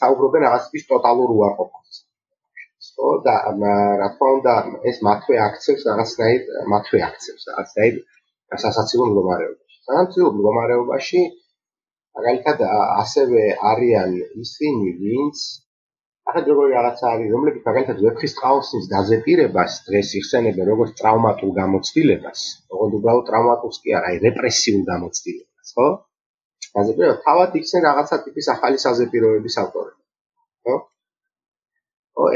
საუბრობენ რაღაცის ტოტალურ უარყოფას. ხო და რა თქმა უნდა, ეს მათვე აქცევს რაღაცნაირ მათვე აქცევს რაღაცნაირ სასაცილო მდგომარეობაში. სასაცილო მდგომარეობაში მაგალითად ასევე არიან ისინი, ვინც ახლა როგორი რაღაცა არის, რომლებიც მაგალითად ვეფხის ტყაოსნის დაზეპირებას დღეს იხსენებენ როგორც ტრავმატულ გამოცდილებას, ოღონდ უბრალოდ ტრავმატულს კი არა, აი რეპრესიულ გამოცდილებას, ხო? დაზეპირება თავად იხსენ რაღაცა ტიპის ახალი საზეპიროების ავტორები. ხო?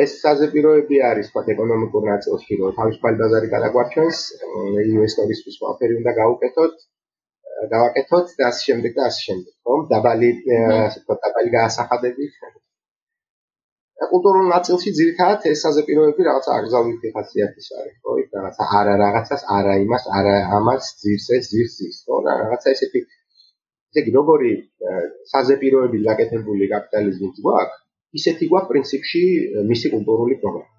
ეს საზეპიროები არის თქვა ეკონომიკურ ნაწილში, რომ თავისუფალი ბაზარი გადაგვარჩენს, ინვესტორისთვის ყველაფერი უნდა გაუკეთოთ, გავაკეთოთ და ასე შემდეგ და ასე შემდეგ, ხო? დაბალი, ასე ვთქვათ, დაბალი გაასახადები კულტურულ ნაწილში ძირითადად ეს საზეპიროები რაღაცა აგზავნითი ხასიათის არის, ხო? იქ რაღაცა არა რაღაცას, არა იმას, არა ამას ძირს ეს ძირს ის, ხო? რაღაცა ესეთი ესე იგი როგორი საზეპიროები გაკეთებული კაპიტალიზმი გვაქვს, ისეთი გვაქვს პრინციპში მისი კულტურული პროგრამა.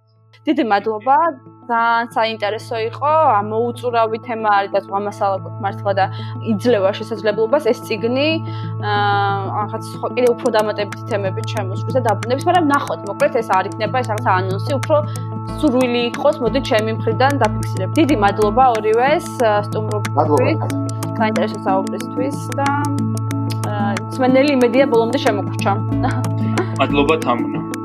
დიდი მადლობა. ძალიან საინტერესო იყო. მოუწურავი თემა არის და ზღამასალაკოთ მართლა და იძლევა შესაძლებლობას ეს ციგნი აა ახაც სხვა კიდე უფრო დამატებითი თემები ჩემოსვრის და დაბრუნების, მაგრამ ნახოთ, მოკლედ ეს არ იქნება ეს რაღაც ანონსი, უფრო სურვილი იყოს, მოდი ჩემი მხრიდან დაფიქსირებ. დიდი მადლობა ორივეს სტუმრობისთვის. საინტერესო საუბრისთვის და აა სმენელი იმედია ბოლომდე შემოგვრჩა. მადლობა თამუნა.